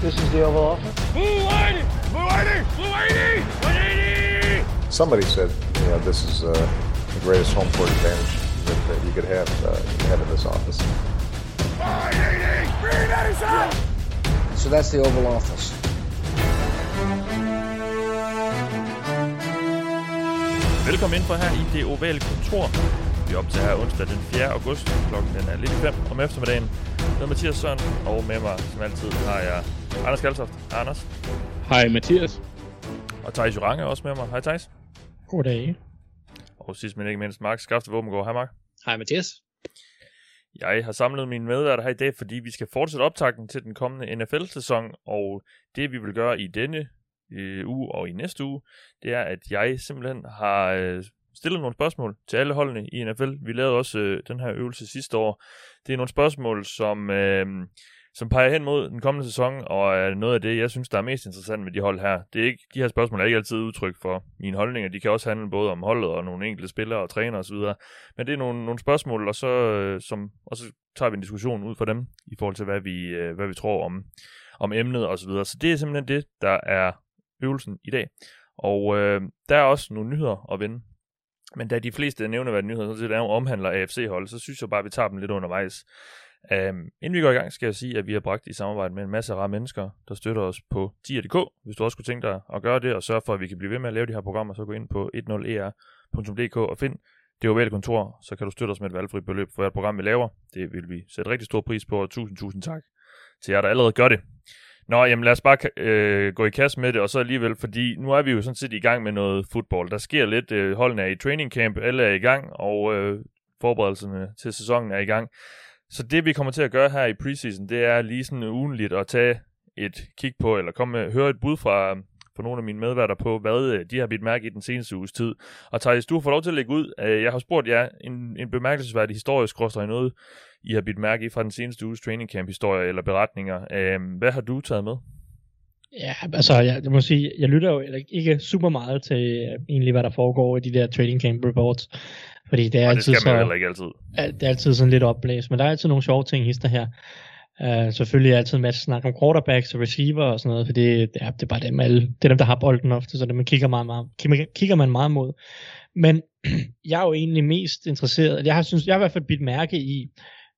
This is the Oval Office. Blue 180! Blue 180! Blue 180! 180! Somebody said, you know, this is uh, the greatest home court advantage that, that you could have, uh, have in this office. 180! Green Edison! So that's the Oval Office. Velkommen ind for her i det ovale kontor. Vi er op til her onsdag den 4. august. Klokken den er lidt 5 om eftermiddagen. Med Mathias Sørensen, og med mig som altid har jeg Anders Kaltoft. Hej Anders. Hej Mathias. Og Thijs Jorange er også med mig. Hej Thijs. Goddag. Og sidst men ikke mindst Mark Skafte Våbengård. Hej Mark. Hej Mathias. Jeg har samlet mine medværter her i dag, fordi vi skal fortsætte optakten til den kommende NFL-sæson, og det vi vil gøre i denne øh, uge og i næste uge, det er, at jeg simpelthen har øh, stillet nogle spørgsmål til alle holdene i NFL. Vi lavede også øh, den her øvelse sidste år. Det er nogle spørgsmål, som, øh, som peger hen mod den kommende sæson, og er noget af det, jeg synes, der er mest interessant med de hold her. Det er ikke, de her spørgsmål er ikke altid udtryk for mine holdninger. De kan også handle både om holdet og nogle enkelte spillere og trænere osv. Men det er nogle, nogle spørgsmål, og så, øh, som, og så tager vi en diskussion ud fra dem, i forhold til, hvad vi, øh, hvad vi tror om, om emnet osv. Så, videre. så det er simpelthen det, der er øvelsen i dag. Og øh, der er også nogle nyheder at vende. Men da de fleste nævneværdige nyheder sådan set er omhandler AFC-hold, så synes jeg bare, at vi tager dem lidt undervejs. Um, inden vi går i gang, skal jeg sige, at vi har bragt i samarbejde med en masse rare mennesker, der støtter os på tier.dk. Hvis du også kunne tænke dig at gøre det, og sørge for, at vi kan blive ved med at lave de her programmer, så gå ind på 10er.dk e og find det ovale kontor, så kan du støtte os med et valgfrit beløb for hvert program, vi laver. Det vil vi sætte rigtig stor pris på, og tusind, tusind tak til jer, der allerede gør det. Nå, jamen lad os bare øh, gå i kast med det, og så alligevel, fordi nu er vi jo sådan set i gang med noget fodbold. Der sker lidt, øh, holdene er i training camp, alle er i gang, og øh, forberedelserne til sæsonen er i gang. Så det vi kommer til at gøre her i preseason, det er lige sådan ugenligt at tage et kig på, eller komme med, høre et bud fra, øhm, fra nogle af mine medværter på, hvad øh, de har bidt mærke i den seneste uges tid. Og Thijs, du får lov til at lægge ud. Øh, jeg har spurgt jer en, en bemærkelsesværdig historisk i noget, I har bidt mærke i fra den seneste uges training camp historie eller beretninger. Øhm, hvad har du taget med? Ja, altså jeg, jeg må sige, jeg lytter jo ikke super meget til øh, egentlig, hvad der foregår i de der training camp reports. Fordi det er, Og altid, det skal man så, ikke altid. det er altid sådan lidt opblæst, men der er altid nogle sjove ting hister her. Uh, selvfølgelig er altid en masse snak om quarterbacks og receiver og sådan noget, for det, det, er, det er bare dem, alle, det er dem, der har bolden ofte, så det man kigger, meget, meget, kigger man meget mod. Men jeg er jo egentlig mest interesseret, jeg har, synes, jeg har i hvert fald bidt mærke i,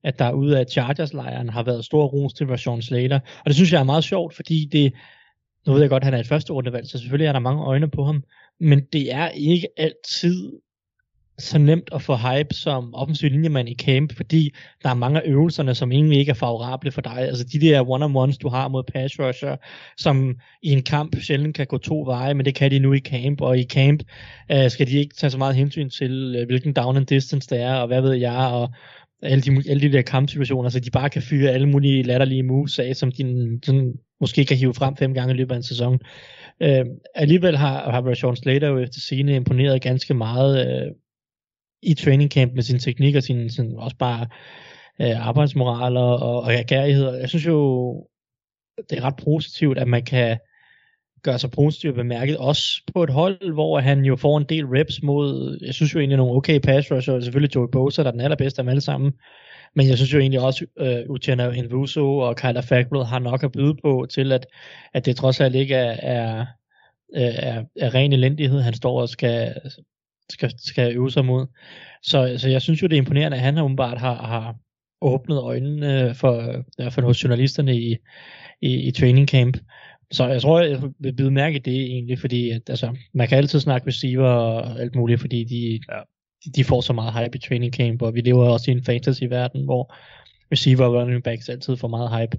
at der ude af Chargers-lejren har været stor ros til Rashawn Slater, og det synes jeg er meget sjovt, fordi det, nu ved jeg godt, at han er et første rundevalg, så selvfølgelig er der mange øjne på ham, men det er ikke altid så nemt at få hype som offensiv linjemand i camp, fordi der er mange af øvelserne, som egentlig ikke er favorable for dig. Altså de der one-on-ones, du har mod pass rusher, som i en kamp sjældent kan gå to veje, men det kan de nu i camp, og i camp øh, skal de ikke tage så meget hensyn til, øh, hvilken down and distance det er, og hvad ved jeg, og alle de, alle de der kampsituationer, så de bare kan fyre alle mulige latterlige moves af, som de sådan, måske kan hive frem fem gange i løbet af en sæson. Øh, alligevel har, har Rashawn Slater jo efter scene imponeret ganske meget øh, i training camp med sin teknik og sin, sin også bare øh, arbejdsmoral og, og, og agerighed. Jeg synes jo, det er ret positivt, at man kan gøre sig positivt bemærket, også på et hold, hvor han jo får en del reps mod, jeg synes jo egentlig nogle okay pass rusher, og selvfølgelig Joey Bosa, der er den allerbedste af dem alle sammen, men jeg synes jo egentlig også, øh, Uchenna Invuso og Kyler Fackrell har nok at byde på til, at, at det trods alt ikke er, er, øh, er, er ren elendighed, han står og skal, skal, skal øve sig mod. Så, så jeg synes jo, det er imponerende, at han åbenbart har, har åbnet øjnene for, fald hos journalisterne i, i, i training camp. Så jeg tror, jeg vil bide mærke i det egentlig, fordi at, altså, man kan altid snakke receiver og alt muligt, fordi de, Ja. de, de får så meget hype i training camp, og vi lever også i en fantasy-verden, hvor receiver og running backs altid får meget hype.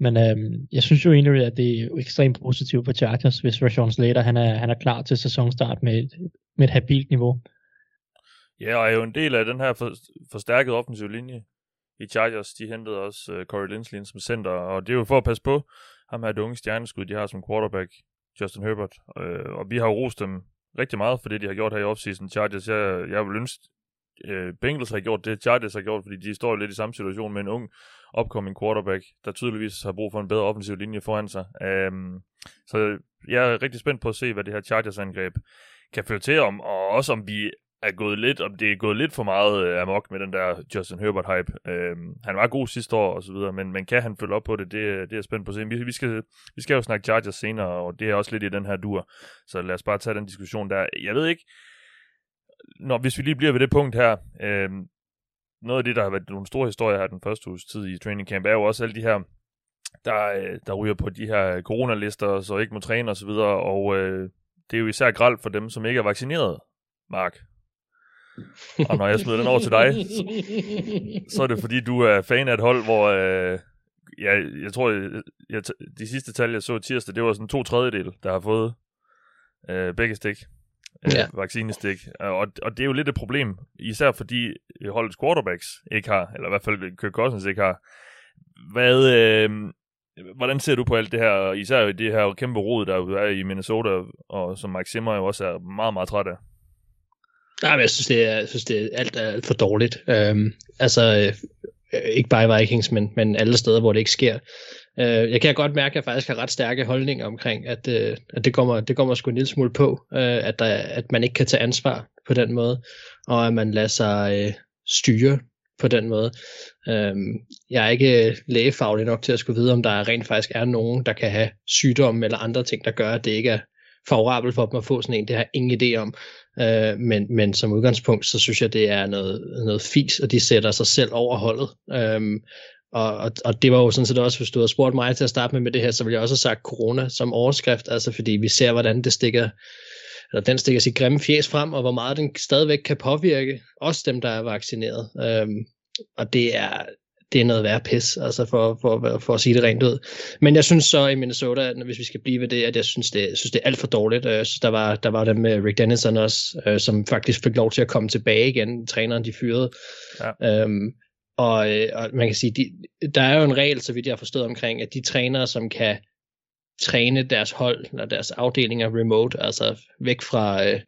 Men øhm, jeg synes jo egentlig, at det er ekstremt positivt for Chargers, hvis Rashawn Slater han er, han er klar til sæsonstart med et, med et habilt niveau. Ja, og er jo en del af den her for, forstærkede offensiv linje i Chargers. De hentede også uh, Corey Linsley som center, og det er jo for at passe på ham her det unge stjerneskud, de har som quarterback, Justin Herbert. Øh, og vi har jo rost dem rigtig meget for det, de har gjort her i offseason. Chargers, jeg, jeg vil ønske, øh, Bengals har gjort det, Chargers har gjort, fordi de står lidt i samme situation med en ung upcoming quarterback, der tydeligvis har brug for en bedre offensiv linje foran sig. Øhm, så jeg er rigtig spændt på at se, hvad det her Chargers-angreb kan føre til om, og også om vi er gået lidt, om det er gået lidt for meget øh, amok med den der Justin Herbert-hype. Øhm, han var god sidste år og så videre, men, men kan han følge op på det, det, det er spændt på at se. Vi, vi, skal, vi skal jo snakke Chargers senere, og det er også lidt i den her dur, så lad os bare tage den diskussion der. Jeg ved ikke, når, hvis vi lige bliver ved det punkt her, øh, noget af det, der har været nogle store historier her den første uges tid i training camp, er jo også alle de her, der, øh, der ryger på de her coronalister, så ikke må træne osv., og, og øh, det er jo især gralt for dem, som ikke er vaccineret, Mark. Og når jeg smider den over til dig, så er det fordi, du er fan af et hold, hvor øh, jeg, jeg tror, jeg, jeg, de sidste tal, jeg så tirsdag, det var sådan to tredjedel, der har fået øh, begge stik, øh, ja. vaccinestik. Og, og det er jo lidt et problem, især fordi holdets quarterbacks ikke har, eller i hvert fald Kirk Cousins ikke har. Hvad, øh, hvordan ser du på alt det her, især det her kæmpe rod, der er i Minnesota, og som Mike Zimmer jo også er meget, meget træt af? Nej, men jeg synes, det er, jeg synes, det er alt er alt for dårligt. Øhm, altså, øh, ikke bare i Vikings, men, men alle steder, hvor det ikke sker. Øh, jeg kan godt mærke, at jeg faktisk har ret stærke holdninger omkring, at, øh, at det kommer, det kommer sgu en lille smule på, øh, at, der, at man ikke kan tage ansvar på den måde, og at man lader sig øh, styre på den måde. Øhm, jeg er ikke øh, lægefaglig nok til at skulle vide, om der rent faktisk er nogen, der kan have sygdomme eller andre ting, der gør, at det ikke er favorabelt for dem at få sådan en. Det har jeg ingen idé om. Øh, men, men som udgangspunkt, så synes jeg, det er noget, noget fis, og de sætter sig selv over holdet. Øh, og, og, og det var jo sådan set også, hvis du havde spurgt mig til at starte med med det her, så ville jeg også have sagt corona som overskrift, altså fordi vi ser, hvordan det stikker, eller den stikker sit grimme fjes frem, og hvor meget den stadigvæk kan påvirke også dem, der er vaccineret. Øhm, og det er, det er noget værd pis, altså for, for, for at sige det rent ud. Men jeg synes så i Minnesota, hvis vi skal blive ved det, at jeg synes, det, jeg synes, det er alt for dårligt. Jeg synes, der var, der var dem med Rick Dennison også, øh, som faktisk fik lov til at komme tilbage igen. Træneren, de fyrede. Ja. Øhm, og, øh, og man kan sige, de, der er jo en regel, så vidt jeg har forstået omkring, at de trænere, som kan træne deres hold eller deres afdelinger remote, altså væk fra, øh,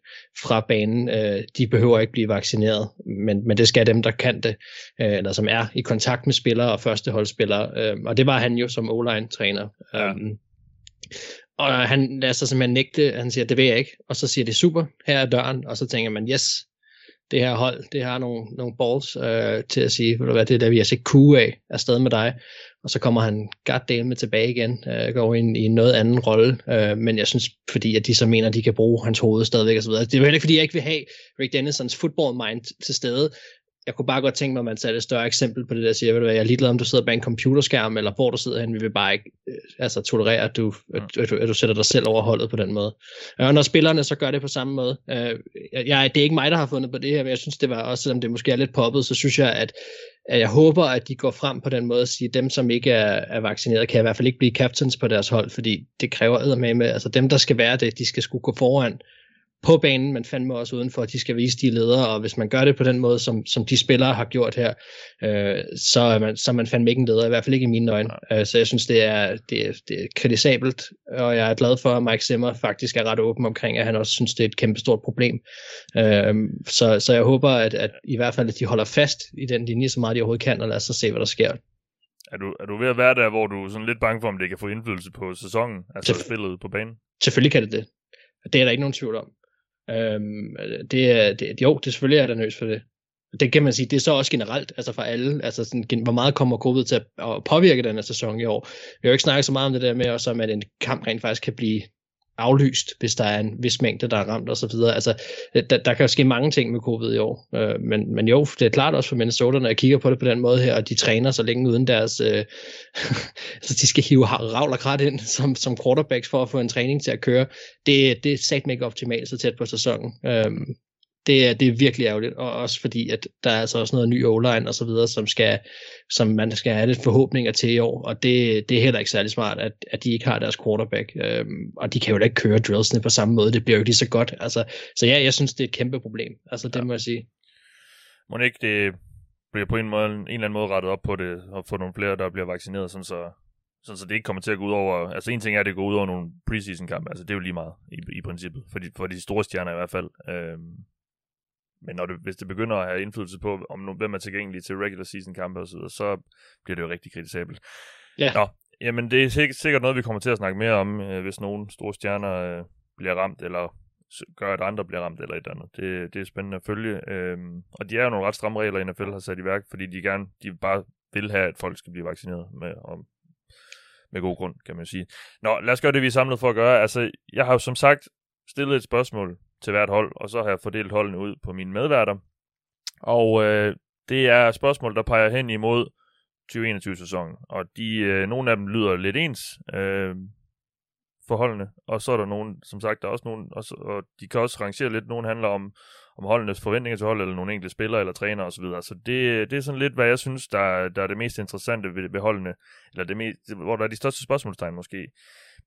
fra banen. Øh, de behøver ikke blive vaccineret, men, men det skal dem, der kan det, øh, eller som er i kontakt med spillere og førsteholdsspillere. Øh, og det var han jo som O-line-træner. Ja. Um, og han lader sig simpelthen nægte, han siger, det vil jeg ikke. Og så siger det super, her er døren. Og så tænker man, yes, det her hold, det har nogle, nogle balls øh, til at sige, vil du være det der, vi har set kue af afsted med dig og så kommer han goddamn tilbage igen, øh, går ind i en noget anden rolle, øh, men jeg synes, fordi at de så mener, at de kan bruge hans hoved stadigvæk osv. Det er jo heller ikke, fordi jeg ikke vil have Rick Dennisons football mind til stede, jeg kunne bare godt tænke mig, at man satte et større eksempel på det der, siger, ved du hvad, jeg er ligeglad, om du sidder bag en computerskærm, eller hvor du sidder hen, vi vil bare ikke øh, altså, tolerere, at du, at, at, du, at du sætter dig selv over holdet på den måde. Og når spillerne så gør det på samme måde, øh, jeg, det er ikke mig, der har fundet på det her, men jeg synes, det var også, selvom det måske er lidt poppet, så synes jeg, at, at jeg håber, at de går frem på den måde og siger, at dem, som ikke er, er vaccineret, kan i hvert fald ikke blive captains på deres hold, fordi det kræver med, altså dem, der skal være det, de skal skulle gå foran, på banen, men fandme også udenfor, at de skal vise de ledere, og hvis man gør det på den måde, som, som de spillere har gjort her, øh, så, er man, så er man fandme ikke en leder, i hvert fald ikke i mine øjne. Øh, så jeg synes, det er, det, er, det er kritisabelt, og jeg er glad for, at Mike Zimmer faktisk er ret åben omkring, at han også synes, det er et kæmpe stort problem. Øh, så, så jeg håber, at, at i hvert fald, at de holder fast i den linje, så meget de overhovedet kan, og lad os så se, hvad der sker. Er du, er du ved at være der, hvor du er sådan lidt bange for, om det kan få indflydelse på sæsonen, altså Selvf- spillet på banen? Selvfølgelig kan det det. Det er der ikke nogen tvivl om. Øhm, det, er, det, jo, det selvfølgelig er der nervøs for det. Det kan man sige, det er så også generelt, altså for alle, altså sådan, hvor meget kommer covid til at påvirke den her sæson i år. Vi har jo ikke snakket så meget om det der med, også om, at en kamp rent faktisk kan blive aflyst, hvis der er en vis mængde, der er ramt og så videre. Altså, øh, der, der kan jo ske mange ting med covid i år. Øh, men, men jo, det er klart også for Minnesota, når jeg kigger på det på den måde her, og de træner så længe uden deres... Øh, altså, de skal hive ravl og krat ind som, som quarterbacks for at få en træning til at køre. Det, det er sat ikke optimalt så tæt på sæsonen. Øh, det er, det er virkelig ærgerligt, og også fordi, at der er altså også noget ny o-line og så videre, som, skal, som man skal have lidt forhåbninger til i år, og det, det er heller ikke særlig smart, at, at de ikke har deres quarterback, øhm, og de kan jo da ikke køre drillsene på samme måde, det bliver jo ikke så godt, altså, så ja, jeg synes, det er et kæmpe problem, altså det ja. må jeg sige. Må ikke det bliver på en, måde, en eller anden måde rettet op på det, og få nogle flere, der bliver vaccineret, sådan så, sådan så det ikke kommer til at gå ud over, altså en ting er, at det går ud over nogle preseason kampe, altså det er jo lige meget i, i princippet, for de, for de store stjerner i hvert fald, øhm, men når det, hvis det begynder at have indflydelse på, om nogen, hvem er tilgængelig til regular season kampe og så, så bliver det jo rigtig kritisabelt. Ja. Nå, jamen det er sikkert, sikkert noget, vi kommer til at snakke mere om, øh, hvis nogle store stjerner øh, bliver ramt, eller gør, at andre bliver ramt eller et eller andet. Det, det er spændende at følge. Øhm, og de er jo nogle ret stramme regler, NFL har sat i værk, fordi de gerne de bare vil have, at folk skal blive vaccineret med, og med god grund, kan man sige. Nå, lad os gøre det, vi er samlet for at gøre. Altså, jeg har jo som sagt stillet et spørgsmål til hvert hold, og så har jeg fordelt holdene ud på mine medværter. Og øh, det er spørgsmål, der peger hen imod 2021-sæsonen, og de, øh, nogle af dem lyder lidt ens øh, forholdene, og så er der nogen, som sagt, der er også nogen, og, og de kan også rangere lidt, nogle handler om, om holdenes forventninger til hold, eller nogle enkelte spillere eller trænere osv. Så det, det er sådan lidt, hvad jeg synes, der, der er det mest interessante ved, ved holdene, eller det mest, hvor der er de største spørgsmålstegn måske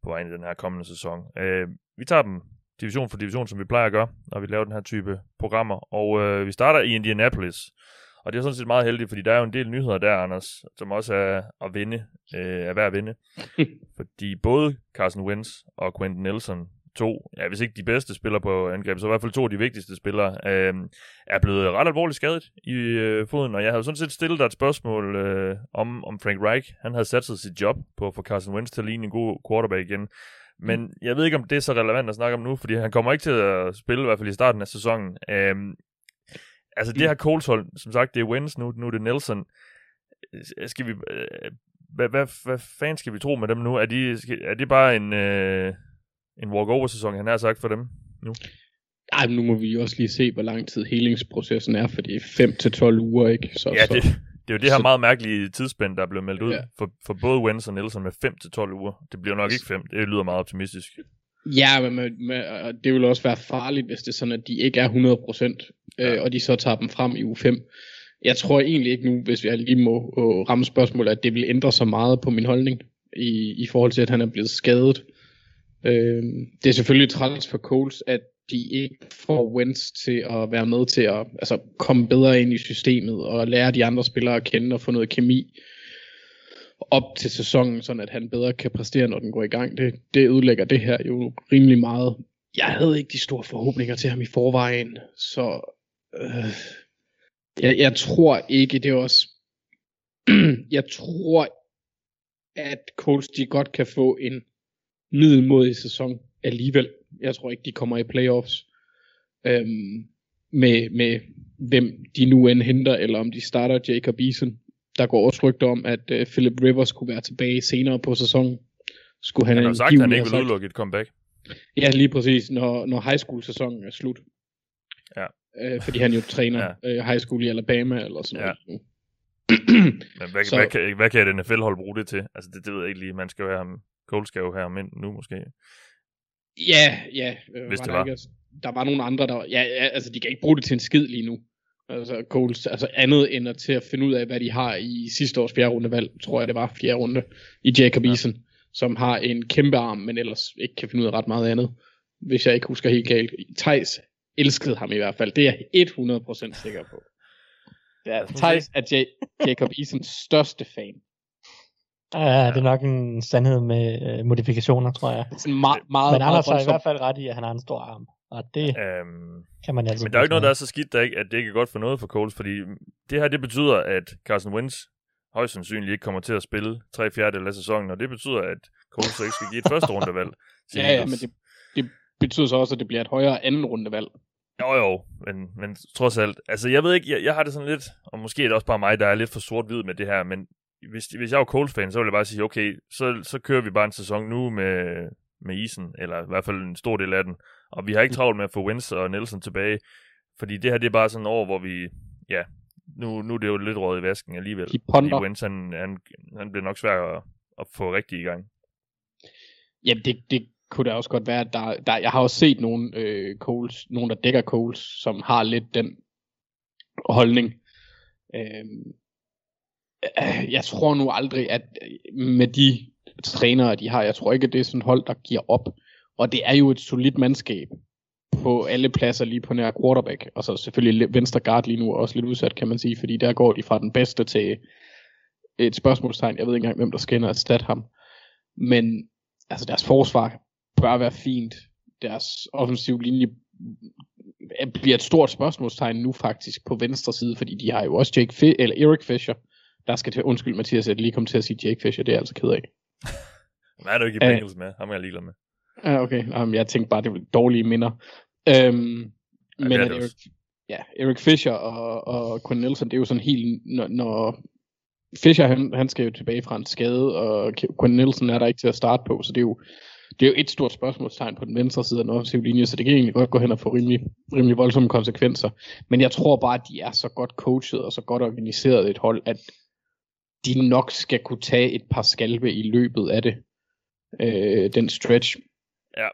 på vejen i den her kommende sæson. Øh, vi tager dem division for division, som vi plejer at gøre, når vi laver den her type programmer, og øh, vi starter i Indianapolis. Og det er sådan set meget heldigt, fordi der er jo en del nyheder der, Anders, som også er at vinde, øh, er værd at vinde. fordi både Carson Wentz og Quentin Nelson, to, ja, hvis ikke de bedste spillere på angrebet, så i hvert fald to af de vigtigste spillere, øh, er blevet ret alvorligt skadet i øh, foden. Og jeg havde sådan set stillet dig et spørgsmål øh, om, om Frank Reich. Han havde sat sig sit job på at få Carson Wentz til at ligne en god quarterback igen. Men jeg ved ikke, om det er så relevant at snakke om nu, fordi han kommer ikke til at spille, i hvert fald i starten af sæsonen. Øhm, altså det her Coles hold, som sagt, det er Wins nu, nu er det Nelson. Øh, skal vi, øh, hvad, hvad, hvad fanden skal vi tro med dem nu? Er de, er de bare en, øh, en walk-over-sæson, han har sagt for dem nu? Ej, nu må vi også lige se, hvor lang tid helingsprocessen er, for det er 5-12 uger, ikke? Så, ja, så, det, er jo det her så... meget mærkelige tidsspænd, der er blevet meldt ud Ja. for, for både Wentz og Nelson med 5-12 uger. Det bliver nok ikke 5, det lyder meget optimistisk. Ja, men med, og det vil også være farligt, hvis det er sådan, at de ikke er 100%, Ja. øh, og de så tager dem frem i uge 5. Jeg tror egentlig ikke nu, hvis vi lige må øh, ramme spørgsmålet, at det vil ændre så meget på min holdning, i, i forhold til, at han er blevet skadet. Øh, det er selvfølgelig træls for Coles, at de ikke får Wentz til at være med til at altså, komme bedre ind i systemet, og lære de andre spillere at kende, og få noget kemi op til sæsonen, sådan at han bedre kan præstere, når den går i gang. Det, det ødelægger det her jo rimelig meget. Jeg havde ikke de store forhåbninger til ham i forvejen, så øh, jeg, jeg tror ikke, det er også... jeg tror, at Colts de godt kan få en middelmodig sæson alligevel. Jeg tror ikke, de kommer i playoffs øhm, med, med hvem de nu end henter, eller om de starter Jacob Eason. Der går også rygter om, at øh, Philip Rivers kunne være tilbage senere på sæsonen. Skulle han, Han har sagt, at han ikke vil udelukke et comeback. Ja, lige præcis, når, når high school sæsonen er slut. Ja. Øh, fordi han jo træner Ja. øh, high school i Alabama eller sådan Ja. noget. Men hvad, Så- så... hvad, kan, hvad kan et NFL-hold bruge det til? Altså, det, det ved jeg ikke lige. Man skal jo have ham... Cole skal jo have ham ind nu, måske. Ja, ja. Øh, Hvis var det der var. Ikke, der var nogle andre, der... Ja, ja, altså de kan ikke bruge det til en skid lige nu. Altså Coles, altså andet end at til at finde ud af, hvad de har i sidste års fjerde rundevalg, tror jeg det var fjerde runde, i Jacob Ja. ja. Eason, som har en kæmpe arm, men ellers ikke kan finde ud af ret meget andet, hvis jeg ikke husker helt galt. Thijs elskede ham i hvert fald, det er jeg 100% sikker på. Ja, os nu Thijs er J- Jacob Easons største fan. Ja, det er nok en sandhed med øh, modifikationer, tror jeg. Sådan meget, meget, Men Anders har i hvert fald ret i, at han har en stor arm. Og det Øhm, kan man altid men der er jo ikke noget, der er så skidt, der ikke, at det ikke er godt for noget for Coles, fordi det her, det betyder, at Carson Wentz højst sandsynligt ikke kommer til at spille tre fjerdedel af sæsonen, og det betyder, at Coles så ikke skal give et første rundevalg. Ja, ja, men det, det betyder så også, at det bliver et højere anden rundevalg. Jo, jo, men, men trods alt. Altså, jeg ved ikke, jeg, jeg har det sådan lidt, og måske er det også bare mig, der er lidt for sort-hvid med det her, men hvis, hvis jeg var Coles-fan, så ville jeg bare sige, okay, så, så kører vi bare en sæson nu med, med isen, eller i hvert fald en stor del af den, og vi har ikke travlt med at få Wentz og Nelson tilbage, fordi det her, det er bare sådan et år, hvor vi, ja, nu, nu er det jo lidt råd i vasken alligevel. De Fordi ponder. Wentz, han, han, han bliver nok svær at, at få rigtig i gang. Jamen, det, det kunne da også godt være, at der, der jeg har også set nogle øh, Coles, nogen der dækker Coles, som har lidt den holdning. Øh, Øh, jeg tror nu aldrig, at øh, med de trænere, de har, jeg tror ikke, at det er sådan et hold, der giver op. Og det er jo et solidt mandskab på alle pladser lige på nær quarterback. Og så selvfølgelig venstre guard lige nu er også lidt udsat, kan man sige, fordi der går de fra den bedste til et spørgsmålstegn. Jeg ved ikke engang, hvem der skal ind og erstatte ham. Men altså deres forsvar bør være fint. Deres offensiv linje bliver et stort spørgsmålstegn nu faktisk på venstre side, fordi de har jo også Jake F- eller Eric Fisher, der skal til, undskyld Mathias, jeg lige kom til at sige Jake Fisher, det er jeg altså ked af. Men er du ikke i. Bengals med? Ham er jeg ligeglad med. Ja, okay. Um, jeg tænkte bare, det var dårlige minder. Øhm, men det det Eric, ja, Eric Fisher og, og Quinn Nelson, det er jo sådan helt, når, når Fisher han, han skal jo tilbage fra en skade, og Quinn Nelson er der ikke til at starte på, så det er jo, det er jo et stort spørgsmålstegn på den venstre side af den offensive linje, så det kan egentlig godt gå hen og få rimelig, rimelig voldsomme konsekvenser. Men jeg tror bare, at de er så godt coachet og så godt organiseret et hold, at de nok skal kunne tage et par skalpe i løbet af det. Øh, den stretch. Ja,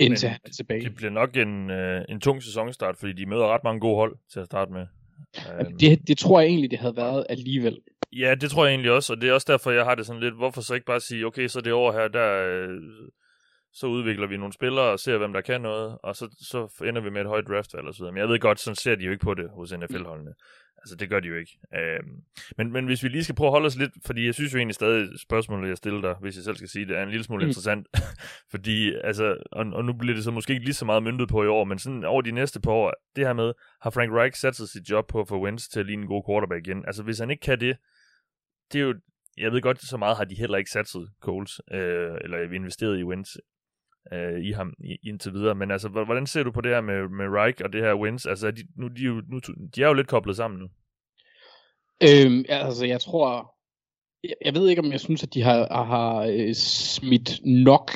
Indtil han er tilbage. Det bliver nok en, øh, en tung sæsonstart, fordi de møder ret mange gode hold til at starte med. Øhm, Det, det tror jeg egentlig, det havde været alligevel. Ja, det tror jeg egentlig også, og det er også derfor, jeg har det sådan lidt, hvorfor så ikke bare sige, okay, så det år her, der, øh, så udvikler vi nogle spillere og ser, hvem der kan noget, og så, så ender vi med et højt draftvalg og så videre. Men jeg ved godt, sådan ser de jo ikke på det hos NFL-holdene. Altså, det gør de jo ikke. Øhm, men, men hvis vi lige skal prøve at holde os lidt, fordi jeg synes jo egentlig stadig, spørgsmålet, jeg stiller dig, hvis jeg selv skal sige det, er en lille smule Mm. interessant. fordi, altså, og, og nu bliver det så måske ikke lige så meget myndet på i år, men sådan over de næste par år, det her med, har Frank Reich sat sig sit job på at få Wentz til at ligne en god quarterback igen? Altså, hvis han ikke kan det, det er jo, jeg ved godt, så meget har de heller ikke satset Coles, øh, eller investeret i Wentz øh, i ham i, indtil videre. Men altså, hvordan ser du på det her med, med Reich og det her Wins? Altså, er de, nu, de, er jo, nu, de er jo lidt koblet sammen nu. Øhm, altså, jeg tror... Jeg, jeg ved ikke, om jeg synes, at de har, har øh, smidt nok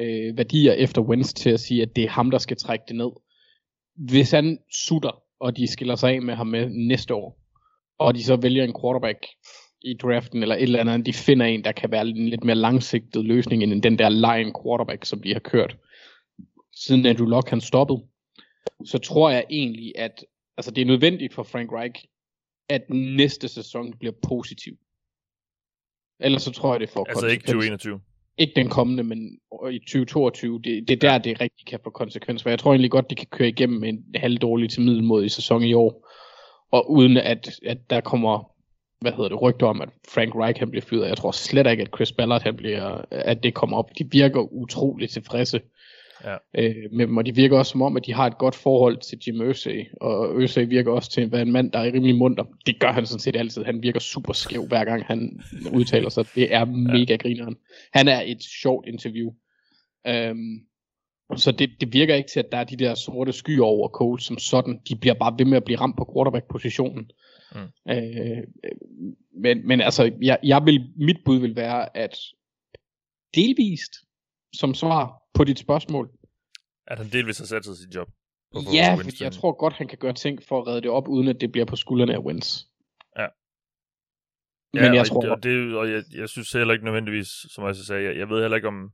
øh, værdier efter Wins til at sige, at det er ham, der skal trække det ned. Hvis han sutter, og de skiller sig af med ham med næste år, og de så vælger en quarterback i draften, eller et eller andet, de finder en, der kan være en lidt mere langsigtet løsning, end den der line quarterback, som de har kørt, siden Andrew Luck han stoppede, så tror jeg egentlig, at altså, det er nødvendigt for Frank Reich, at næste sæson bliver positiv. Ellers så tror jeg, det får Altså ikke konsekvenser. 2021. Ikke den kommende, men i 2022. Det, det er der, det rigtig kan få konsekvenser. For jeg tror egentlig godt, de kan køre igennem en halvdårlig til middelmodig sæson i år. Og uden at, at der kommer hvad hedder det, rygter om, at Frank Reich han bliver fyret. Jeg tror slet ikke, at Chris Ballard han bliver, at det kommer op. De virker utroligt tilfredse Ja. øh, med dem, og de virker også som om, at de har et godt forhold til Jim Irsay, og Irsay virker også til at være en mand, der er rimelig munter. Det gør han sådan set altid. Han virker super skæv, hver gang han udtaler sig. Det er mega grineren. Han er et sjovt interview. Øhm, så det, det virker ikke til, at der er de der sorte skyer over Cole som sådan. De bliver bare ved med at blive ramt på quarterback-positionen. Mm. Øh, men, men altså, jeg, jeg vil, mit bud vil være, at delvist som svar på dit spørgsmål, At han delvis har sat sig sit job. på ja, til- jeg tror godt, han kan gøre ting for at redde det op, uden at det bliver på skuldrene af Wentz. Ja. Men ja, jeg og, tror, og, det, og jeg, jeg synes heller ikke nødvendigvis, som jeg sagde, jeg, jeg ved heller ikke om,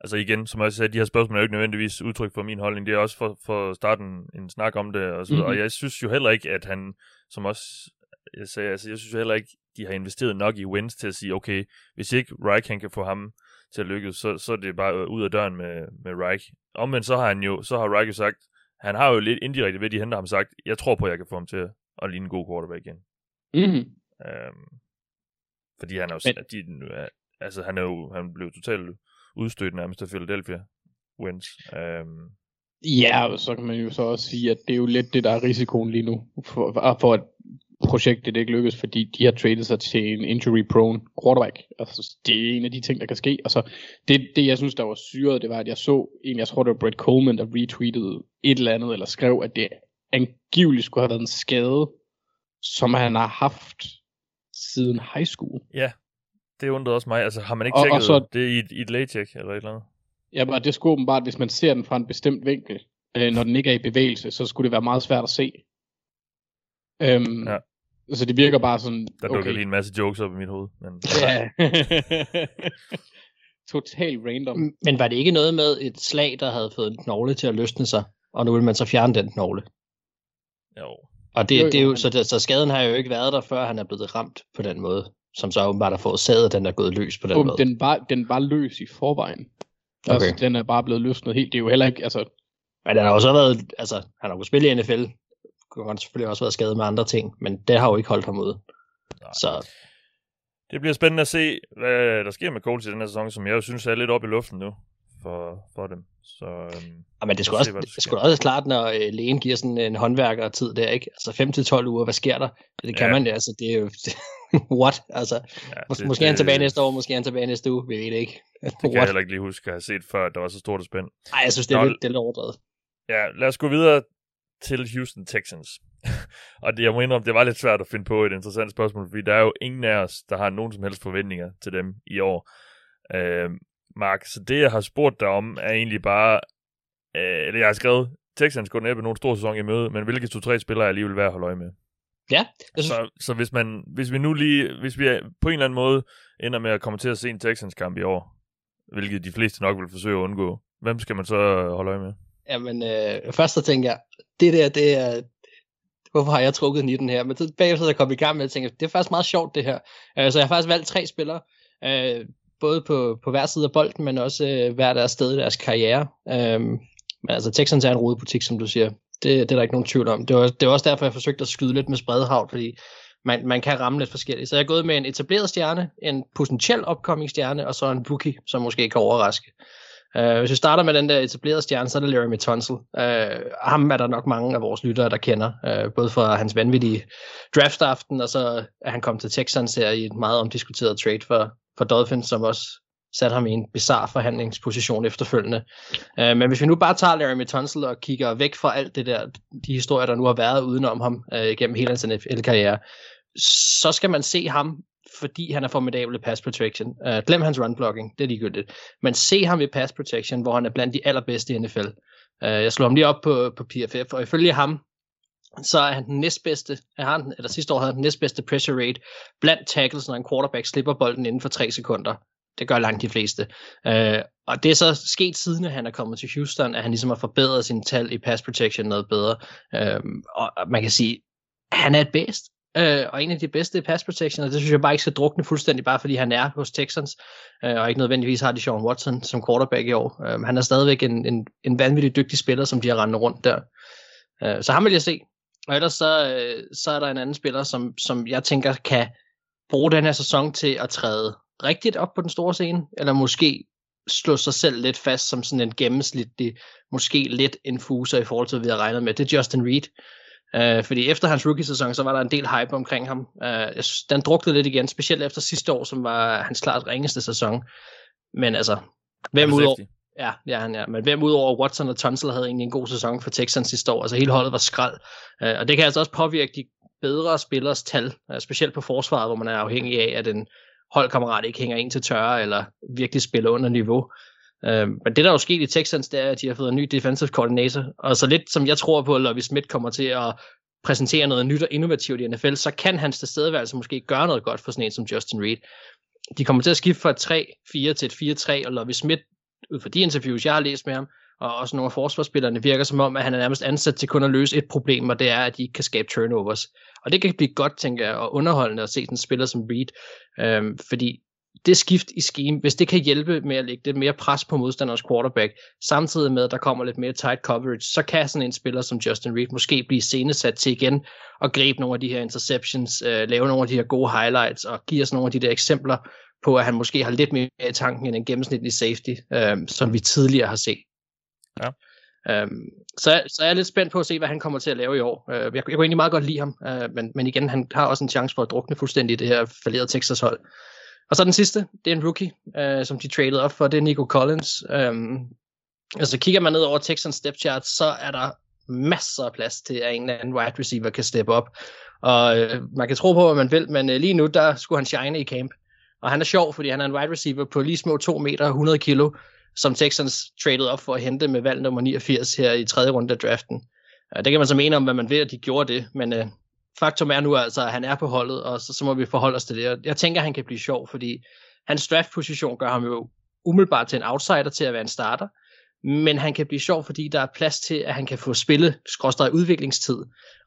altså igen, som jeg sagde, de her spørgsmål er jo ikke nødvendigvis udtryk for min holdning, det er også for, for at starte en, snak om det, og, så, mm-hmm. Mhm. og jeg synes jo heller ikke, at han, som også jeg sagde, altså jeg synes heller ikke, de har investeret nok i Wentz til at sige, okay, hvis ikke Reich han kan få ham til at lykkes, så, så er det bare ud af døren med, med Reich. Omvendt så har han jo, så har Reich jo sagt, han har jo lidt indirekte ved, de henter ham sagt, jeg tror på, at jeg kan få ham til at, ligne en god quarterback igen. mm-hmm. Øhm, fordi han er jo, Men- de, er, altså han er jo, han blev totalt udstødt nærmest af Philadelphia Wentz. Øhm, Ja, og så kan man jo så også sige, at det er jo lidt det, der er risikoen lige nu, for, for at projektet det ikke lykkes, fordi de har tradet sig til en injury-prone quarterback. Altså, det er en af de ting, der kan ske. Altså, det, det jeg synes, der var syret, det var, at jeg så en, jeg tror, det var Brett Coleman, der retweetede et eller andet, eller skrev, at det angiveligt skulle have været en skade, som han har haft siden high school. det undrede også mig. Altså har man ikke Og- og tjekket så- det i, et- i et lægecheck eller et eller andet? Ja, men det skulle åbenbart, hvis man ser den fra en bestemt vinkel, øh, når den ikke er i bevægelse, så skulle det være meget svært at se. Øhm, Ja. Så det virker bare sådan, Der dukker okay. lige en masse jokes op i mit hoved. Men, Ja. Total random. Men var det ikke noget med et slag, der havde fået en knogle til at løsne sig, og nu vil man så fjerne den knogle? jo. Og det, Jo, jo, det er jo, så, det, så skaden har jo ikke været der, før han er blevet ramt på den måde, som så åbenbart har forårsaget, at den er gået løs på den Um, måde. den, var, den var løs i forvejen. Okay. Altså, Okay. den er bare blevet løsnet helt. Det er jo heller ikke, altså, Men han har jo så været, altså, han har jo spillet i NFL, kunne han selvfølgelig også været skadet med andre ting, men det har jo ikke holdt ham ude. Nej. Så Det bliver spændende at se, hvad der sker med Colts i den her sæson, som jeg jo synes er lidt op i luften nu for, for dem. Så øhm, Ja, men det skulle se, også, der det skulle også klart, når øh, lægen giver sådan en håndværker tid der, ikke? Altså 5-12 uger, hvad sker der? Det kan Ja. man det, altså det er jo, what? Altså, ja, mås- måske er han tilbage næste år, måske han tilbage næste uge, vi ved det ikke. Det kan jeg heller ikke lige huske at have set før, at der var så stort et spænd. Ej, jeg synes, det er, Nå, lidt, det er lidt overdrevet. Ja, lad os gå videre til Houston Texans. og det, jeg må indrømme, det var lidt svært at finde på et interessant spørgsmål, fordi der er jo ingen af os, der har nogen som helst forventninger til dem i år. Øh, Mark, så det jeg har spurgt dig om, er egentlig bare, øh, eller jeg har skrevet, Texans går næppe nogen stor sæson i møde, men hvilke to-tre spillere er alligevel værd at holde øje med? Ja, jeg synes, Så, så hvis, man, hvis vi nu lige, hvis vi på en eller anden måde ender med at komme til at se en Texans kamp i år, hvilket de fleste nok vil forsøge at undgå, hvem skal man så holde øje med? Jamen, øh, først så tænker jeg, det der, det er, hvorfor har jeg trukket i den her? Men så bagefter så jeg kom i gang med at tænke, det er faktisk meget sjovt det her. Øh, så jeg har faktisk valgt tre spillere, øh, både på, på hver side af bolden, men også øh, hver deres sted i deres karriere. Øh, men altså, Texans er en rodebutik, som du siger. Det, det er der ikke nogen tvivl om. Det var, det var også derfor, jeg forsøgte at skyde lidt med spredhavn, fordi man, man kan ramme lidt forskelligt. Så jeg er gået med en etableret stjerne, en potentiel upcoming stjerne, og så en rookie, som måske kan overraske. Øh, hvis vi starter med den der etablerede stjerne, så er det Laramie Tunsil. Uh, øh, ham er der nok mange af vores lyttere, der kender, uh, både fra hans vanvittige draftaften, og så er han kommet til Texans her i et meget omdiskuteret trade for, for Dolphins, som også satte ham i en bizarre forhandlingsposition efterfølgende. Uh, men hvis vi nu bare tager Laramie Tunsil og kigger væk fra alt det der, de historier, der nu har været udenom ham uh, gennem hele hans NFL-karriere, så skal man se ham fordi han er formidabel i pass protection. Uh, glem hans run blocking, det er ligegyldigt. Men se ham i pass protection, hvor han er blandt de allerbedste i NFL. Uh, øh, jeg slår ham lige op på, på PFF, og ifølge ham, så er han den næstbedste, han, eller sidste år havde han den næstbedste pressure rate blandt tackles, når en quarterback slipper bolden inden for 3 sekunder. Det gør langt de fleste. Uh, og det er så sket siden, at han er kommet til Houston, at han ligesom har forbedret sine tal i pass protection noget bedre. Uh, og man kan sige, han er et bedst øh, og en af de bedste pass protection, og det synes jeg bare ikke skal drukne fuldstændig, bare fordi han er hos Texans, øh, og ikke nødvendigvis har de Sean Watson som quarterback i år. Øh, han er stadigvæk en, en, en vanvittig dygtig spiller, som de har rendet rundt der. Øh, så ham vil jeg se. Og ellers så, øh, så er der en anden spiller, som, som jeg tænker kan bruge den her sæson til at træde rigtigt op på den store scene, eller måske slå sig selv lidt fast som sådan en gennemsnitlig, måske lidt infuser i forhold til, hvad vi har regnet med. Det er Justin Reed. Uh, fordi efter hans rookie-sæson, så var der en del hype omkring ham. Uh, den druknede lidt igen, specielt efter sidste år, som var hans klart ringeste sæson. Men altså, hvem udover... Ja, ja, han, ja. Men hvem udover Watson og Tunsil havde egentlig en god sæson for Texans sidste år. Altså hele holdet var skrald. Uh, og det kan altså også påvirke de bedre spillers tal, uh, specielt på forsvaret, hvor man er afhængig af, at en holdkammerat ikke hænger en til tørre, eller virkelig spiller under niveau. Øh, men det, der er jo sket i Texans, det er, at de har fået en ny defensive coordinator. Og så lidt som jeg tror på, at Lovie Smith kommer til at præsentere noget nyt og innovativt i NFL, så kan hans tilstedeværelse måske gøre noget godt for sådan en som Justin Reed. De kommer til at skifte fra et 3-4 til et 4-3, og Lovie Smith, ud fra de interviews, jeg har læst med ham, og også nogle af forsvarsspillerne, virker som om, at han er nærmest ansat til kun at løse et problem, og det er, at de ikke kan skabe turnovers. Og det kan blive godt, tænker jeg, og underholdende at se sådan en spiller som Reed, øhm, fordi det skift i scheme, hvis det kan hjælpe med at lægge lidt mere pres på modstanders quarterback, samtidig med, at der kommer lidt mere tight coverage, så kan sådan en spiller som Justin Reed måske blive senesat til igen og gribe nogle af de her interceptions, øh, lave nogle af de her gode highlights og give os nogle af de der eksempler på, at han måske har lidt mere i tanken end en gennemsnitlig safety, øh, som vi tidligere har set. Ja. Øhm, så, så jeg er lidt spændt på at se, hvad han kommer til at lave i år. Øh, jeg, jeg kunne egentlig meget godt lide ham, øh, men, men igen, han har også en chance for at drukne fuldstændig i det her falderede Texas hold. Og så den sidste, det er en rookie, øh, som de traded op for, det er Nico Collins. Øhm, altså kigger man ned over Texans step chart, så er der masser af plads til, at en eller anden wide receiver kan steppe op. Og øh, man kan tro på, hvad man vil, men øh, lige nu, der skulle han shine i camp. Og han er sjov, fordi han er en wide receiver på lige små 2 meter 100 kilo, som Texans traded op for at hente med valg nummer 89 her i tredje runde af draften. Øh, det kan man så mene om, hvad man ved, at de gjorde det, men øh, faktum er nu altså, at han er på holdet, og så, så må vi forholde os til det. Jeg tænker, at han kan blive sjov, fordi hans draftposition gør ham jo umiddelbart til en outsider til at være en starter, men han kan blive sjov, fordi der er plads til, at han kan få spille skråstrej udviklingstid,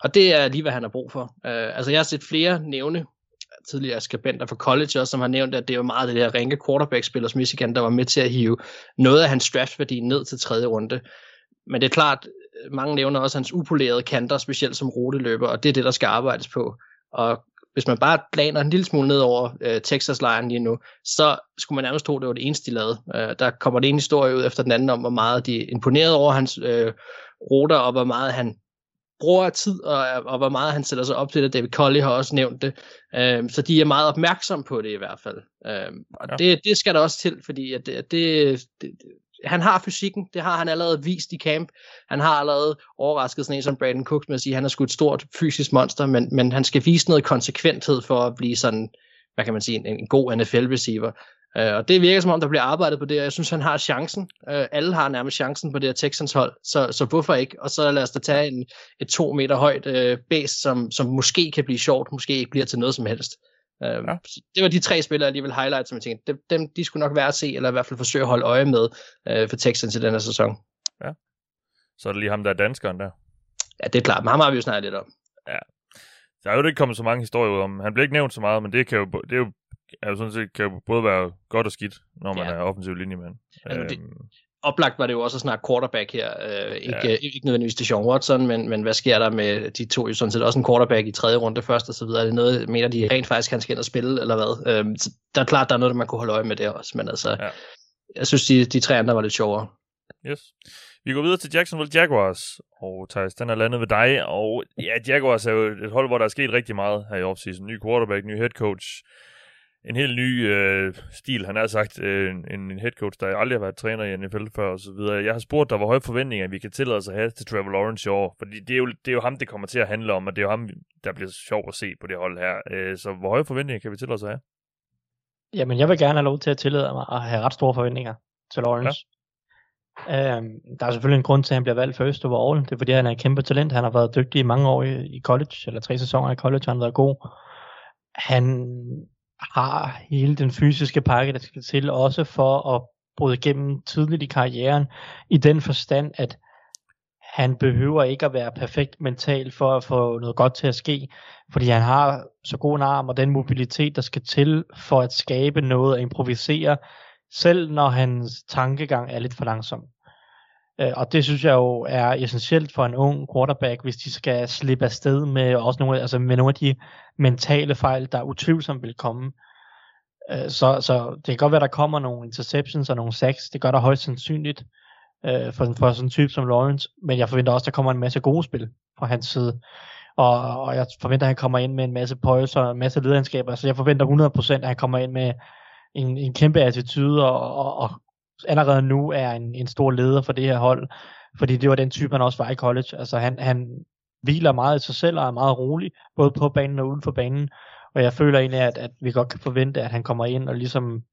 og det er lige, hvad han har brug for. Uh, altså, jeg har set flere nævne, tidligere skribenter for college også, som har nævnt, at det var meget det der ringe quarterback-spil hos Michigan, der var med til at hive noget af hans draftværdi ned til tredje runde. Men det er klart, mange nævner også hans upolerede kanter, specielt som ruteløber, og det er det, der skal arbejdes på. Og hvis man bare planer en lille smule ned over øh, Texas-lejren lige nu, så skulle man nærmest tro, det var det eneste, de lavede. Øh, der kommer det en historie ud efter den anden om, hvor meget de er imponeret over hans øh, ruter, og hvor meget han bruger tid, og, og hvor meget han sætter sig op til det. David Colley har også nævnt det. Øh, så de er meget opmærksom på det i hvert fald. Øh, og ja. det, det skal der også til, fordi at det, det, det, han har fysikken, det har han allerede vist i camp. Han har allerede overrasket sådan en som Brandon Cooks med at sige, at han er sgu et stort fysisk monster, men, men han skal vise noget konsekventhed for at blive sådan, hvad kan man sige, en, en god NFL-receiver. Uh, øh, og det virker som om, der bliver arbejdet på det, og jeg synes, han har chancen. Uh, alle har nærmest chancen på det her Texans hold, så, så hvorfor ikke? Og så lad os da tage en, et to meter højt øh, uh, base, som, som måske kan blive sjovt, måske ikke bliver til noget som helst. Uh, ja. Det var de tre spillere, jeg lige vil highlight, som jeg tænkte, dem, dem de skulle nok være at se, eller i hvert fald forsøge at holde øje med uh, for Texans i denne sæson. Ja. Så er det lige ham, der er danskeren der. Ja, det er klart, men ham har vi jo snakket lidt om. Ja. Der er jo ikke kommet så mange historier ud om. Han bliver ikke nævnt så meget, men det, kan jo, det er jo er jo sådan set kan jo både være godt og skidt, når man ja. er offensiv linjemand. Altså, det, øhm. Oplagt var det jo også at snakke quarterback her. Øh, ikke, ja. ikke nødvendigvis til Sean Watson, men, men hvad sker der med de to? Jo sådan set også en quarterback i tredje runde først og så videre. Er det noget, mener de rent faktisk, han skal ind og spille, eller hvad? Øh, der er klart, der er noget, man kunne holde øje med det også, men altså, ja. jeg synes, de, de tre andre var lidt sjovere. Yes. Vi går videre til Jacksonville Jaguars, og Thijs, den er landet ved dig, og ja, Jaguars er jo et hold, hvor der er sket rigtig meget her i offseason. Ny quarterback, ny head coach, en helt ny øh, stil, han har sagt, øh, en, en head coach, der aldrig har været træner i NFL før og så videre. Jeg har spurgt dig, hvor høje forventninger vi kan tillade os at have til Trevor Lawrence i år, fordi det er, jo, det er jo ham, det kommer til at handle om, og det er jo ham, der bliver sjov at se på det hold her. Øh, så hvor høje forventninger kan vi tillade os at have? Jamen, jeg vil gerne have lov til at tillade mig at have ret store forventninger til Lawrence. Ja. Øhm, der er selvfølgelig en grund til, at han bliver valgt first overall. Det er fordi, han er en kæmpe talent. Han har været dygtig i mange år i, i college, eller tre sæsoner i college. Han har været god. Han har hele den fysiske pakke, der skal til, også for at bryde igennem tidligt i karrieren, i den forstand, at han behøver ikke at være perfekt mentalt for at få noget godt til at ske, fordi han har så god en arm og den mobilitet, der skal til for at skabe noget og improvisere, selv når hans tankegang er lidt for langsom. Øh, og det synes jeg jo er essentielt for en ung quarterback, hvis de skal slippe afsted med også nogle, altså med nogle af de mentale fejl, der utvivlsomt vil komme. Øh, så, så det kan godt være, at der kommer nogle interceptions og nogle sacks. Det gør der højst sandsynligt øh, for, for sådan en type som Lawrence. Men jeg forventer også, at der kommer en masse gode spil fra hans side. Og, og jeg forventer, at han kommer ind med en masse poise og en masse lederskaber. Så jeg forventer 100%, at han kommer ind med en, en kæmpe attitude og, og, og allerede nu er en, en stor leder for det her hold. Fordi det var den type, han også var i college. Altså han, han hviler meget i sig selv og er meget rolig, både på banen og uden for banen. Og jeg føler egentlig, at, at vi godt kan forvente, at han kommer ind og ligesom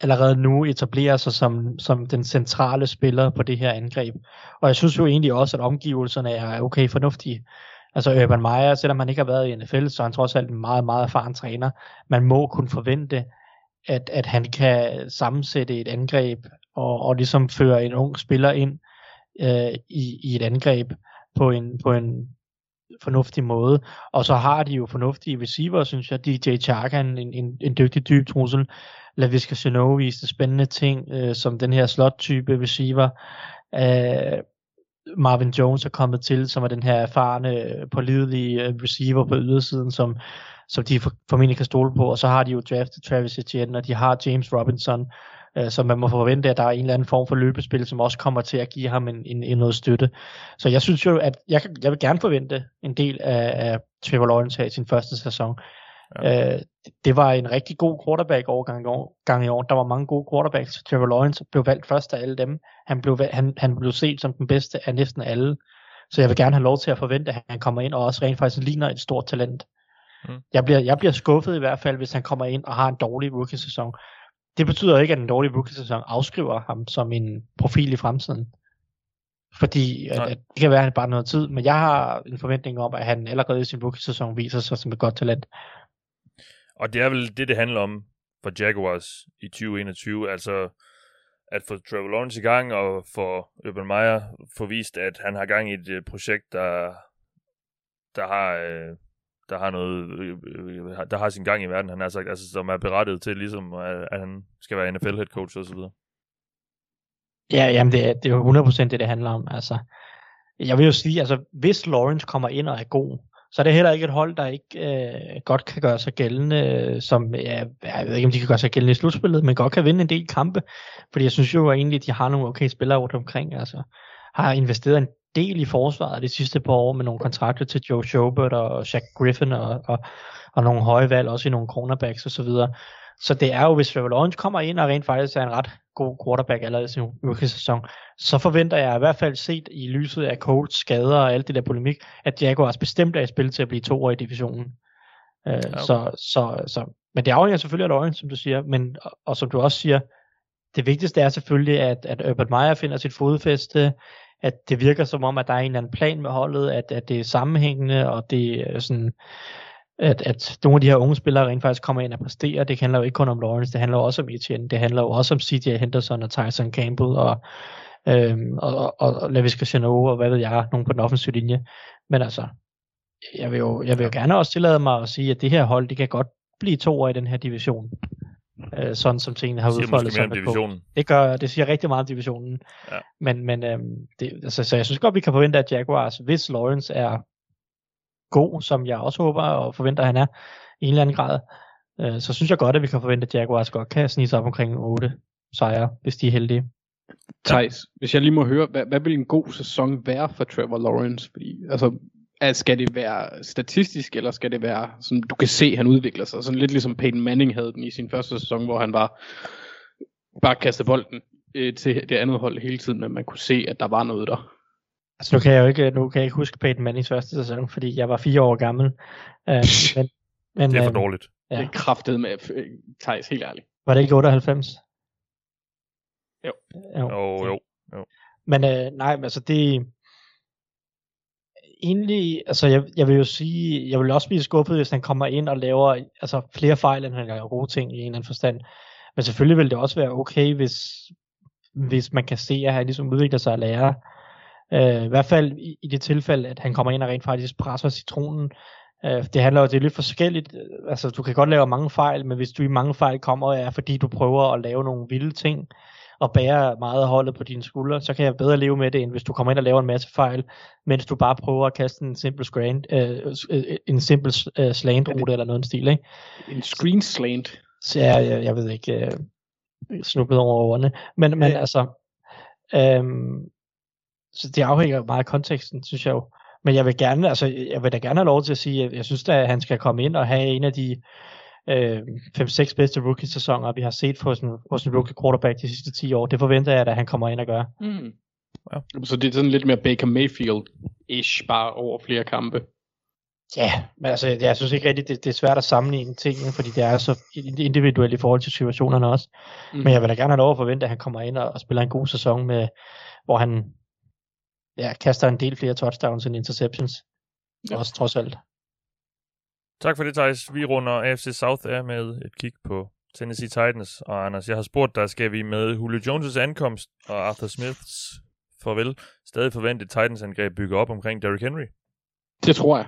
allerede nu etablerer sig som, som den centrale spiller på det her angreb. Og jeg synes jo egentlig også, at omgivelserne er okay fornuftige. Altså Urban Meyer, selvom han ikke har været i NFL, så er han trods alt en meget, meget erfaren træner. Man må kunne forvente, at, at han kan sammensætte et angreb og, og ligesom føre en ung spiller ind øh, i, i et angreb på en, på en fornuftig måde. Og så har de jo fornuftige receiver, synes jeg. DJ Chark er en, en, en dygtig dyb trussel. LaVisca Chenot viste spændende ting, øh, som den her slot-type receiver. Øh, Marvin Jones er kommet til, som er den her erfarne, pålidelige øh, receiver på ydersiden, som, som de formentlig kan stole på. Og så har de jo draftet Travis Etienne, og de har James Robinson, øh, så man må forvente, at der er en eller anden form for løbespil, som også kommer til at give ham en, en, en noget støtte. Så jeg synes jo, at jeg, jeg vil gerne forvente en del af, af Trevor Lawrence her i sin første sæson. Ja. Øh, det var en rigtig god quarterback overgang i år, gang i år. Der var mange gode quarterbacks. Trevor Lawrence blev valgt først af alle dem. Han blev, han, han blev set som den bedste af næsten alle. Så jeg vil gerne have lov til at forvente, at han kommer ind og også rent faktisk ligner et stort talent. Mm. Jeg, bliver, jeg bliver skuffet i hvert fald, hvis han kommer ind og har en dårlig rookie-sæson det betyder ikke, at en dårlig rookie-sæson afskriver ham som en profil i fremtiden. Fordi at, at det kan være, at han bare noget tid, men jeg har en forventning om, at han allerede i sin rookie-sæson viser sig som et godt talent. Og det er vel det, det handler om for Jaguars i 2021, altså at få Trevor Lawrence i gang, og for Urban Meyer få vist, at han har gang i et uh, projekt, der, der har uh, der har noget, øh, der har sin gang i verden, han har sagt, altså, altså, som er berettet til, ligesom, at, at han skal være NFL head coach og så videre. Ja, jamen det, er, det er jo 100% det, det handler om. Altså, jeg vil jo sige, altså, hvis Lawrence kommer ind og er god, så er det heller ikke et hold, der ikke øh, godt kan gøre sig gældende, som, ja, jeg ved ikke, om de kan gøre sig gældende i slutspillet, men godt kan vinde en del kampe, fordi jeg synes jo egentlig, at de har nogle okay spillere rundt omkring, altså har investeret en del i forsvaret de sidste par år med nogle kontrakter til Joe Schobert og Jack Griffin og, og, og nogle høje valg, også i nogle cornerbacks osv. Så. Så det er jo, hvis Trevor Lawrence kommer ind og rent faktisk er en ret god quarterback allerede i sin rookie-sæson, så forventer jeg i hvert fald set i lyset af Colts skader og alt det der polemik, at Jaguars bestemt er i spil til at blive to år i divisionen. Øh, okay. så, så, så, men det afhænger selvfølgelig af Lawrence, som du siger, men, og, og som du også siger, det vigtigste er selvfølgelig, at, at Urban Meyer finder sit fodfæste, at det virker som om, at der er en eller anden plan med holdet, at, at det er sammenhængende, og det er sådan, at, at nogle af de her unge spillere rent faktisk kommer ind og præsterer. Det handler jo ikke kun om Lawrence, det handler jo også om Etienne, det handler jo også om CJ Henderson og Tyson Campbell og, øhm, og, og, og Laviska Cristiano og hvad ved jeg, nogen på den offensive linje. Men altså, jeg vil jo, jeg vil jo gerne også tillade mig at sige, at det her hold, det kan godt blive to år i den her division. Øh, sådan som tingene har udfoldet sig. Det gør, det siger rigtig meget om divisionen. Ja. Men, men øhm, det, altså, så jeg synes godt, vi kan forvente, at Jaguars, hvis Lawrence er god, som jeg også håber og forventer, at han er i en eller anden grad, øh, så synes jeg godt, at vi kan forvente, at Jaguars godt kan snige sig op omkring 8 sejre, hvis de er heldige. Thijs, hvis jeg lige må høre, hvad, hvad vil en god sæson være for Trevor Lawrence? Fordi, altså, at skal det være statistisk, eller skal det være sådan, du kan se, at han udvikler sig? Sådan lidt ligesom Peyton Manning havde den i sin første sæson, hvor han var bare kastet bolden øh, til det andet hold hele tiden, men man kunne se, at der var noget der. Altså nu kan jeg jo ikke, nu kan jeg ikke huske Peyton Mannings første sæson, fordi jeg var fire år gammel. Øh, men, men, Det er for øh, dårligt. Ja. Det er kraftet med øh, Thijs, helt ærligt. Var det ikke 98? Jo. jo. Jo, jo. Men øh, nej, men altså det... Egentlig, altså jeg, jeg vil jo sige, jeg vil også blive skuffet, hvis han kommer ind og laver altså, flere fejl, end han laver gode ting i en eller anden forstand. Men selvfølgelig vil det også være okay, hvis, hvis man kan se, at han ligesom udvikler sig og lærer. Øh, I hvert fald i, i det tilfælde, at han kommer ind og rent faktisk presser citronen. Øh, det handler jo, det er lidt forskelligt. Altså, du kan godt lave mange fejl, men hvis du i mange fejl kommer, er fordi du prøver at lave nogle vilde ting, og bærer meget af holdet på dine skuldre, så kan jeg bedre leve med det, end hvis du kommer ind og laver en masse fejl, mens du bare prøver at kaste en simpel screen, øh, øh, en simpel øh, slant rute eller noget stil, ikke? En screen slant. Så jeg, jeg, jeg ved ikke, øh, snuppet over ordene. Men, men Ja. altså, øhm, så det afhænger meget af konteksten, synes jeg jo. Men jeg vil gerne, altså, jeg vil da gerne have lov til at sige, at jeg synes da, at han skal komme ind og have en af de øh, 5-6 bedste rookie-sæsoner, vi har set hos en, hos en rookie quarterback de sidste 10 år. Det forventer jeg, at han kommer ind og gør. Mm. Ja. Så det er sådan lidt mere Baker Mayfield-ish, bare over flere kampe. Ja, men altså, jeg synes ikke rigtigt, det, det er svært at sammenligne tingene, fordi det er så individuelt i forhold til situationerne også. Mm. Men jeg vil da gerne have lov at forvente, at han kommer ind og, og spiller en god sæson, med, hvor han ja, kaster en del flere touchdowns end interceptions. Ja. Også trods alt. Tak for det, Thijs. Vi runder AFC South af med et kig på Tennessee Titans. Og Anders, jeg har spurgt dig, skal vi med Julio Jones' ankomst og Arthur Smiths farvel stadig forvente et Titans-angreb bygge op omkring Derrick Henry? Det tror jeg.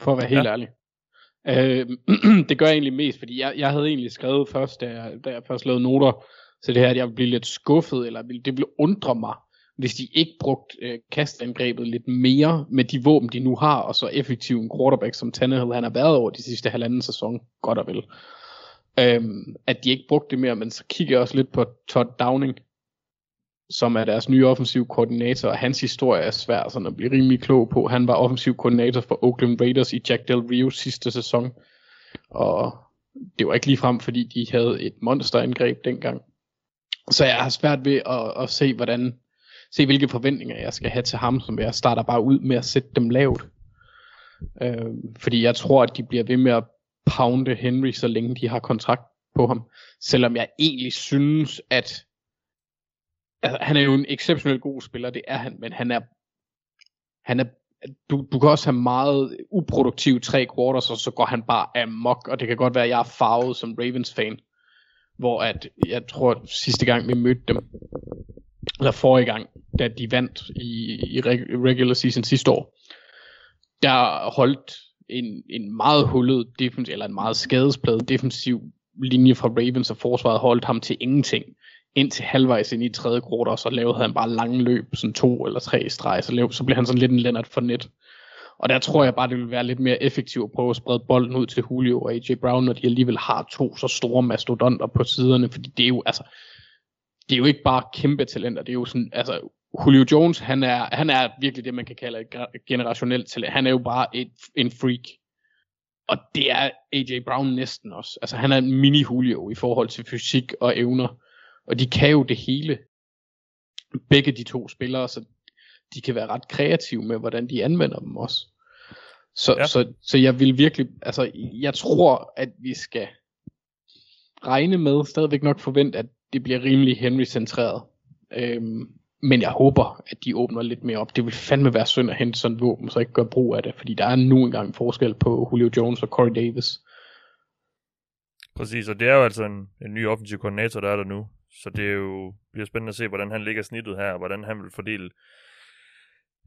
For at være helt Ja. ærlig. Øh, det gør jeg egentlig mest, fordi jeg, jeg havde egentlig skrevet først, da jeg, da jeg først lavede noter til det her, at jeg ville blive lidt skuffet, eller det ville undre mig, hvis de ikke brugte øh, kastangrebet lidt mere med de våben, de nu har, og så effektiv en quarterback, som Tannehill han har været over de sidste halvanden sæson, godt og vel. Øhm, at de ikke brugte det mere, men så kigger jeg også lidt på Todd Downing, som er deres nye offensiv koordinator, og hans historie er svær sådan at blive rimelig klog på. Han var offensiv koordinator for Oakland Raiders i Jack Del Rio sidste sæson, og det var ikke lige frem, fordi de havde et monsterangreb dengang. Så jeg har svært ved at, at se, hvordan, se hvilke forventninger jeg skal have til ham, som jeg starter bare ud med at sætte dem lavt. Øh, fordi jeg tror, at de bliver ved med at pounde Henry, så længe de har kontrakt på ham. Selvom jeg egentlig synes, at altså, han er jo en exceptionelt god spiller, det er han, men han er, han er du, du kan også have meget uproduktiv tre quarters, og så går han bare amok, og det kan godt være, at jeg er farvet som Ravens-fan, hvor at, jeg tror, at sidste gang vi mødte dem, eller forrige gang, da de vandt i, i regular season sidste år, der holdt en, en meget hullet defensiv, eller en meget skadespladet defensiv linje fra Ravens, og forsvaret holdt ham til ingenting indtil halvvejs ind i tredje quarter, og så lavede han bare lange løb, sådan to eller tre i streg, så, lav, så blev han sådan lidt en Leonard for net. Og der tror jeg bare, det vil være lidt mere effektivt at prøve at sprede bolden ud til Julio og AJ Brown, når de alligevel har to så store mastodonter på siderne, fordi det er jo, altså, det er jo ikke bare kæmpe talenter, det er jo sådan, altså, Julio Jones, han er, han er virkelig det, man kan kalde et generationelt talent. Han er jo bare et, en freak. og det er AJ Brown næsten også. Altså han er en mini Julio i forhold til fysik og evner. Og de kan jo det hele. Begge de to spillere, så de kan være ret kreative med, hvordan de anvender dem også. Så, ja. så, så jeg vil virkelig, altså jeg tror, at vi skal regne med, stadigvæk nok forvente, at det bliver rimelig Henry-centreret. Øhm, men jeg håber, at de åbner lidt mere op. Det vil fandme være synd at hente sådan et våben, så ikke gøre brug af det, fordi der er nu engang forskel på Julio Jones og Corey Davis. Præcis, og det er jo altså en, en ny offensiv koordinator, der er der nu. Så det er jo, bliver spændende at se, hvordan han ligger snittet her, og hvordan han vil fordele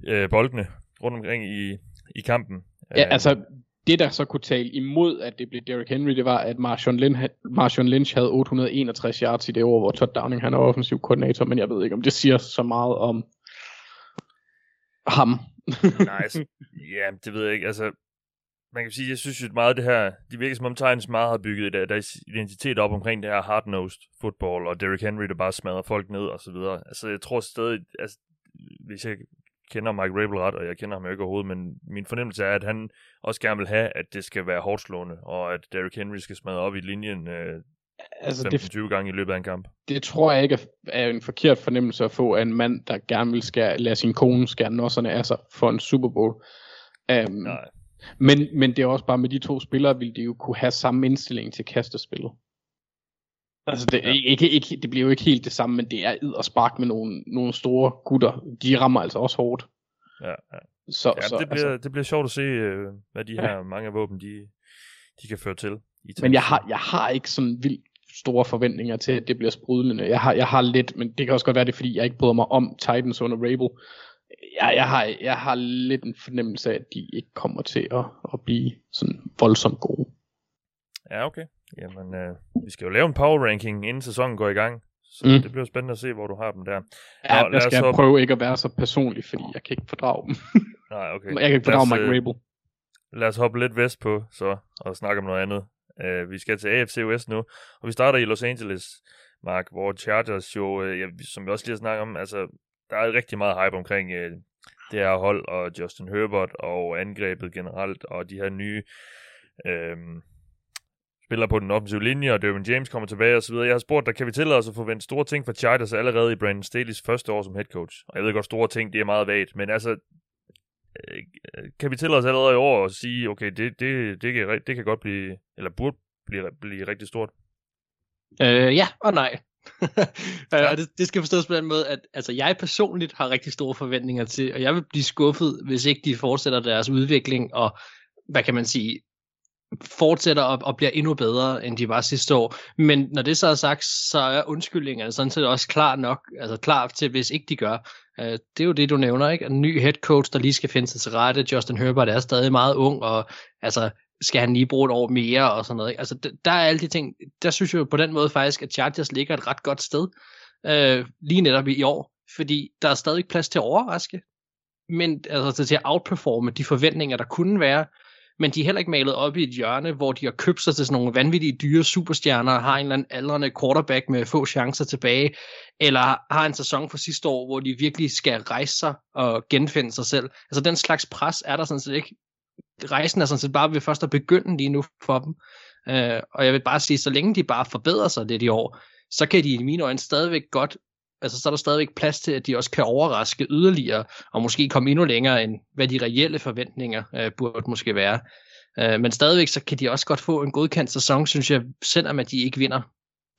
øh, boldene rundt omkring i, i kampen. Ja, Øh, altså, det der så kunne tale imod, at det blev Derrick Henry, det var, at Marshawn Lynch, Marshawn Lynch havde 861 yards i det år, hvor Todd Downing han er offensiv koordinator, men jeg ved ikke, om det siger så meget om ham. nice. Ja, det ved jeg ikke. Altså, man kan sige, jeg synes jo meget af det her, det virker som om Titans meget har bygget der, deres identitet op omkring det her hard-nosed football, og Derrick Henry, der bare smadrer folk ned og så videre. Altså, jeg tror stadig, altså, hvis jeg kender Mike Rabel ret, og jeg kender ham jo ikke overhovedet, men min fornemmelse er, at han også gerne vil have, at det skal være hårdt slående, og at Derrick Henry skal smadre op i linjen øh, altså, det, 15-20 gange i løbet af en kamp. det tror jeg ikke er, er en forkert fornemmelse at få af en mand, der gerne vil skære, lade sin kone skære nosserne af sig for en Super Bowl. Um, Nej. men, men det er også bare med de to spillere, vil de jo kunne have samme indstilling til kastespillet. Altså det, Ja. ja. ikke, ikke, det bliver jo ikke helt det samme, men det er id og spark med nogle, nogle store gutter. De rammer altså også hårdt. Ja, ja. Så, ja så, det, bliver, altså, det bliver sjovt at se, øh, hvad de Ja. her mange våben, de, de kan føre til. I men jeg har, jeg har ikke sådan vildt store forventninger til, at det bliver sprudlende. Jeg har, jeg har lidt, men det kan også godt være, det fordi jeg ikke bryder mig om Titans under Rabel. Jeg, jeg, har, jeg har lidt en fornemmelse af, at de ikke kommer til at, at blive sådan voldsomt gode. Ja, okay. Jamen, øh, vi skal jo lave en power ranking, inden sæsonen går i gang. Så Mm. det bliver spændende at se, hvor du har dem der. Ja, Nå, lad jeg skal hoppe- prøve ikke at være så personlig, fordi jeg kan ikke fordrage dem. Nej, okay. Jeg kan ikke Lad fordrage os, Mike øh, Rabel. Lad os hoppe lidt vest på, så, og snakke om noget andet. Uh, vi skal til AFC West nu, og vi starter i Los Angeles, Mark, hvor Chargers jo, uh, ja, som vi også lige har snakket om, altså, der er rigtig meget hype omkring uh, det her hold, og Justin Herbert, og angrebet generelt, og de her nye uh, spillere på den offensive linje, og Derwin James kommer tilbage og så videre. Jeg har spurgt dig, kan vi tillade os at forvente store ting fra Chargers allerede i Brandon Staley's første år som head coach? Og jeg ved godt, store ting, det er meget vagt, men altså, øh, kan vi tillade os allerede i år at sige, okay, det, det, det, kan, det kan godt blive, eller burde blive, blive rigtig stort. Øh, ja og nej. ja. Og det, det skal forstås på den måde, at altså, jeg personligt har rigtig store forventninger til, og jeg vil blive skuffet, hvis ikke de fortsætter deres udvikling, og hvad kan man sige, fortsætter og, og bliver endnu bedre, end de var sidste år. Men når det så er sagt, så er undskyldningerne sådan set også klar nok, altså klar til, hvis ikke de gør. Uh, det er jo det, du nævner, ikke? En ny head coach, der lige skal finde sig til rette. Justin Herbert er stadig meget ung, og altså, skal han lige bruge et år mere og sådan noget. Ikke? Altså, d- der er alle de ting, der synes jeg på den måde faktisk, at Chargers ligger et ret godt sted, øh, lige netop i år, fordi der er stadig plads til at overraske, men altså til at outperforme de forventninger, der kunne være, men de er heller ikke malet op i et hjørne, hvor de har købt sig til sådan nogle vanvittige dyre superstjerner, har en eller anden aldrende quarterback med få chancer tilbage, eller har en sæson fra sidste år, hvor de virkelig skal rejse sig og genfinde sig selv. Altså den slags pres er der sådan set ikke rejsen er sådan set bare ved først at begynde lige nu for dem. Øh, og jeg vil bare sige, så længe de bare forbedrer sig lidt i år, så kan de i mine øjne stadigvæk godt, altså så er der stadigvæk plads til, at de også kan overraske yderligere, og måske komme endnu længere end hvad de reelle forventninger øh, burde måske være. Øh, men stadigvæk så kan de også godt få en godkendt sæson, synes jeg, selvom at de ikke vinder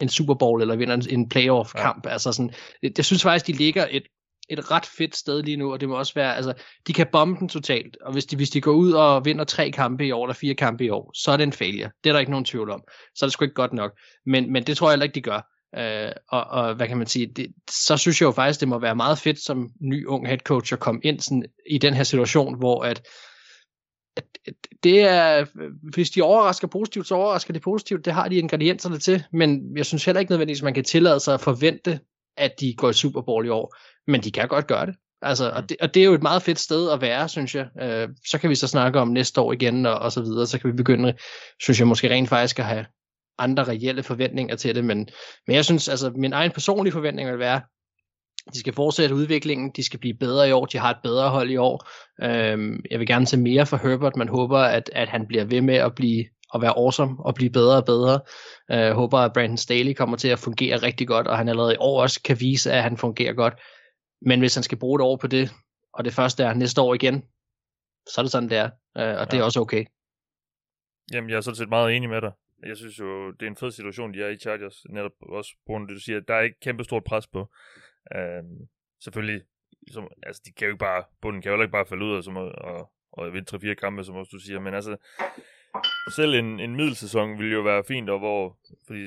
en Super Bowl eller vinder en, en playoff-kamp. Ja. Altså sådan, jeg, jeg synes faktisk, de ligger et, et ret fedt sted lige nu, og det må også være, altså, de kan bombe den totalt, og hvis de, hvis de går ud og vinder tre kampe i år, eller fire kampe i år, så er det en failure. Det er der ikke nogen tvivl om. Så er det sgu ikke godt nok. Men, men det tror jeg heller ikke, de gør. Øh, og, og hvad kan man sige, det, så synes jeg jo faktisk, det må være meget fedt som ny ung head coach at komme ind sådan, i den her situation, hvor at, at, det er, hvis de overrasker positivt, så overrasker de positivt, det har de ingredienserne til, men jeg synes heller ikke nødvendigvis, at man kan tillade sig at forvente, at de går i Super Bowl i år, men de kan godt gøre det. Altså, og, det, og det er jo et meget fedt sted at være, synes jeg. Øh, så kan vi så snakke om næste år igen, og, og så videre. Så kan vi begynde, synes jeg, måske rent faktisk at have andre reelle forventninger til det. Men, men jeg synes, altså, min egen personlige forventning vil være, De skal fortsætte udviklingen, de skal blive bedre i år, de har et bedre hold i år. Øhm, jeg vil gerne se mere fra Herbert, man håber, at, at han bliver ved med at blive at være awesome og blive bedre og bedre. Jeg øh, håber, at Brandon Staley kommer til at fungere rigtig godt, og han allerede i år også kan vise, at han fungerer godt. Men hvis han skal bruge et år på det, og det første er næste år igen, så er det sådan, det er. Øh, og ja. det er også okay. Jamen, jeg er sådan set meget enig med dig. Jeg synes jo, det er en fed situation, de er i Chargers, netop også på grund af det, du siger. Der er ikke kæmpe stort pres på. Øhm, selvfølgelig, som, altså, de kan jo ikke bare, bunden kan jo ikke bare falde ud og, som, og, og vinde 3-4 kampe, som også du siger, men altså, selv en, en middelsæson ville jo være fint, og hvor, fordi,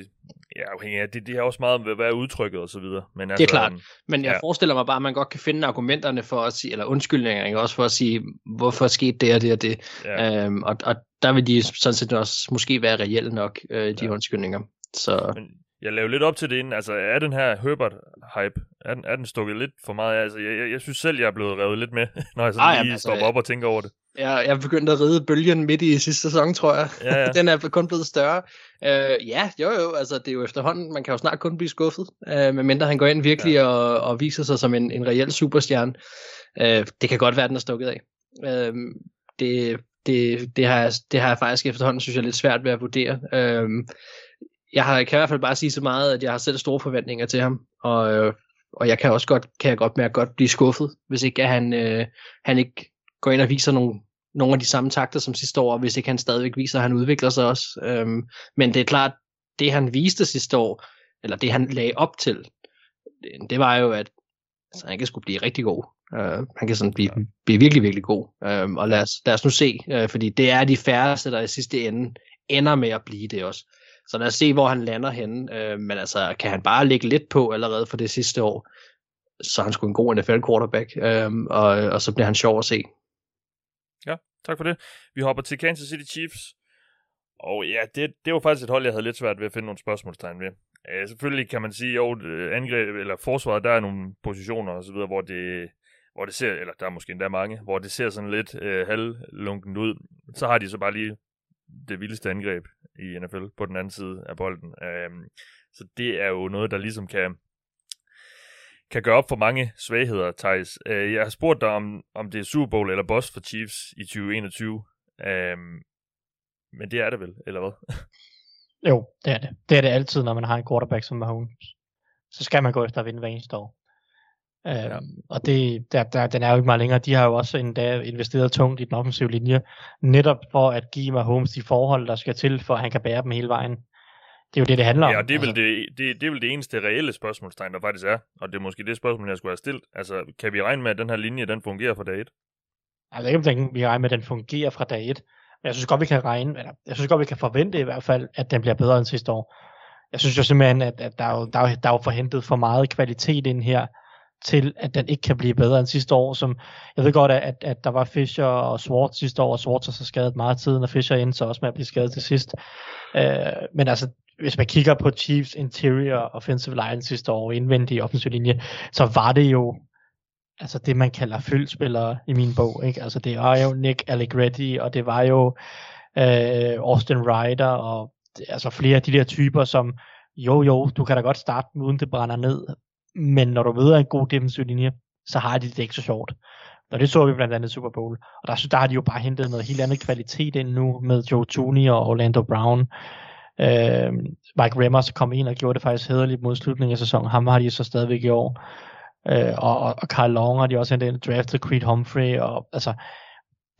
ja, afhængig af, det, det har også meget med, hvad er udtrykket og så videre. Men altså, det er klart, men jeg ja. forestiller mig bare, at man godt kan finde argumenterne for at sige, eller undskyldninger, ikke? også for at sige, hvorfor skete det og det og det. Ja. Øhm, og, og der vil de sådan set også måske være reelle nok, øh, de ja. undskyldninger. Så... Men jeg lavede lidt op til det inden. Altså, er den her Herbert-hype, er den, er den stukket lidt for meget? Altså, jeg, jeg, jeg synes selv, jeg er blevet revet lidt med, når jeg sådan Ej, lige altså, stopper op og tænker over det. Jeg er begyndt at ride bølgen midt i sidste sæson, tror jeg. Ja, ja. den er kun blevet større. Uh, ja, jo jo, altså det er jo efterhånden, man kan jo snart kun blive skuffet, uh, medmindre han går ind virkelig ja. og, og viser sig som en, en reel superstjerne. Uh, det kan godt være, den er stukket af. Uh, det, det, det, har jeg, det har jeg faktisk efterhånden, synes jeg, lidt svært ved at vurdere. Øhm, jeg har, kan i hvert fald bare sige så meget, at jeg har selv store forventninger til ham, og, øh, og jeg kan også godt, kan jeg godt med at godt blive skuffet, hvis ikke at han, øh, han ikke går ind og viser nogle, nogle af de samme takter som sidste år, hvis ikke han stadigvæk viser, at han udvikler sig også. Øhm, men det er klart, det han viste sidste år, eller det han lagde op til, det, det var jo, at altså, han kan skulle blive rigtig god. Uh, han kan sådan blive, blive virkelig, virkelig god. Uh, og lad os, lad os nu se, uh, fordi det er de færreste, der i sidste ende ender med at blive det også. Så lad os se, hvor han lander henne. Øh, men altså, kan han bare lægge lidt på allerede for det sidste år, så er han sgu en god NFL quarterback, øh, og, og så bliver han sjov at se. Ja, tak for det. Vi hopper til Kansas City Chiefs. Og ja, det, det var faktisk et hold, jeg havde lidt svært ved at finde nogle spørgsmålstegn ved. Uh, selvfølgelig kan man sige, jo, angreb, eller forsvaret, der er nogle positioner og så videre, hvor det, hvor det ser, eller der er måske endda mange, hvor det ser sådan lidt øh, halvlunken ud. Så har de så bare lige det vildeste angreb i NFL på den anden side af bolden. Øh, så det er jo noget, der ligesom kan, kan gøre op for mange svagheder, Thijs. Øh, jeg har spurgt dig, om, om det er Super Bowl eller boss for Chiefs i 2021. Øh, men det er det vel, eller hvad? jo, det er det. Det er det altid, når man har en quarterback som Mahomes. Så skal man gå efter at vinde hver eneste år. Ja. Øhm, og det, der, der, den er jo ikke meget længere. De har jo også endda investeret tungt i den offensive linje, netop for at give Mahomes de forhold, der skal til, for at han kan bære dem hele vejen. Det er jo det, det handler om. Ja, og det er, vel altså. det, det, det er vel det eneste reelle spørgsmålstegn, der faktisk er. Og det er måske det spørgsmål, jeg skulle have stillet. Altså, kan vi regne med, at den her linje, den fungerer fra dag 1? Jeg ved ikke, om vi regne med, at den fungerer fra dag 1. Men jeg synes godt, vi kan regne, eller jeg synes godt, vi kan forvente i hvert fald, at den bliver bedre end sidste år. Jeg synes jo simpelthen, at, at der, er jo, der, er der er jo forhentet for meget kvalitet ind her, til, at den ikke kan blive bedre end sidste år. Som, jeg ved godt, at, at der var Fischer og Swartz sidste år, og Swartz har så skadet meget tid, og Fischer endte så også med at blive skadet til sidst. Øh, men altså, hvis man kigger på Chiefs interior offensive line sidste år, indvendige offensive linje, så var det jo altså det, man kalder fyldspillere i min bog. Ikke? Altså det var jo Nick Allegretti, og det var jo øh, Austin Ryder, og altså flere af de der typer, som jo jo, du kan da godt starte uden det brænder ned, men når du ved en god defensiv linje, så har de det ikke så sjovt. Og det så vi blandt andet i Super Bowl. Og der, der har de jo bare hentet noget helt andet kvalitet ind nu med Joe Tooney og Orlando Brown. Øh, Mike Remmers kom ind og gjorde det faktisk hederligt mod slutningen af sæsonen. Ham har de så stadigvæk i år. Øh, og, og, og Carl Long har de også hentet ind draftet Creed Humphrey. Og, altså,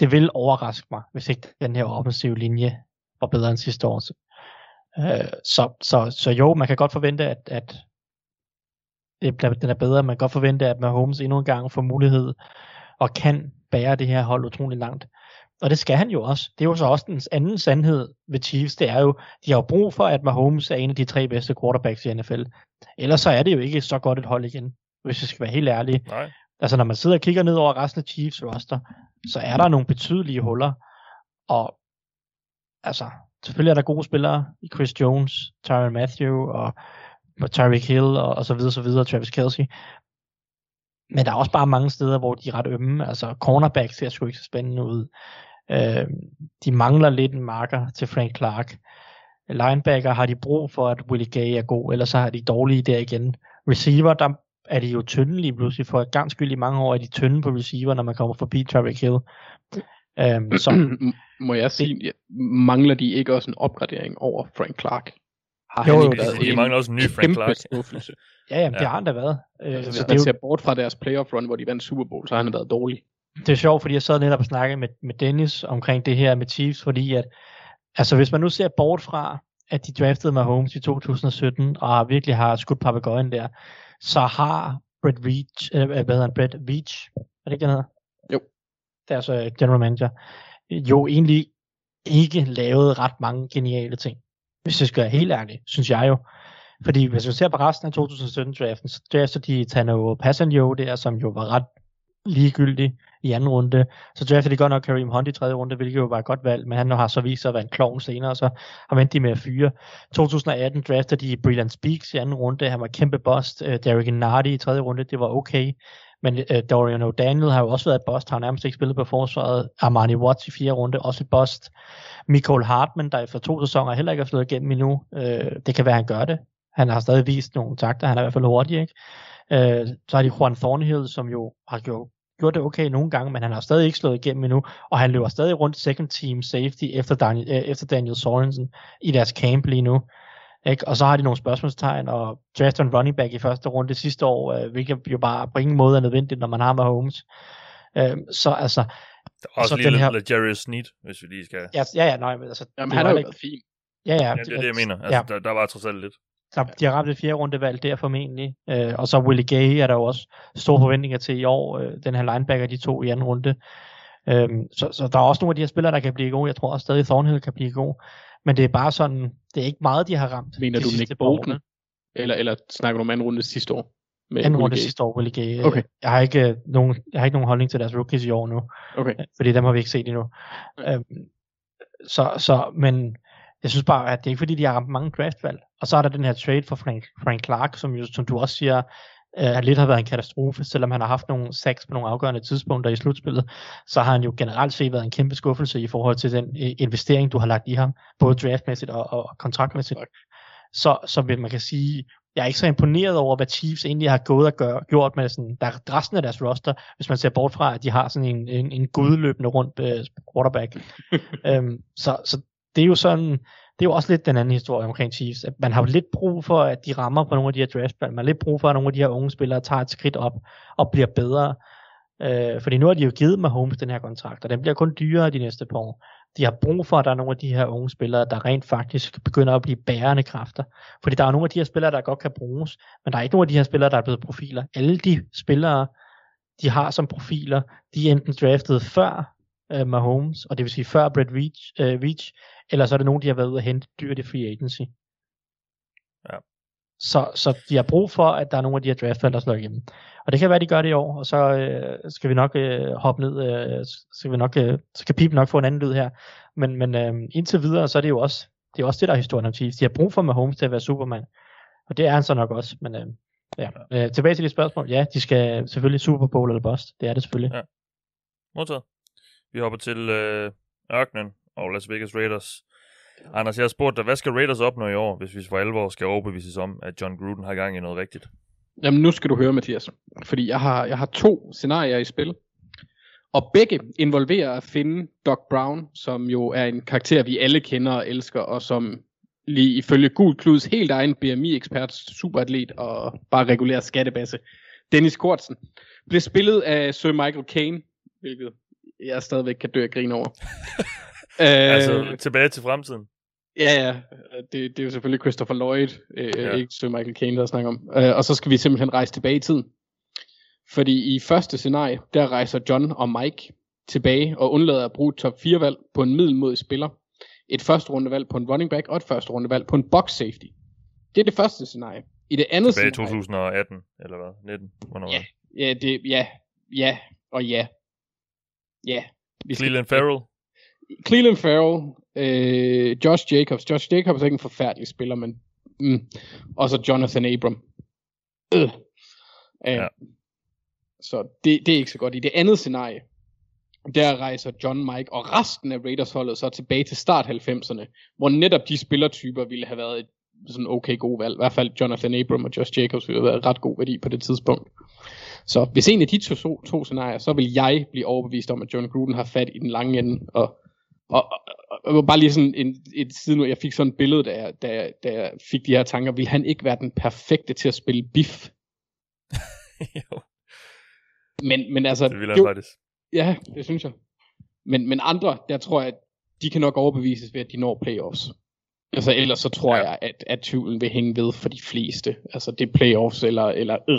det vil overraske mig, hvis ikke den her offensive linje var bedre end sidste år. Øh, så, så, så jo, man kan godt forvente, at, at den er bedre. Man kan godt forvente, at Mahomes endnu en gang får mulighed og kan bære det her hold utrolig langt. Og det skal han jo også. Det er jo så også den anden sandhed ved Chiefs, det er jo, de har jo brug for, at Mahomes er en af de tre bedste quarterbacks i NFL. Ellers så er det jo ikke så godt et hold igen, hvis jeg skal være helt ærlig. Nej. Altså når man sidder og kigger ned over resten af Chiefs roster, så er der nogle betydelige huller. Og altså, selvfølgelig er der gode spillere i Chris Jones, Tyron Matthew og Tyreek Hill og, og så videre, så videre, Travis Kelsey. Men der er også bare mange steder, hvor de er ret ømme. Altså cornerback ser sgu ikke så spændende ud. Øh, de mangler lidt en marker til Frank Clark. Linebacker har de brug for, at Willie Gay er god, ellers så har de dårlige der igen. Receiver, der er de jo tynde lige pludselig. For et gang skyld i mange år er de tynde på receiver, når man kommer forbi Tyreek Hill. Øhm, så Må jeg sige, ja, mangler de ikke også en opgradering over Frank Clark? Har Jo, han jo, været de en mangler også en ny Frank Clark. skuffelse? ja, jamen, det Ja. har han da været. Øh, Altså, hvis så det, man er jo, ser bort fra deres playoff run, hvor de vandt Super Bowl, så har han været dårlig. det er sjovt, fordi jeg sad netop og snakkede med, med Dennis omkring det her med Chiefs, fordi at, altså hvis man nu ser bort fra, at de draftede Mahomes i 2017, og virkelig har skudt papegøjen der, så har Brett Veach, øh, hvad hedder han, Brett Veach, er det ikke, den hedder? Jo. Deres øh, general manager, jo egentlig ikke lavet ret mange geniale ting. Hvis jeg skal være helt ærlig, synes jeg jo. Fordi hvis vi ser på resten af 2017-draften, så drafter de Tano Passanjo der, som jo var ret ligegyldig i anden runde. Så drafter de godt nok Kareem Hunt i tredje runde, hvilket jo var et godt valg, men han har så vist sig at være en klovn senere, så har vendt de med at fyre. 2018 drafter de Brilliant Speaks i anden runde, han var kæmpe bust. Øh, Derek Nardi i tredje runde, det var okay. Men øh, Dorian O'Daniel har jo også været et bust, har nærmest ikke spillet på forsvaret. Armani Watts i fjerde runde, også et bust. Michael Hartman, der efter to sæsoner heller ikke har slået igennem endnu. Øh, det kan være, han gør det. Han har stadig vist nogle takter, han er i hvert fald hurtig, ikke? Øh, så har de Juan Thornhill, som jo har gjort gjort det okay nogle gange, men han har stadig ikke slået igennem endnu, og han løber stadig rundt second team safety efter Daniel, øh, efter Daniel Sorensen i deres camp lige nu. Ikke? Og så har de nogle spørgsmålstegn, og drafter en running back i første runde sidste år, øh, hvilket jo bare på ingen måde er nødvendigt, når man har Mahomes. Øh, så altså, Der er også så lige den lidt, her- lidt Jerry Sneed, hvis vi lige skal... ja, ja, ja nej, men altså, Jamen, det han har jo været fin. Ja, ja. Ja, det er det, jeg mener. Altså, ja, der, der var trods alt lidt. der, de har ramt et fjerde rundevalg der formentlig. Øh, og så Willie Gay er der jo også store forventninger til i år. Øh, den her linebacker, de to i anden runde. Øhm, så, så der er også nogle af de her spillere, der kan blive gode. Jeg tror også stadig Thornhill kan blive god. Men det er bare sådan, det er ikke meget, de har ramt. Mener du Nick Bolton? Eller, eller snakker du om anden runde sidste år? Med Anden runde sidste år, Willie Gay. Okay. Jeg har ikke øh, nogen, jeg har ikke nogen holdning til deres rookies i år nu. Okay. fordi dem har vi ikke set endnu. Nej. Øhm, så, så, men jeg synes bare, at det er ikke fordi, de har ramt mange draftvalg. Og så er der den her trade for Frank, Frank Clark, som jo, som du også siger, øh, lidt har været en katastrofe, selvom han har haft nogle sacks på nogle afgørende tidspunkter i slutspillet, så har han jo generelt set været en kæmpe skuffelse i forhold til den øh, investering, du har lagt i ham, både draftmæssigt og, og kontraktmæssigt. Så, så vil man kan sige, jeg er ikke så imponeret over, hvad Chiefs egentlig har gået og gør, gjort med sådan, der, resten af deres roster, hvis man ser bort fra, at de har sådan en, en, en gudløbende rundt øh, quarterback. øhm, så, så det er jo sådan, det er jo også lidt den anden historie omkring Chiefs. At man har jo lidt brug for, at de rammer på nogle af de her draftspil. Man har lidt brug for, at nogle af de her unge spillere tager et skridt op og bliver bedre. Øh, fordi nu har de jo givet Mahomes den her kontrakt, og den bliver kun dyrere de næste par år. De har brug for, at der er nogle af de her unge spillere, der rent faktisk begynder at blive bærende kræfter. Fordi der er nogle af de her spillere, der godt kan bruges, men der er ikke nogen af de her spillere, der er blevet profiler. Alle de spillere, de har som profiler, de er enten draftet før øh, Mahomes, og det vil sige før Brett Veach, øh, Veach, eller så er det nogen, de har været ude at hente dyrt i free agency. Ja. Så, så de har brug for, at der er nogle af de her draftvalg, der slår igennem. Og det kan være, de gør det i år, og så øh, skal vi nok øh, hoppe ned, øh, skal vi nok, øh, så kan Pip nok få en anden lyd her. Men, men øh, indtil videre, så er det jo også det, er også det der er historien om Chiefs. De har brug for Mahomes til at være Superman. Og det er han så nok også. Men øh, ja. Øh, tilbage til dit spørgsmål. Ja, de skal selvfølgelig Super Bowl eller bust. Det er det selvfølgelig. Ja. Modtaget. Vi hopper til øh, ørkenen og Las Vegas Raiders. Anders, jeg har spurgt dig, hvad skal Raiders opnå i år, hvis vi for alvor skal overbevises om, at John Gruden har gang i noget rigtigt? Jamen nu skal du høre, Mathias. Fordi jeg har, jeg har to scenarier i spil. Og begge involverer at finde Doc Brown, som jo er en karakter, vi alle kender og elsker, og som lige ifølge Gul Kluds helt egen BMI-ekspert, superatlet og bare regulær skattebasse, Dennis Kortsen, blev spillet af Sir Michael Caine, hvilket jeg stadigvæk kan dø af grin over. øh, Altså, tilbage til fremtiden. Ja, ja. Det, det er jo selvfølgelig Christopher Lloyd, øh, Ja. ikke Sir Michael Caine, der snakker om. Øh, og så skal vi simpelthen rejse tilbage i tiden. Fordi i første scenarie, der rejser John og Mike tilbage og undlader at bruge top 4 valg på en middelmodig spiller. Et første rundevalg på en running back og et første rundevalg på en box safety. Det er det første scenarie. I det andet Tilbage i scenarie... 2018, eller hvad? 19? Hvornår Ja, ja, det, ja, ja og ja. Ja. Vi skal- Cleveland Farrell. Cleveland Farrell, øh, Josh Jacobs. Josh Jacobs er ikke en forfærdelig spiller, men... Mm, og så Jonathan Abram. Øh. Øh, Ja. Så det, det er ikke så godt. I det andet scenarie, der rejser John Mike og resten af Raiders holdet så tilbage til start 90'erne, hvor netop de spillertyper ville have været et sådan okay gode valg. I hvert fald Jonathan Abram og Josh Jacobs ville have været ret god værdi på det tidspunkt. Så hvis en af de to, to scenarier, så vil jeg blive overbevist om, at John Gruden har fat i den lange ende. Og, og, og, og bare lige sådan en, et side nu, jeg fik sådan et billede, da jeg, da, jeg, da jeg fik de her tanker, vil han ikke være den perfekte til at spille biff? jo, Men, men altså, det vil han jo, faktisk. Ja, det synes jeg. Men, men andre, der tror jeg, at de kan nok overbevises ved, at de når playoffs. Altså ellers så tror Ja. ja. jeg, at, at tvivlen vil hænge ved for de fleste. Altså det er playoffs eller, eller øh.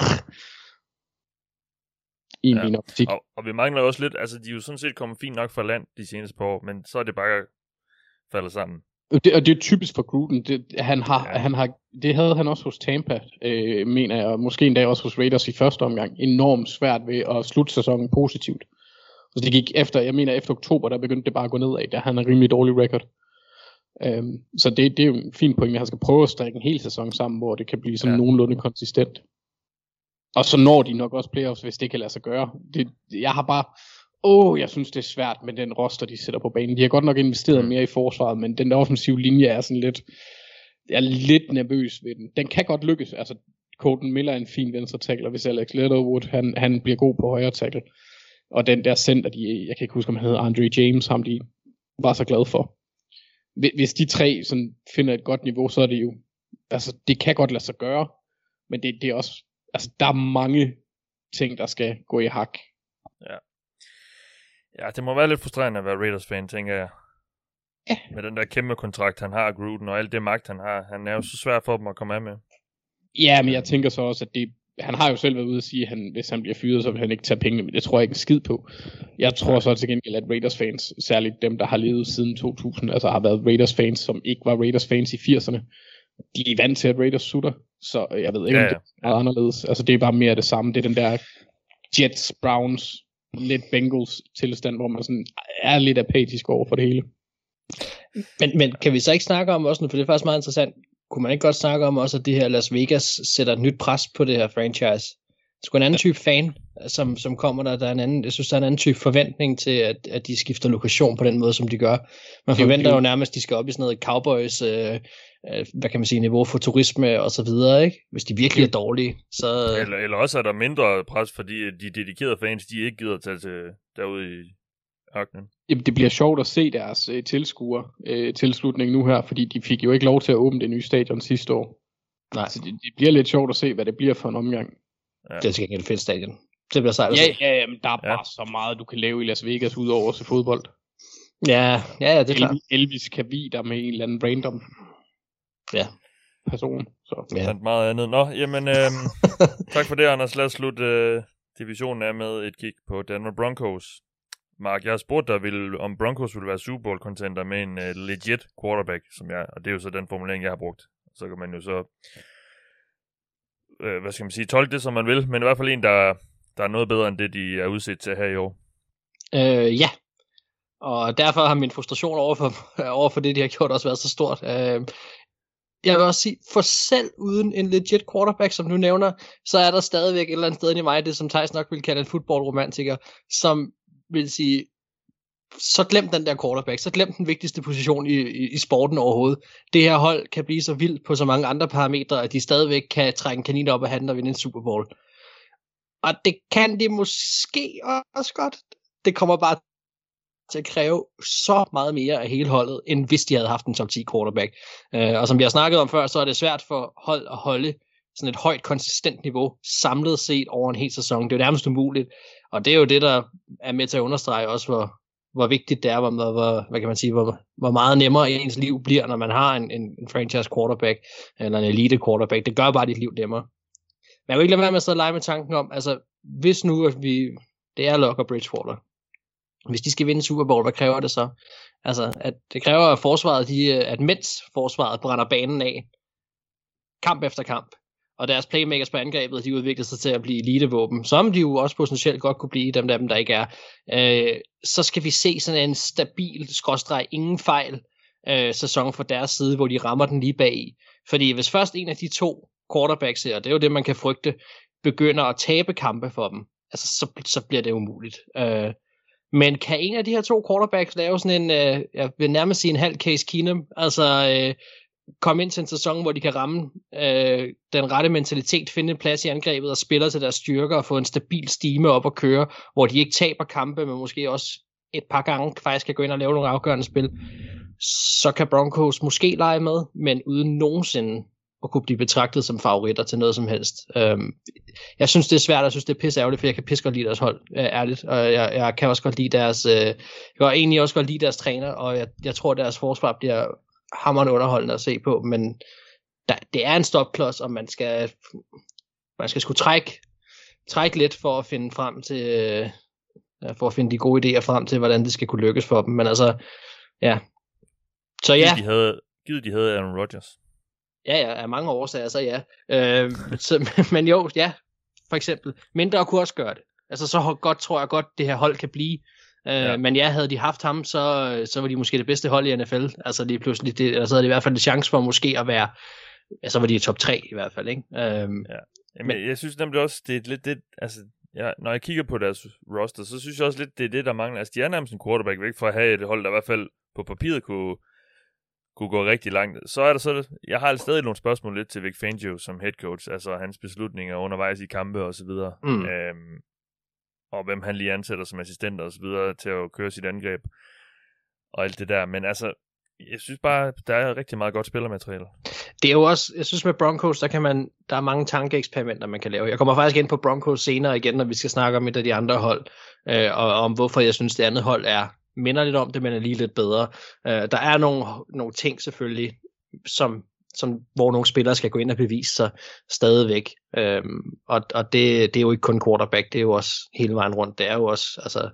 I Ja. min optik. Og, og vi mangler også lidt, altså de er jo sådan set kommet fint nok fra land de seneste par år, men så er det bare faldet sammen. Og det, og det er typisk for Gruden. Det, han har, Ja. han har, det havde han også hos Tampa, øh, mener jeg, og måske endda også hos Raiders i første omgang. Enormt svært ved at slutte sæsonen positivt. Så det gik efter, jeg mener efter oktober, der begyndte det bare at gå nedad, der han har en rimelig dårlig record. Øhm, så det, det er jo en fin point, at han skal prøve at strikke en hel sæson sammen, hvor det kan blive sådan ja. nogenlunde konsistent. Og så når de nok også playoffs, hvis det kan lade sig gøre. Det, jeg har bare, åh, jeg synes det er svært med den roster, de sætter på banen. De har godt nok investeret Mm. mere i forsvaret, men den der offensive linje er sådan lidt, jeg er lidt nervøs ved den. Den kan godt lykkes, altså Colton Miller er en fin venstre tackle, hvis Alex Leatherwood, han, han bliver god på højre tackle. Og den der center, de, jeg kan ikke huske, om han hedder Andre James, ham de var så glad for. Hvis- Hvis de tre sådan finder et godt niveau, så er det jo, altså det kan godt lade sig gøre, men det, det er også, altså der er mange ting, der skal gå i hak. Ja, det må være lidt frustrerende at være Raiders-fan, tænker jeg. Ja. Med den der kæmpe kontrakt, han har, Gruden, og alt det magt, han har. Han er jo så svær for dem at komme af med. Ja, men jeg tænker så også, at det, han har jo selv været ude at sige, at han, hvis han bliver fyret, så vil han ikke tage pengene, men det tror jeg ikke en skid på. Jeg tror så til gengæld, at Raiders fans, særligt dem, der har levet siden 2000, altså har været Raiders fans, som ikke var Raiders fans i 80'erne, de er vant til, at Raiders sutter, så jeg ved ikke, Ja, om det er meget anderledes. Altså det er bare mere det samme. Det er den der Jets, Browns, lidt Bengals tilstand, hvor man sådan er lidt apatisk over for det hele. Men, men kan vi så ikke snakke om også, nu, for det er faktisk meget interessant, kunne man ikke godt snakke om også, at det her Las Vegas sætter et nyt pres på det her franchise? Sgu en anden type fan, som, som kommer der, der er en anden, jeg synes, der er en anden type forventning til, at, at de skifter lokation på den måde, som de gør. Man Det er jo- forventer er jo jo- nærmest, at de skal op i sådan noget cowboys, øh, øh, hvad kan man sige, niveau for turisme og så videre, ikke? Hvis de virkelig er dårlige, så... Eller, eller også er der mindre pres, fordi de dedikerede fans, de ikke gider at tage til, derud i ørkenen. Jamen, det bliver sjovt at se deres øh, tilskuer øh, tilslutning nu her, fordi de fik jo ikke lov til at åbne det nye stadion sidste år. Nej, Så det, det bliver lidt sjovt at se, hvad det bliver for en omgang. det er til gengæld et fedt stadion. Det bliver sejt at Ja, se. ja, ja, men der er Ja. bare så meget, du kan lave i Las Vegas, udover at se fodbold. Ja, ja, ja, det er klart. Elvis, kan vide dig med en eller anden random Ja. person. Så. Ja. Ja. meget andet. Nå, jamen, øhm, tak for det, Anders. Lad os slutte øh, divisionen af med et kig på Denver Broncos. Mark, jeg har spurgt dig, vil, om Broncos ville være Super Bowl contender med en uh, legit quarterback, som jeg, og det er jo så den formulering, jeg har brugt. Så kan man jo så, øh, hvad skal man sige, tolke det, som man vil, men i hvert fald en, der, der er noget bedre end det, de er udset til her i år. Øh, ja. Og derfor har min frustration over for, over for det, de har gjort, også været så stort. Øh, jeg vil også sige, for selv uden en legit quarterback, som du nævner, så er der stadigvæk et eller andet sted i mig, det som Thijs nok vil kalde en fodboldromantiker, som vil sige, så glem den der quarterback, så glem den vigtigste position i, i, i sporten overhovedet. Det her hold kan blive så vildt på så mange andre parametre, at de stadigvæk kan trække en kanin op af handen og vinde en Super Bowl. Og det kan de måske også godt. Det kommer bare til at kræve så meget mere af hele holdet, end hvis de havde haft en top 10 quarterback. Øh, og som vi har snakket om før, så er det svært for hold at holde sådan et højt, konsistent niveau, samlet set over en hel sæson. Det er jo nærmest umuligt. Og det er jo det, der er med til at understrege også, hvor, hvor vigtigt det er, hvor, hvor, hvad kan man sige, hvor, hvor meget nemmere ens liv bliver, når man har en, en, en franchise quarterback, eller en elite quarterback. Det gør bare dit liv nemmere. Men jeg vil ikke lade være med at sidde og lege med tanken om, altså, hvis nu at vi, det er Locker og Bridgewater, hvis de skal vinde Super Bowl, hvad kræver det så? Altså, at det kræver, at forsvaret, de, at mens forsvaret brænder banen af, kamp efter kamp, og deres playmakers på angrebet, de udvikler sig til at blive elitevåben, som de jo også potentielt godt kunne blive, dem der dem, der ikke er, øh, så skal vi se sådan en stabil, skråstreg, ingen fejl, øh, sæson fra deres side, hvor de rammer den lige bag i. Fordi hvis først en af de to quarterbacks her, det er jo det, man kan frygte, begynder at tabe kampe for dem, altså så, så bliver det umuligt. Øh, men kan en af de her to quarterbacks lave sådan en, øh, jeg vil nærmest sige en halv Case Keenum, altså øh, komme ind til en sæson, hvor de kan ramme øh, den rette mentalitet, finde en plads i angrebet og spiller til deres styrker og få en stabil stime op at køre, hvor de ikke taber kampe, men måske også et par gange faktisk kan gå ind og lave nogle afgørende spil, så kan Broncos måske lege med, men uden nogensinde at kunne blive betragtet som favoritter til noget som helst. Øhm, jeg synes, det er svært, jeg synes, det er pisse ærgerligt, for jeg kan pisse godt lide deres hold, øh, ærligt, og jeg, jeg kan også godt lide deres, øh, jeg kan egentlig også godt lide deres træner, og jeg, jeg tror, deres forsvar bliver hammerende underholdende at se på, men der, det er en stopklods, og man skal, man skal skulle trække, trække lidt for at finde frem til, øh, for at finde de gode idéer frem til, hvordan det skal kunne lykkes for dem, men altså, ja. Så ja. Givet de havde, givet de havde Aaron Rodgers. Ja, ja, af mange årsager, så ja. Øh, så, men jo, ja, for eksempel. Mindre kunne også gøre det. Altså, så godt tror jeg godt, det her hold kan blive. Øh, ja. Men ja, havde de haft ham, så, så var de måske det bedste hold i NFL. Altså lige pludselig, det, altså havde de i hvert fald en chance for måske at være, ja, så var de i top 3 i hvert fald, ikke? Øhm, ja. Jamen, men, jeg synes nemlig også, det er lidt det, altså, ja, når jeg kigger på deres roster, så synes jeg også lidt, det er det, der mangler. Altså, de er nærmest en quarterback væk fra at have et hold, der i hvert fald på papiret kunne, kunne gå rigtig langt. Så er der så, jeg har stadig nogle spørgsmål lidt til Vic Fangio som head coach, altså hans beslutninger undervejs i kampe og så videre. Mm. Øhm, og hvem han lige ansætter som assistenter og så videre til at køre sit angreb og alt det der. Men altså, jeg synes bare, der er rigtig meget godt spillermateriale. Det er jo også, jeg synes med Broncos, der kan man, der er mange tankeeksperimenter, man kan lave. Jeg kommer faktisk ind på Broncos senere igen, når vi skal snakke om et af de andre hold, øh, og om hvorfor jeg synes, det andet hold er minder lidt om det, men er lige lidt bedre. Øh, der er nogle, nogle ting selvfølgelig, som, som, hvor nogle spillere skal gå ind og bevise sig stadigvæk. Øhm, og og det, det er jo ikke kun quarterback, det er jo også hele vejen rundt. Det er jo også, altså,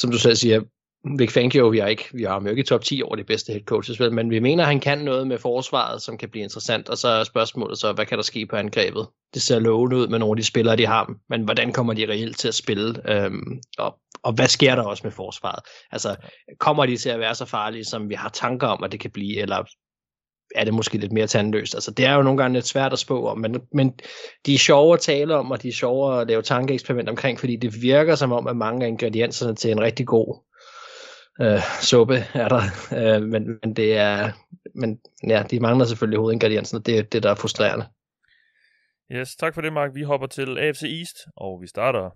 som du selv siger, Vic Fangio, vi har ikke, vi har ham jo ikke i top 10 over de bedste head coaches, vel, men vi mener, at han kan noget med forsvaret, som kan blive interessant, og så er spørgsmålet så, hvad kan der ske på angrebet? Det ser lovende ud med nogle af de spillere, de har, men hvordan kommer de reelt til at spille? Øhm, og, og hvad sker der også med forsvaret? Altså, kommer de til at være så farlige, som vi har tanker om, at det kan blive, eller er det måske lidt mere tandløst. Altså, det er jo nogle gange lidt svært at spå om, men, men de er sjove at tale om, og de er sjove at lave tankeeksperiment omkring, fordi det virker som om, at mange af ingredienserne til en rigtig god øh, suppe er der, øh, men, men det er, men ja, de mangler selvfølgelig hovedingredienserne, det er det, der er frustrerende. Yes, tak for det, Mark. Vi hopper til AFC East, og vi starter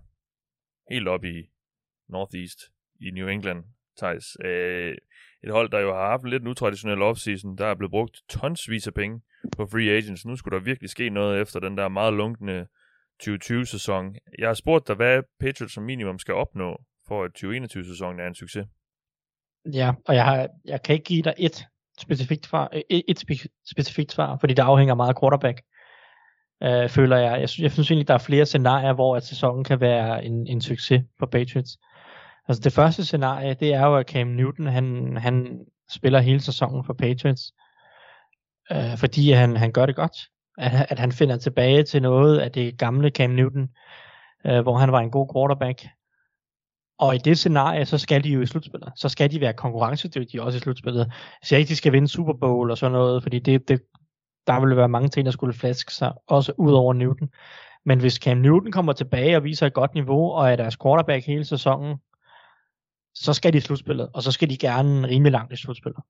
helt op i Northeast i New England, Thijs. Øh, et hold, der jo har haft en lidt en utraditionel offseason. Der er blevet brugt tonsvis af penge på free agents. Nu skulle der virkelig ske noget efter den der meget lunkende 2020-sæson. Jeg har spurgt dig, hvad Patriots som minimum skal opnå, for at 2021-sæsonen er en succes. Ja, og jeg, har, jeg kan ikke give dig et specifikt svar, øh, et, et specifikt svar, fordi det afhænger meget af quarterback, øh, føler jeg. Jeg synes, jeg synes egentlig, der er flere scenarier, hvor at sæsonen kan være en, en succes for Patriots. Altså det første scenarie, det er jo, at Cam Newton, han, han spiller hele sæsonen for Patriots, øh, fordi han, han gør det godt. At, at han finder tilbage til noget af det gamle Cam Newton, øh, hvor han var en god quarterback. Og i det scenarie, så skal de jo i slutspillet. Så skal de være konkurrencedygtige også i slutspillet. Altså, jeg siger ikke, de skal vinde Super Bowl og sådan noget, fordi det, det, der ville være mange ting, der skulle flaske sig, også ud over Newton. Men hvis Cam Newton kommer tilbage og viser et godt niveau, og er deres quarterback hele sæsonen, så skal de i slutspillet, og så skal de gerne rimelig langt i slutspillet.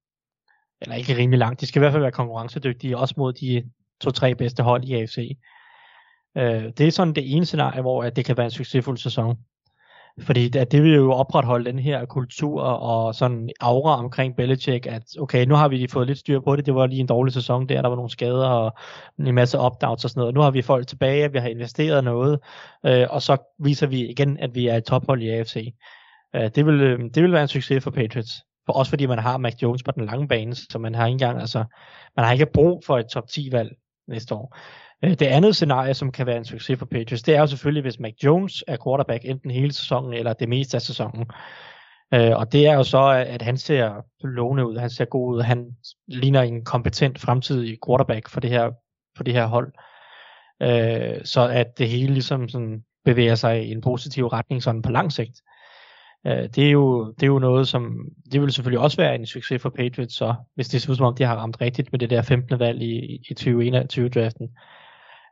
Eller ikke rimelig langt, de skal i hvert fald være konkurrencedygtige, også mod de to-tre bedste hold i AFC. Øh, det er sådan det ene scenarie, hvor det kan være en succesfuld sæson. Fordi at det vil jo opretholde den her kultur og sådan aura omkring Belichick, at okay, nu har vi fået lidt styr på det, det var lige en dårlig sæson der, der var nogle skader og en masse opt-outs og sådan noget. Nu har vi folk tilbage, vi har investeret noget, øh, og så viser vi igen, at vi er et tophold i AFC. Øh, det, vil, øh, det vil være en succes for Patriots. For også fordi man har Mac Jones på den lange bane, så man har ikke engang, altså, man har ikke brug for et top 10 valg næste år. Øh, det andet scenarie, som kan være en succes for Patriots, det er jo selvfølgelig, hvis Mac Jones er quarterback enten hele sæsonen eller det meste af sæsonen. Øh, og det er jo så, at han ser lovende ud, han ser god ud, han ligner en kompetent fremtidig quarterback for det her, for det her hold. Øh, så at det hele ligesom sådan bevæger sig i en positiv retning sådan på lang sigt. Øh, det, er jo, det er jo noget, som det vil selvfølgelig også være en succes for Patriots, så hvis det ser ud som om, de har ramt rigtigt med det der 15. valg i, i 2021-draften.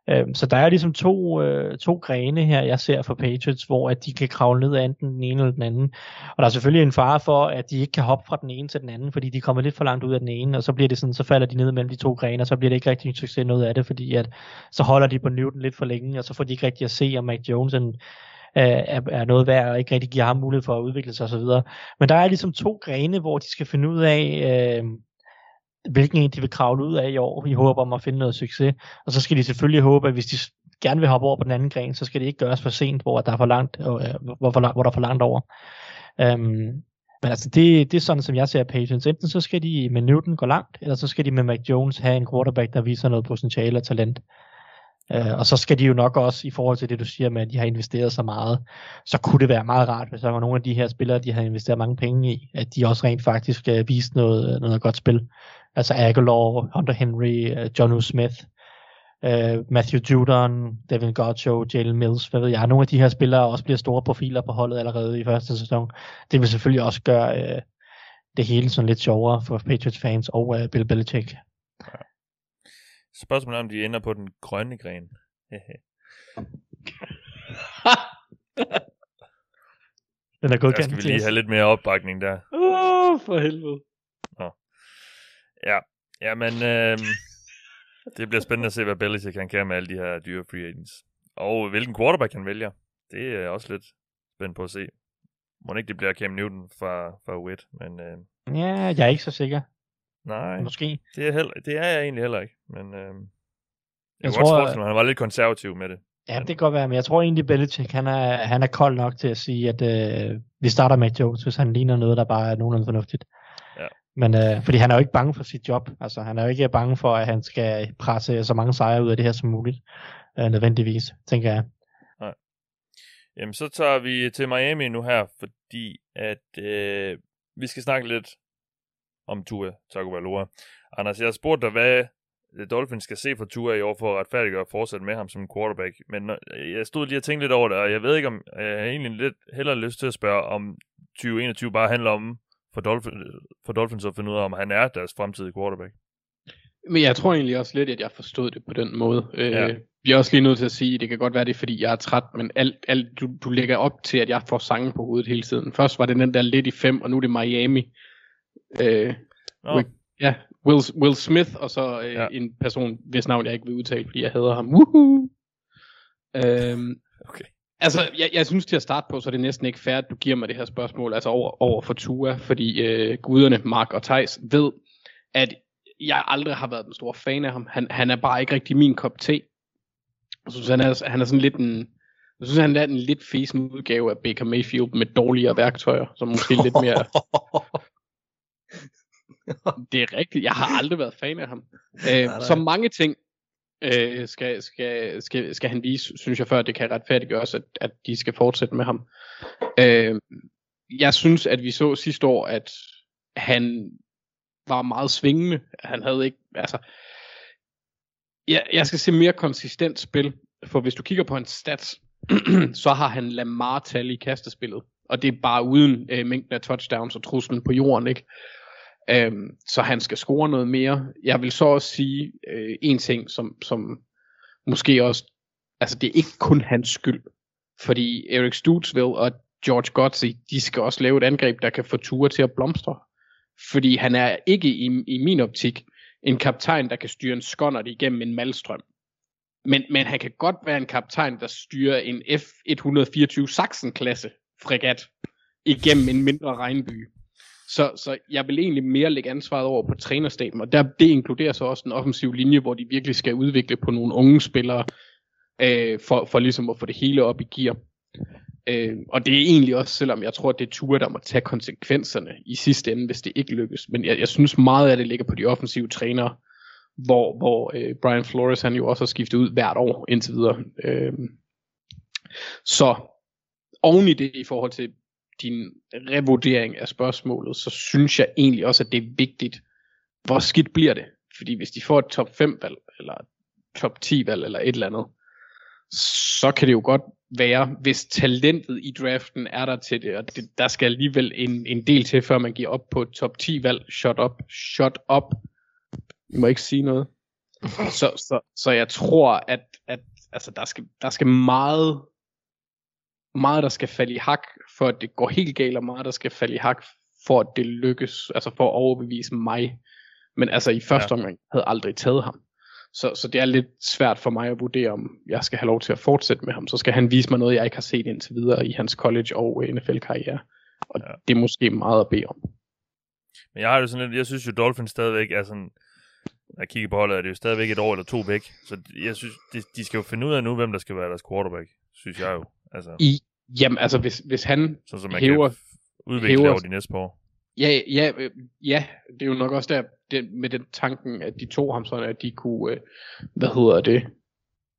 Øh, så der er ligesom to, øh, to grene her, jeg ser for Patriots, hvor at de kan kravle ned af enten den ene eller den anden. Og der er selvfølgelig en fare for, at de ikke kan hoppe fra den ene til den anden, fordi de kommer lidt for langt ud af den ene, og så bliver det sådan, så falder de ned mellem de to grene, og så bliver det ikke rigtig en succes noget af det, fordi at så holder de på Newton lidt for længe, og så får de ikke rigtig at se, om Mac Jones en, Øh, er, er noget værd, og ikke rigtig giver ham mulighed for at udvikle sig osv. Men der er ligesom to grene, hvor de skal finde ud af, øh, hvilken en de vil kravle ud af i år, i håb om at finde noget succes. Og så skal de selvfølgelig håbe, at hvis de gerne vil hoppe over på den anden gren, så skal det ikke gøres for sent, hvor der er for langt, øh, hvor, for, hvor der er for langt over. Øhm, men altså, det, det er sådan, som jeg ser Patriots. Enten så skal de med Newton gå langt, eller så skal de med Mac Jones have en quarterback, der viser noget potentiale og talent. Øh, og så skal de jo nok også, i forhold til det du siger med, at de har investeret så meget, så kunne det være meget rart, hvis der var nogle af de her spillere, de har investeret mange penge i, at de også rent faktisk skal øh, vise noget, øh, noget godt spil. Altså Aguilar, Hunter Henry, øh, John U. Smith, øh, Matthew Judon, Devin Godcho, Jalen Mills, hvad ved jeg. Nogle af de her spillere også bliver store profiler på holdet allerede i første sæson. Det vil selvfølgelig også gøre øh, det hele sådan lidt sjovere for Patriots fans og øh, Bill Belichick. Ja. Spørgsmålet er, om de ender på den grønne gren. den er godkendt. Der skal vi lige have lidt mere opbakning der. Åh, oh, for helvede. Nå. Ja, ja men øh, det bliver spændende at se, hvad Belichick kan kan med alle de her dyre free agents. Og hvilken quarterback han vælger. Det er også lidt spændt på at se. Må ikke det bliver Cam Newton fra, fra Witt, men... Øh, ja, jeg er ikke så sikker. Nej, Måske. Det er, heller, det er jeg egentlig heller ikke, men... Øh, jeg, jeg tror, også at han var lidt konservativ med det. Ja, det kan godt være, men jeg tror egentlig, Belichick, han er, han er kold nok til at sige, at øh, vi starter med Jones, hvis han ligner noget, der bare er nogenlunde fornuftigt. Ja. Men øh, fordi han er jo ikke bange for sit job. Altså han er jo ikke bange for, at han skal presse så mange sejre ud af det her som muligt. Øh, nødvendigvis, tænker jeg. Nej. Jamen så tager vi til Miami nu her, fordi at øh, vi skal snakke lidt om Tua Tagovailoa. Anders, jeg har spurgt dig, hvad Dolphins skal se for Tua i år for at retfærdiggøre at fortsætte med ham som quarterback. Men jeg stod lige og tænkte lidt over det, og jeg ved ikke, om jeg har egentlig lidt heller lyst til at spørge, om 2021 bare handler om for, Dolphins, for Dolphins at finde ud af, om han er deres fremtidige quarterback. Men jeg tror egentlig også lidt, at jeg forstod det på den måde. Øh, ja. Øh, vi er også lige nødt til at sige, at det kan godt være, det er, fordi jeg er træt, men alt, alt, du, du lægger op til, at jeg får sange på hovedet hele tiden. Først var det den der lidt i fem, og nu er det Miami. Øh, oh. Ja, Will, Will Smith, og så øh, ja. en person, hvis navn jeg ikke vil udtale, fordi jeg hader ham. Woohoo! Øhm, okay. Altså, jeg, jeg synes til at starte på, så er det næsten ikke fair, at du giver mig det her spørgsmål, altså over, over for Tua, fordi øh, guderne, Mark og Thijs, ved, at jeg aldrig har været den store fan af ham. Han, han er bare ikke rigtig min kop te. Jeg synes, han er, han er sådan lidt en... Jeg synes, han er en lidt fesen udgave af Baker Mayfield med dårligere værktøjer, som måske lidt mere... det er rigtigt. Jeg har aldrig været fan af ham. Øh, så mange ting øh, skal, skal, skal, skal han vise, synes jeg, før det kan retfærdiggøres, at, at de skal fortsætte med ham. Øh, jeg synes, at vi så sidste år, at han var meget svingende. Han havde ikke, altså, jeg, jeg skal se mere konsistent spil, for hvis du kigger på hans stats, så har han Lamar-tal i kastespillet, og det er bare uden øh, mængden af touchdowns og truslen på jorden, ikke? Øhm, så han skal score noget mere. Jeg vil så også sige øh, en ting, som, som måske også, altså det er ikke kun hans skyld, fordi Eric Stutzville og George Godsey, de skal også lave et angreb, der kan få ture til at blomstre. Fordi han er ikke i, i min optik en kaptajn, der kan styre en skonnert igennem en malstrøm. Men, men han kan godt være en kaptajn, der styrer en F-124 Sachsen-klasse fregat igennem en mindre regnby. Så, så jeg vil egentlig mere lægge ansvaret over på trænerstaben, og der, det inkluderer så også en offensiv linje, hvor de virkelig skal udvikle på nogle unge spillere, øh, for, for ligesom at få det hele op i gear. Øh, og det er egentlig også, selvom jeg tror, at det er Ture, der må tage konsekvenserne i sidste ende, hvis det ikke lykkes. Men jeg, jeg synes meget af det ligger på de offensive trænere, hvor, hvor øh, Brian Flores han jo også har skiftet ud hvert år indtil videre. Øh, så oven i det i forhold til din revurdering af spørgsmålet, så synes jeg egentlig også, at det er vigtigt, hvor skidt bliver det? Fordi hvis de får et top 5 valg, eller top 10 valg, eller et eller andet, så kan det jo godt være, hvis talentet i draften er der til det, og det, der skal alligevel en, en del til, før man giver op på et top 10 valg. Shut up, shut up. I må ikke sige noget. Så, så, så jeg tror, at, at altså der skal, der skal meget, meget der skal falde i hak, for at det går helt galt, og meget der skal falde i hak, for at det lykkes, altså for at overbevise mig. Men altså i første ja. omgang havde aldrig taget ham. Så, så det er lidt svært for mig at vurdere, om jeg skal have lov til at fortsætte med ham. Så skal han vise mig noget, jeg ikke har set indtil videre i hans college og NFL-karriere. Og ja. det er måske meget at bede om. Men jeg har jo sådan lidt, jeg synes jo, Dolphins stadigvæk er sådan, når jeg kigger på holdet, er det jo stadigvæk et år eller to væk. Så jeg synes, de, de skal jo finde ud af nu, hvem der skal være deres quarterback, synes jeg jo. Altså, I, jamen altså, hvis, hvis han så, så man hæver, kan udvikle hæver- over de næste par år. Ja, ja, øh, ja, det er jo nok også der det, med den tanken, at de tog ham sådan, at de kunne, øh, hvad hedder det,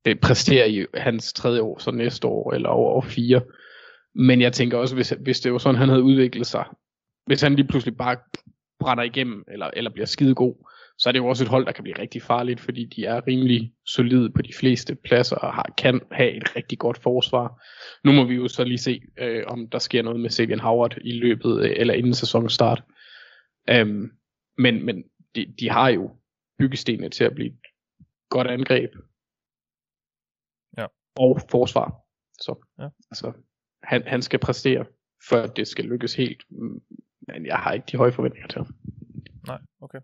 det præstere i hans tredje år, så næste år, eller over år fire. Men jeg tænker også, hvis, hvis det var sådan, han havde udviklet sig, hvis han lige pludselig bare brænder igennem, eller, eller bliver skide god, så er det jo også et hold, der kan blive rigtig farligt, fordi de er rimelig solide på de fleste pladser, og har, kan have et rigtig godt forsvar. Nu må vi jo så lige se, øh, om der sker noget med Sabian Howard i løbet, øh, eller inden sæsonens start. Øhm, men men de, de har jo byggestenene til at blive et godt angreb. Ja. Og forsvar. Så Ja. altså, han, han skal præstere, før det skal lykkes helt. Mm, Men jeg har ikke de høje forventninger til ham. Nej, okay.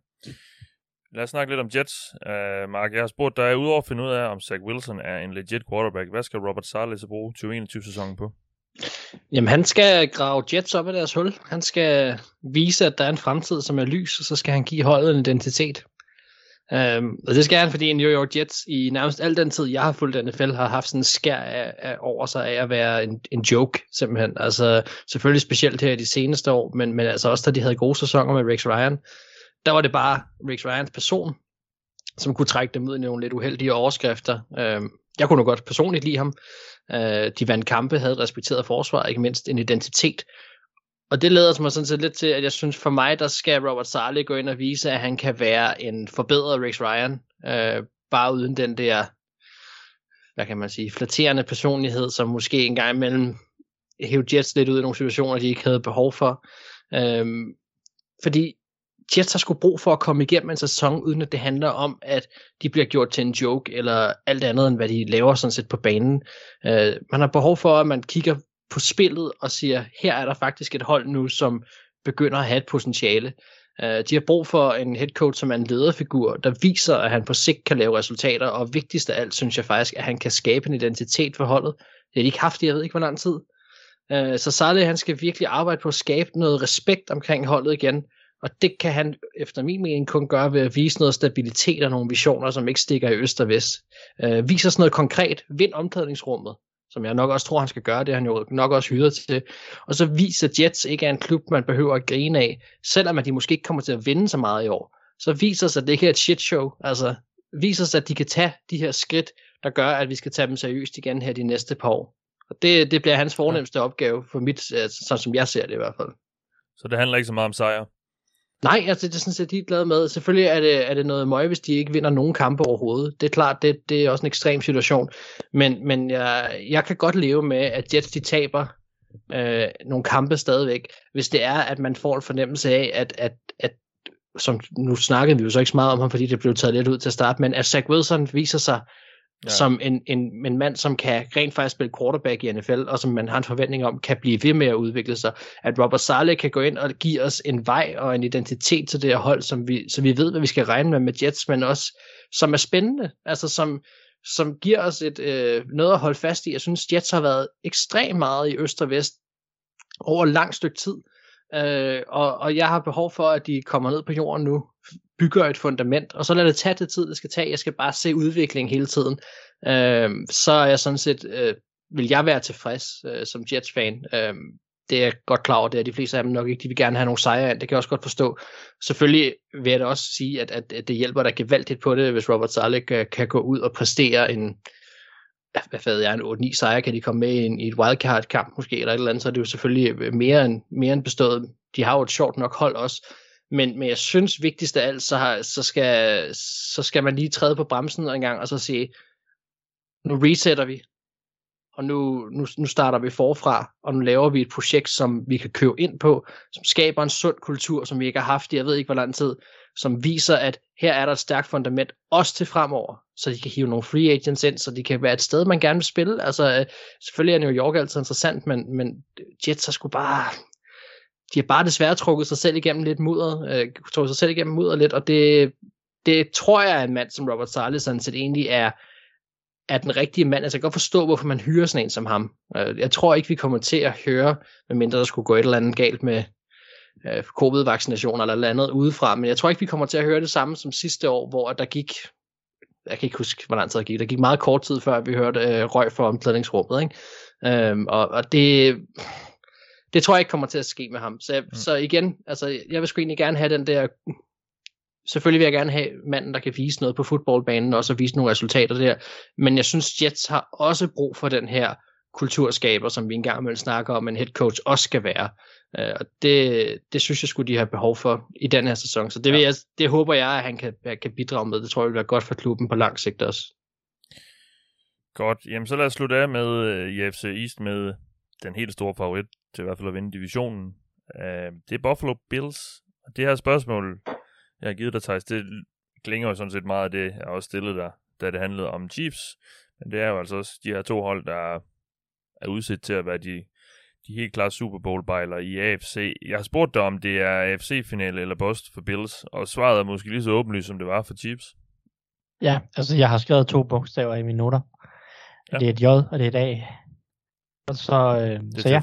Lad os snakke lidt om Jets. Uh, Mark, jeg har spurgt dig, udover at finde ud af, om Zach Wilson er en legit quarterback, hvad skal Robert Saleh så bruge 2021-sæsonen på? Jamen, han skal grave Jets op af deres hul. Han skal vise, at der er en fremtid, som er lys, og så skal han give holdet en identitet. Um, og det skal han, fordi New York Jets i nærmest al den tid, jeg har fulgt NFL, har haft sådan en skær af, af, over sig af at være en, en joke, simpelthen. Altså, selvfølgelig specielt her i de seneste år, men, men altså også da de havde gode sæsoner med Rex Ryan, der var det bare Rick Ryans person, som kunne trække dem ud i nogle lidt uheldige overskrifter. Øh, jeg kunne nok godt personligt lide ham. Øh, de vandt kampe, havde respekteret forsvar, ikke mindst en identitet. Og det leder mig sådan set lidt til, at jeg synes for mig, der skal Robert Saleh gå ind og vise, at han kan være en forbedret Rex Ryan, øh, bare uden den der, hvad kan man sige, flatterende personlighed, som måske en gang imellem hævde Jets lidt ud i nogle situationer, de ikke havde behov for. Øh, fordi Jets har sgu brug for at komme igennem en sæson, uden at det handler om, at de bliver gjort til en joke, eller alt andet, end hvad de laver sådan set på banen. Øh, man har behov for, at man kigger på spillet og siger, her er der faktisk et hold nu, som begynder at have et potentiale. Øh, de har brug for en head coach, som er en lederfigur, der viser, at han på sigt kan lave resultater, og vigtigst af alt, synes jeg faktisk, at han kan skabe en identitet for holdet. Det har de ikke haft i, jeg ved ikke, hvor lang tid. Øh, så Saleh, han skal virkelig arbejde på at skabe noget respekt omkring holdet igen, og det kan han efter min mening kun gøre ved at vise noget stabilitet og nogle visioner, som ikke stikker i øst og vest. Øh, viser sådan noget konkret. Vind omklædningsrummet som jeg nok også tror, han skal gøre, det han jo nok også hyret til. Og så viser Jets ikke er en klub, man behøver at grine af, selvom at de måske ikke kommer til at vinde så meget i år. Så viser sig, at det ikke er et shit show. Altså, viser sig, at de kan tage de her skridt, der gør, at vi skal tage dem seriøst igen her de næste par år. Og det, det bliver hans fornemmeste ja. opgave, for mit, øh, sådan som jeg ser det i hvert fald. Så det handler ikke så meget om sejr? Nej, altså det er sådan set glad med. Selvfølgelig er det, er det noget møg, hvis de ikke vinder nogen kampe overhovedet. Det er klart, det, det er også en ekstrem situation. Men, men jeg, jeg kan godt leve med, at Jets de taber øh, nogle kampe stadigvæk, hvis det er, at man får en fornemmelse af, at, at, at som nu snakkede vi jo så ikke så meget om ham, fordi det blev taget lidt ud til at starte, men at Zach Wilson viser sig ja. som en, en, en mand, som kan rent faktisk spille quarterback i NFL, og som man har en forventning om, kan blive ved med at udvikle sig. At Robert Saleh kan gå ind og give os en vej og en identitet til det her hold, som vi, så vi ved, hvad vi skal regne med med Jets, men også som er spændende, altså som, som giver os et, øh, noget at holde fast i. Jeg synes, Jets har været ekstremt meget i øst og vest over et langt stykke tid. Øh, og, og jeg har behov for, at de kommer ned på jorden nu, bygger et fundament, og så lader det tage det tid, det skal tage. Jeg skal bare se udviklingen hele tiden. Øh, så er jeg sådan set, øh, vil jeg være tilfreds øh, som Jets-fan. Øh, det er jeg godt klar over, det er de fleste af dem nok ikke. De vil gerne have nogle sejre ind, det kan jeg også godt forstå. Selvfølgelig vil jeg da også sige, at, at, at det hjælper dig gevaldigt på det, hvis Robert Saleh øh, kan, kan gå ud og præstere en, hvad ved jeg, en 8-9 sejre, kan de komme med i, en, i et wildcard-kamp måske, eller et eller andet, så er det jo selvfølgelig øh, mere end, mere end bestået. De har jo et sjovt nok hold også, men, men jeg synes vigtigst af alt, så, har, så, skal, så skal man lige træde på bremsen en gang, og så sige, nu resetter vi, og nu, nu, nu starter vi forfra, og nu laver vi et projekt, som vi kan købe ind på, som skaber en sund kultur, som vi ikke har haft i, jeg ved ikke hvor lang tid, som viser, at her er der et stærkt fundament, også til fremover, så de kan hive nogle free agents ind, så de kan være et sted, man gerne vil spille. Altså, øh, selvfølgelig er New York altid interessant, men, men Jets har sgu bare, de har bare desværre trukket sig selv igennem lidt mudder, øh, trukket sig selv igennem mudder lidt, og det, det tror jeg, at en mand som Robert Saleh sådan set egentlig er, er den rigtige mand. Altså jeg kan godt forstå, hvorfor man hyrer sådan en som ham. Øh, jeg tror ikke, vi kommer til at høre, medmindre der skulle gå et eller andet galt med øh, covid-vaccinationer eller noget andet udefra, men jeg tror ikke, vi kommer til at høre det samme som sidste år, hvor der gik, jeg kan ikke huske, hvor lang tid der gik, der gik meget kort tid før, vi hørte øh, røg for omklædningsrummet, ikke? Øhm, og, og det, det tror jeg ikke kommer til at ske med ham. Så, mm. så igen, altså, jeg vil sgu egentlig gerne have den der selvfølgelig vil jeg gerne have manden, der kan vise noget på fodboldbanen, og også vise nogle resultater der. Men jeg synes, Jets har også brug for den her kulturskaber, som vi engang vil snakke om, en head coach også skal være. Uh, og det, det synes jeg skulle de have behov for i den her sæson. Så det, vil jeg, det håber jeg, at han kan, kan bidrage med. Det tror jeg vil være godt for klubben på lang sigt også. Godt. Jamen så lad os slutte af med uh, i FC East med den helt store favorit til i hvert fald at vinde divisionen. Uh, det er Buffalo Bills. Og det her spørgsmål jeg har givet dig, Thijs, det klinger jo sådan set meget af det, jeg også stillede dig, da det handlede om Chiefs. Men det er jo altså også de her to hold, der er udsat til at være de, de helt klare Super Bowl bejler i AFC. Jeg har spurgt dig, om det er AFC-finale eller bust for Bills, og svaret er måske lige så åbenlyst, som det var for Chiefs. Ja, altså jeg har skrevet to bogstaver i mine noter. Ja. Det er et J, og det er et A. Og så, øh, Det så er ja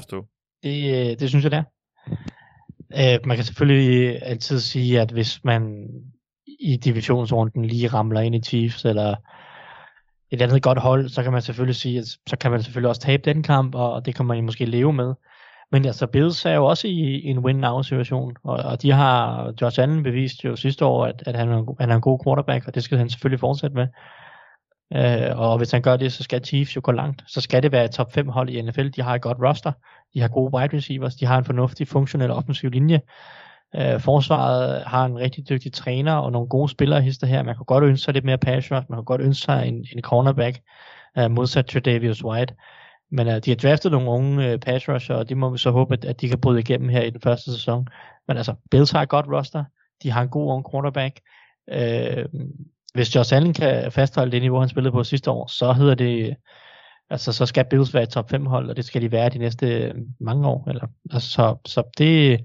det, øh, det synes jeg, det er. Øh, man kan selvfølgelig altid sige, at hvis man i divisionsrunden lige ramler ind i Chiefs, eller et andet godt hold, så kan man selvfølgelig sige, at så kan man selvfølgelig også tabe den kamp, og, det kan man måske leve med. Men altså, Bills er jo også i en win-now-situation, og, og de har, Josh Allen bevist jo sidste år, at, at han, er en, han er en god quarterback, og det skal han selvfølgelig fortsætte med. Øh, og hvis han gør det, så skal Chiefs jo gå langt. Så skal det være et top 5 hold i NFL. De har et godt roster. De har gode wide receivers. De har en fornuftig, funktionel offensiv linje. Øh, forsvaret har en rigtig dygtig træner og nogle gode spillere hister her. Man kan godt ønske sig lidt mere pass rush. Man kan godt ønske sig en, en cornerback øh, modsat Tredavious White. Men øh, de har draftet nogle unge øh, pass rusher, og det må vi så håbe, at, at de kan bryde igennem her i den første sæson. Men altså, Bills har et godt roster. De har en god ung cornerback. Øh, hvis Josh Allen kan fastholde det niveau, han spillede på sidste år, så hedder det, altså så skal Bills være et top 5 hold, og det skal de være de næste øh, mange år. Eller, altså, så, så det,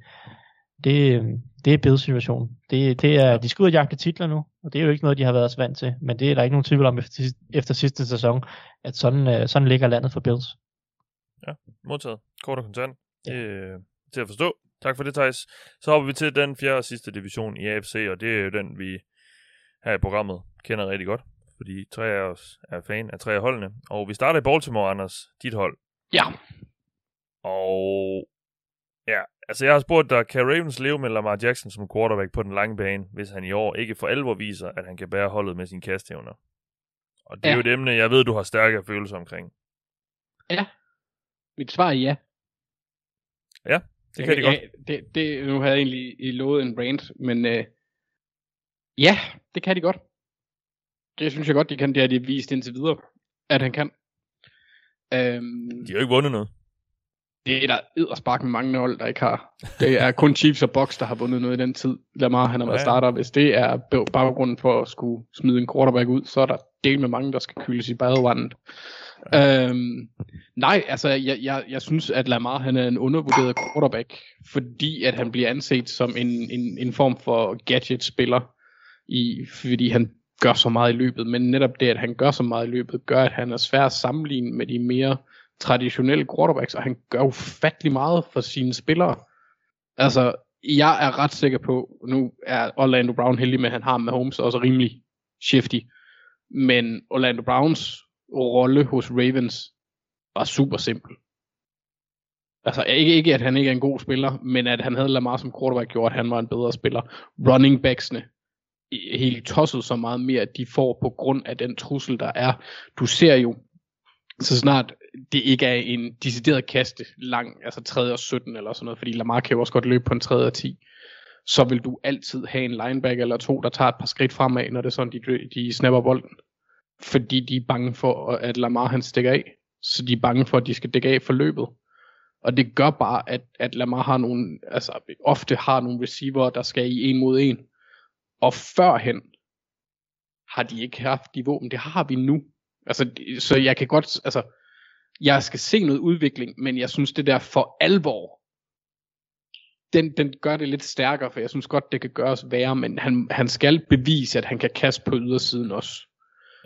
det, det er Bills situation. Det, det er, de skal ud og jagte titler nu, og det er jo ikke noget, de har været så vant til, men det er der ikke nogen tvivl om efter, efter sidste sæson, at sådan, øh, sådan ligger landet for Bills. Modtaget. Kort og kontant. Det er til at forstå. Tak for det, Thijs. Så hopper vi til den fjerde og sidste division i AFC, og det er jo den, vi her i programmet kender rigtig godt, fordi tre af os er fan af tre af holdene. Og vi starter i Baltimore, Anders, dit hold. Ja. Og ja, altså jeg har spurgt dig, kan Ravens leve med Lamar Jackson som quarterback på den lange bane, hvis han i år ikke for alvor viser, at han kan bære holdet med sine kastevner? Og det er Ja. jo et emne, jeg ved, du har stærke følelser omkring. Mit svar er ja. Det kan de godt. Ja, det, det, nu havde jeg egentlig lovet en rant, men øh, ja, det kan de godt. Det synes jeg godt, de kan. Det har de vist indtil videre, at han kan. Øhm, De har jo ikke vundet noget. det er der edderspark med mange hold, der ikke har. Det er kun Chiefs og Bucks, der har vundet noget i den tid. Lamar, han har været Ja. starter. Hvis det er bag- baggrunden for at skulle smide en quarterback ud, så er der del med mange, der skal kyldes i badevandet. Øhm, nej, altså jeg, jeg, jeg synes, at Lamar han er en undervurderet quarterback, fordi at han bliver anset som en, en, en form for gadget-spiller, i, fordi han gør så meget i løbet. Men netop det, at han gør så meget i løbet, gør, at han er svær at sammenligne med de mere traditionelle quarterbacks, og han gør ufattelig meget for sine spillere. Altså, jeg er ret sikker på, nu er Orlando Brown heldig med, at han har Mahomes også rimelig shifty, men Orlando Browns rolle hos Ravens var super simpel. Altså ikke, ikke at han ikke er en god spiller, men at han havde Lamar som quarterback gjorde, at han var en bedre spiller. Running backsene helt tosset så meget mere, at de får på grund af den trussel, der er. Du ser jo, så snart det ikke er en decideret kaste lang, altså 3. og 17 eller sådan noget, fordi Lamar kan jo også godt løbe på en 3. og 10, så vil du altid have en linebacker eller to, der tager et par skridt fremad, når det er sådan, de, de snapper bolden. Fordi de er bange for, at Lamar han stikker af. så de er bange for, at de skal dække af for løbet. Og det gør bare, at, at Lamar har nogle, altså ofte har nogle receiver, der skal i en mod en. Og førhen har de ikke haft de våben. Det har vi nu. Altså, så jeg kan godt, altså, jeg skal se noget udvikling, men jeg synes det der for alvor, den, den gør det lidt stærkere, for jeg synes godt, det kan gøres værre, men han, han skal bevise, at han kan kaste på ydersiden også.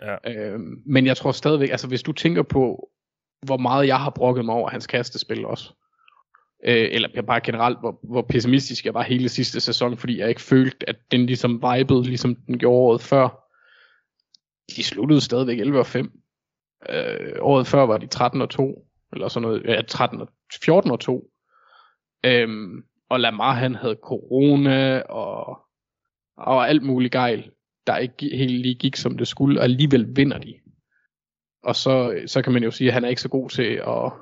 Ja. Øhm, men jeg tror stadigvæk, altså hvis du tænker på, hvor meget jeg har brokket mig over hans kastespil også, øh, eller bare generelt, hvor, hvor pessimistisk jeg var hele sidste sæson, fordi jeg ikke følte, at den ligesom vibede, ligesom den gjorde året før. De sluttede stadigvæk 11 og 5. Øh, året før var de 13 og 2, eller sådan noget, ja, 13 og 14 og 2. Øhm, og Lamar han havde corona og, og alt muligt gejl, der ikke helt lige gik som det skulle, og alligevel vinder de. Og så, så kan man jo sige, at han er ikke så god til at,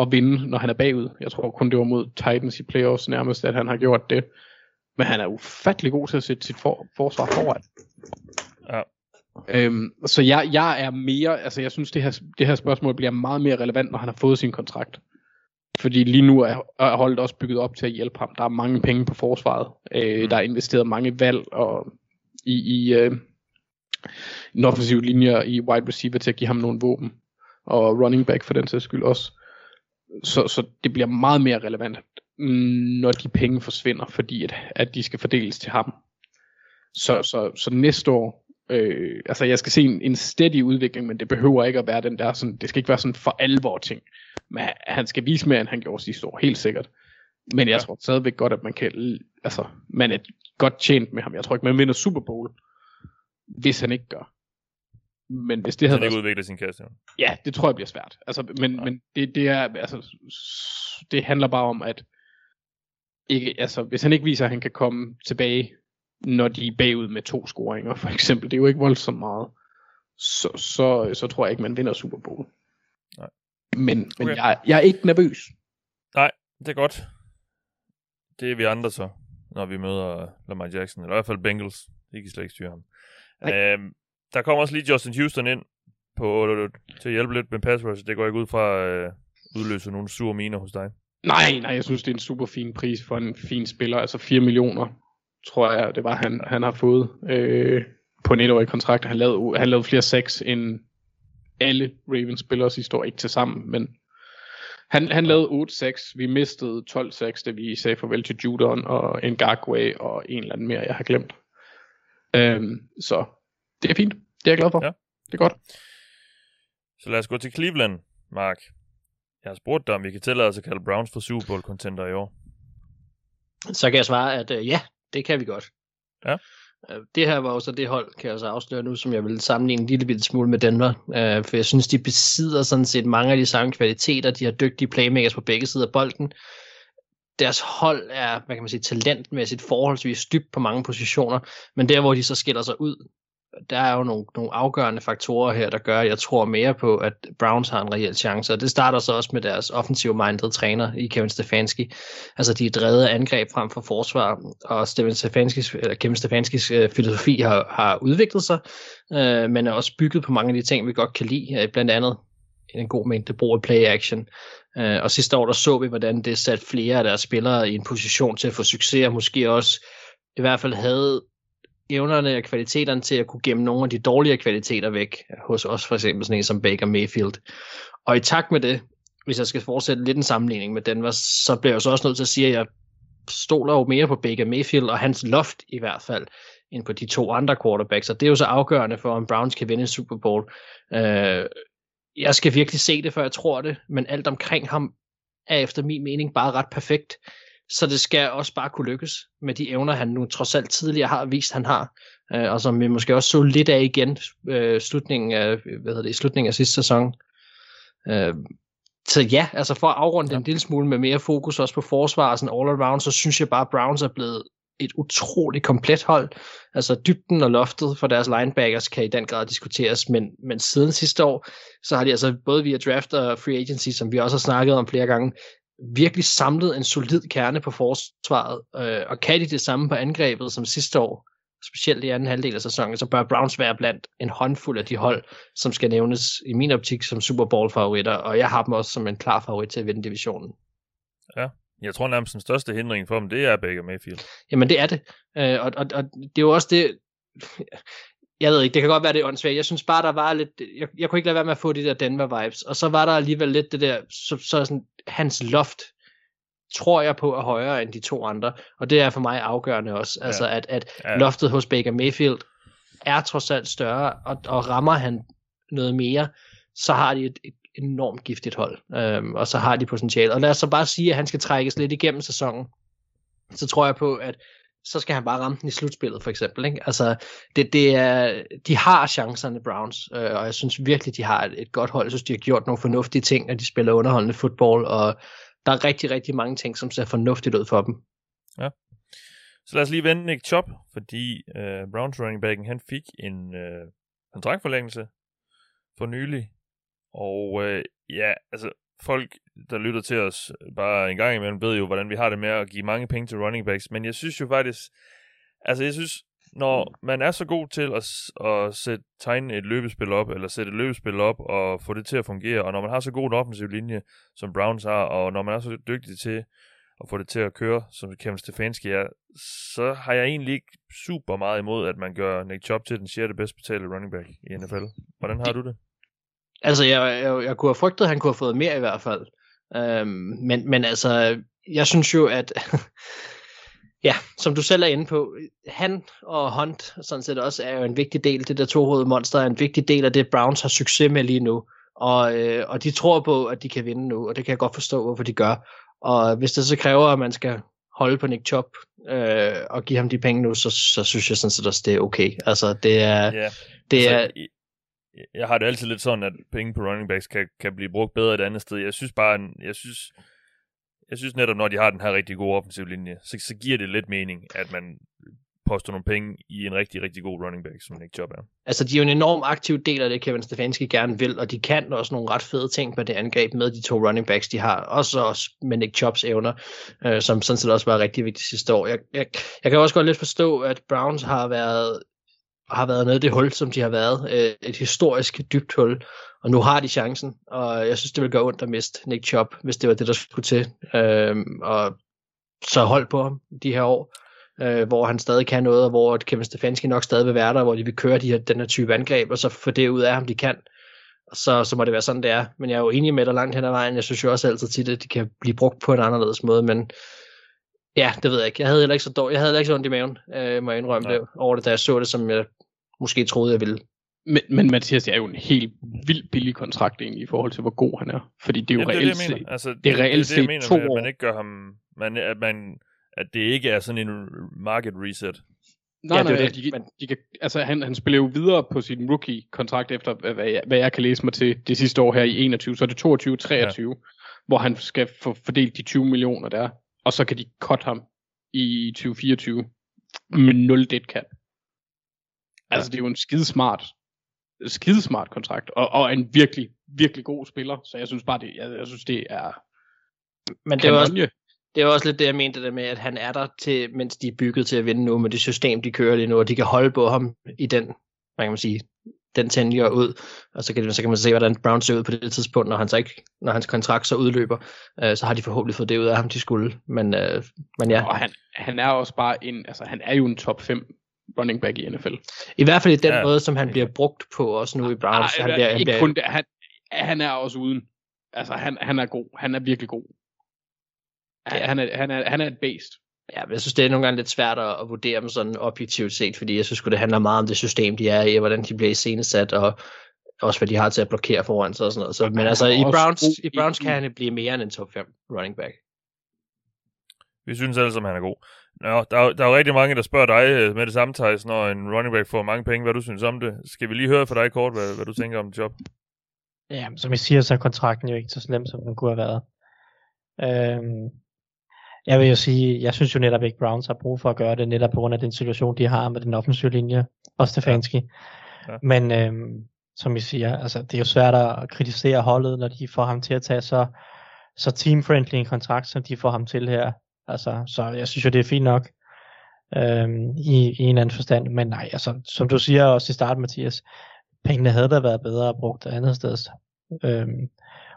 at vinde, når han er bagud. Jeg tror kun det var mod Titans i playoffs nærmest, at han har gjort det. Men han er ufattelig god til at sætte sit for, forsvar foran. Ja. Øhm, så jeg, jeg er mere, altså jeg synes det her, det her spørgsmål bliver meget mere relevant, når han har fået sin kontrakt. Fordi lige nu er, er holdet også bygget op til at hjælpe ham. Der er mange penge på forsvaret. Øh, Mm. Der er investeret mange valg og i, i øh, en offensiv linje i wide receiver til at give ham nogle våben. Og running back for den sags skyld også. Så, så det bliver meget mere relevant, når de penge forsvinder, fordi at, at de skal fordeles til ham. Så, så, så næste år, øh, altså jeg skal se en, en steady udvikling, men det behøver ikke at være den der, sådan, det skal ikke være sådan for alvor ting. Men han- han skal vise mere, end han gjorde sidste år, helt sikkert. Men jeg Ja. tror stadigvæk godt, at man kan, altså, man er godt tjent med ham. Jeg tror ikke, man vinder Super Bowl, hvis han ikke gør. Men hvis det havde han ikke udvikler sin kasse. Ja, det tror jeg bliver svært. Altså, men, Nej. men det, det er, altså, det handler bare om, at ikke, altså, hvis han ikke viser, at han kan komme tilbage, når de er bagud med to scoringer, for eksempel, det er jo ikke voldsomt meget, så, så, så tror jeg ikke, man vinder Super Bowl. Nej. Men, men Okay. jeg, jeg er ikke nervøs. Det er godt. Det er vi andre så, når vi møder Lamar Jackson, eller i hvert fald Bengals. De kan slet ikke styre ham. Øhm, der kommer også lige Justin Houston ind på, til at hjælpe lidt med pass rush. Det går ikke ud fra at øh, udløse nogle sure miner hos dig. Nej, nej, jeg synes, det er en super fin pris for en fin spiller. Altså 4 millioner, tror jeg, det var, han, han har fået øh, på en etårig kontrakt. Han lavede, han lavede flere sex end alle Ravens spillere sidste år, ikke til sammen, men han, han lavede 8-6. Vi mistede 12-6, da vi sagde farvel til Judon og Ngakwe og en eller anden mere, jeg har glemt. Øhm, så det er fint. Det er jeg glad for. Ja. Det er godt. Så lad os gå til Cleveland, Mark. Jeg har spurgt dig, om vi kan tillade os at kalde Browns for Super Bowl contender i år. Så kan jeg svare, at øh, ja, det kan vi godt. Ja. Øh, Det her var jo så det hold, kan jeg så afsløre nu, som jeg vil sammenligne en lille bitte smule med Denver. Øh, for jeg synes, de besidder sådan set mange af de samme kvaliteter. De har dygtige playmakers på begge sider af bolden. Deres hold er, hvad kan man sige, talentmæssigt forholdsvis dybt på mange positioner. Men der, hvor de så skiller sig ud, der er jo nogle, nogle afgørende faktorer her, der gør, at jeg tror mere på, at Browns har en reel chance. Og det starter så også med deres offensive-minded træner i Kevin Stefanski. Altså, de er drevet af angreb frem for forsvar, og Steven Stefanskis, eller Kevin Stefanskis øh, filosofi har, har udviklet sig, øh, men er også bygget på mange af de ting, vi godt kan lide, øh, blandt andet en god mængde brug af play action. Øh, og sidste år, der så vi, hvordan det satte flere af deres spillere i en position til at få succes, og måske også i hvert fald havde evnerne og kvaliteterne til at kunne gemme nogle af de dårligere kvaliteter væk hos os, for eksempel sådan en som Baker Mayfield. Og i takt med det, hvis jeg skal fortsætte lidt en sammenligning med Denver, så bliver jeg så også nødt til at sige, at jeg stoler jo mere på Baker Mayfield og hans loft i hvert fald, end på de to andre quarterbacks. Og det er jo så afgørende for, om Browns kan vinde Super Bowl. Øh, jeg skal virkelig se det, før jeg tror det, men alt omkring ham er efter min mening bare ret perfekt. Så det skal også bare kunne lykkes med de evner, han nu trods alt tidligere har vist, han har. Øh, og som vi måske også så lidt af igen øh, slutningen af, hvad hedder det, i slutningen af sidste sæson. Øh, så ja, altså for at afrunde ja. en lille smule med mere fokus også på forsvar og sådan all around, så synes jeg bare, at Browns er blevet et utroligt komplet hold. Altså dybden og loftet for deres linebackers kan i den grad diskuteres, men, men siden sidste år, så har de altså både via draft og free agency, som vi også har snakket om flere gange, virkelig samlet en solid kerne på forsvaret, øh, og kan de det samme på angrebet som sidste år, specielt i anden halvdel af sæsonen, så bør Browns være blandt en håndfuld af de hold, som skal nævnes i min optik som Super Bowl favoritter, og jeg har dem også som en klar favorit til at vinde divisionen. Ja, jeg tror nærmest den største hindring for dem, det er Baker Mayfield. Jamen det er det, øh, og, og, og det er jo også det, jeg ved ikke, det kan godt være, det er åndssvagt. Jeg synes bare, der var lidt, jeg, jeg kunne ikke lade være med at få de der Denver-vibes, og så var der alligevel lidt det der, så, så sådan, hans loft, tror jeg på er højere end de to andre, og det er for mig afgørende også, ja. altså at, at ja. loftet hos Baker Mayfield er trods alt større, og, og rammer han noget mere, så har de et, et enormt giftigt hold, øhm, og så har de potentiale. Og lad os så bare sige, at han skal trækkes lidt igennem sæsonen, så tror jeg på, at så skal han bare ramme den i slutspillet, for eksempel. Ikke? Altså, det, det er, de har chancerne, Browns, øh, og jeg synes virkelig, de har et, et godt hold. Jeg synes, de har gjort nogle fornuftige ting, at de spiller underholdende fodbold, og der er rigtig, rigtig mange ting, som ser fornuftigt ud for dem. Ja. Så lad os lige vende Nick Chop, fordi øh, Browns running backen, han fik en øh, kontraktforlængelse for nylig. Og øh, ja, altså folk, der lytter til os bare en gang imellem, ved jo, hvordan vi har det med at give mange penge til running backs. Men jeg synes jo faktisk, altså jeg synes, når man er så god til at, at sætte, tegne et løbespil op, eller sætte et løbespil op og få det til at fungere, og når man har så god en offensiv linje, som Browns har, og når man er så dygtig til at få det til at køre, som Kevin Stefanski er, så har jeg egentlig ikke super meget imod, at man gør Nick Chubb til den 6. bedst betalte running back i NFL. Hvordan har du det? Altså, jeg, jeg, jeg kunne have frygtet, at han kunne have fået mere i hvert fald. Øhm, men, men altså, jeg synes jo, at ja, som du selv er inde på, han og Hunt sådan set også er jo en vigtig del, det der tohovedede monster er en vigtig del af det, Browns har succes med lige nu. Og, øh, og de tror på, at de kan vinde nu, og det kan jeg godt forstå, hvorfor de gør. Og hvis det så kræver, at man skal holde på Nick Chop øh, og give ham de penge nu, så, så synes jeg sådan set også, det er okay. Altså, det er... Ja, det altså, er jeg har det altid lidt sådan, at penge på running backs kan, kan blive brugt bedre et andet sted. Jeg synes bare, jeg synes, jeg synes netop, når de har den her rigtig gode offensiv linje, så, så giver det lidt mening, at man poster nogle penge i en rigtig, rigtig god running back, som Nick Chubb er. Altså, de er jo en enorm aktiv del af det, Kevin Stefanski gerne vil, og de kan også nogle ret fede ting med det angreb med de to running backs, de har. Også, også med Nick Chubbs evner, øh, som sådan set også var rigtig vigtigt sidste år. Jeg, jeg, jeg kan også godt lidt forstå, at Browns har været har været nede i det hul, som de har været. Øh, et historisk dybt hul. Og nu har de chancen, og jeg synes, det vil gøre ondt at miste Nick Chubb, hvis det var det, der skulle til. Øh, og så hold på ham de her år, øh, hvor han stadig kan noget, og hvor Kevin Stefanski nok stadig vil være der, hvor de vil køre de her, den her type angreb, og så få det ud af ham, de kan. Så, så må det være sådan, det er. Men jeg er jo enig med dig langt hen ad vejen. Jeg synes jo også altid tit, at de kan blive brugt på en anderledes måde, men Ja, det ved jeg ikke. Jeg havde heller ikke så, dårligt. jeg havde heller ikke så ondt i maven, øh, må jeg indrømme det, over det, da jeg så det, som jeg måske troede, jeg ville. Men, men Mathias, det er jo en helt vildt billig kontrakt egentlig, i forhold til, hvor god han er. Fordi det er jo Jamen, reelt det, set, altså, det, det er reelt set mener, to med, år. at man ikke gør ham, man, at, man, at det ikke er sådan en market reset. Nej, Ja, nej, det er det, de, men- de kan, altså han, han spiller jo videre på sin rookie-kontrakt efter, hvad jeg, hvad jeg kan læse mig til det sidste år her i 21, så er det 22-23, ja. hvor han skal få fordelt de 20 millioner der, og så kan de cut ham i 2024 med 0 dead cap. Altså det er jo en skidesmart, skidesmart kontrakt, og, og en virkelig, virkelig god spiller, så jeg synes bare, det, jeg, jeg synes det er Men det er, også, det er også lidt det, jeg mente det med, at han er der, til, mens de er bygget til at vinde nu, med det system, de kører lige nu, og de kan holde på ham i den, hvad kan man sige, den tenure ud, og så kan, så kan man se, hvordan Brown ser ud på det tidspunkt, når, han så ikke, når hans kontrakt så udløber, øh, så har de forhåbentlig fået det ud af ham, de skulle. Men, øh, men ja, Og han, han er også bare en, altså han er jo en top 5 running back i NFL. i hvert fald i den Ja. måde, som han bliver brugt på, også nu i Browns. Nej, han bliver, han ikke bliver, kun det, han, han er også uden. Altså han, han er god. Han er virkelig god. Han, Ja. han, er, han, er, han er et based. Ja, men jeg synes, det er nogle gange lidt svært at, at vurdere dem sådan objektivt set, fordi jeg synes det handler meget om det system, de er i, og hvordan de bliver iscenesat, og også hvad de har til at blokere foran sig og sådan noget. Så, men altså, i Browns, i Browns kan han blive mere end en top 5 running back. Vi synes alle sammen, han er god. Nå, der, er, der er jo rigtig mange, der spørger dig øh, med det samme, Thijs, når en running back får mange penge, hvad du synes om det. Skal vi lige høre fra dig kort, hvad, hvad du tænker om det job? Ja, som jeg siger, så er kontrakten jo ikke så slem, som den kunne have været. Øhm, jeg vil jo sige, jeg synes jo netop ikke, Browns har brug for at gøre det, netop på grund af den situation, de har med den offensive linje, og Stefanski. Ja. Ja. Men øhm, som I siger, altså, det er jo svært at kritisere holdet, når de får ham til at tage så, så team-friendly en kontrakt, som de får ham til her. Altså, så jeg synes jo, det er fint nok. øhm, i, i en anden forstand. Men nej, altså, som du siger også i starten, Mathias, pengene havde da været bedre brugt andet sted. Øhm,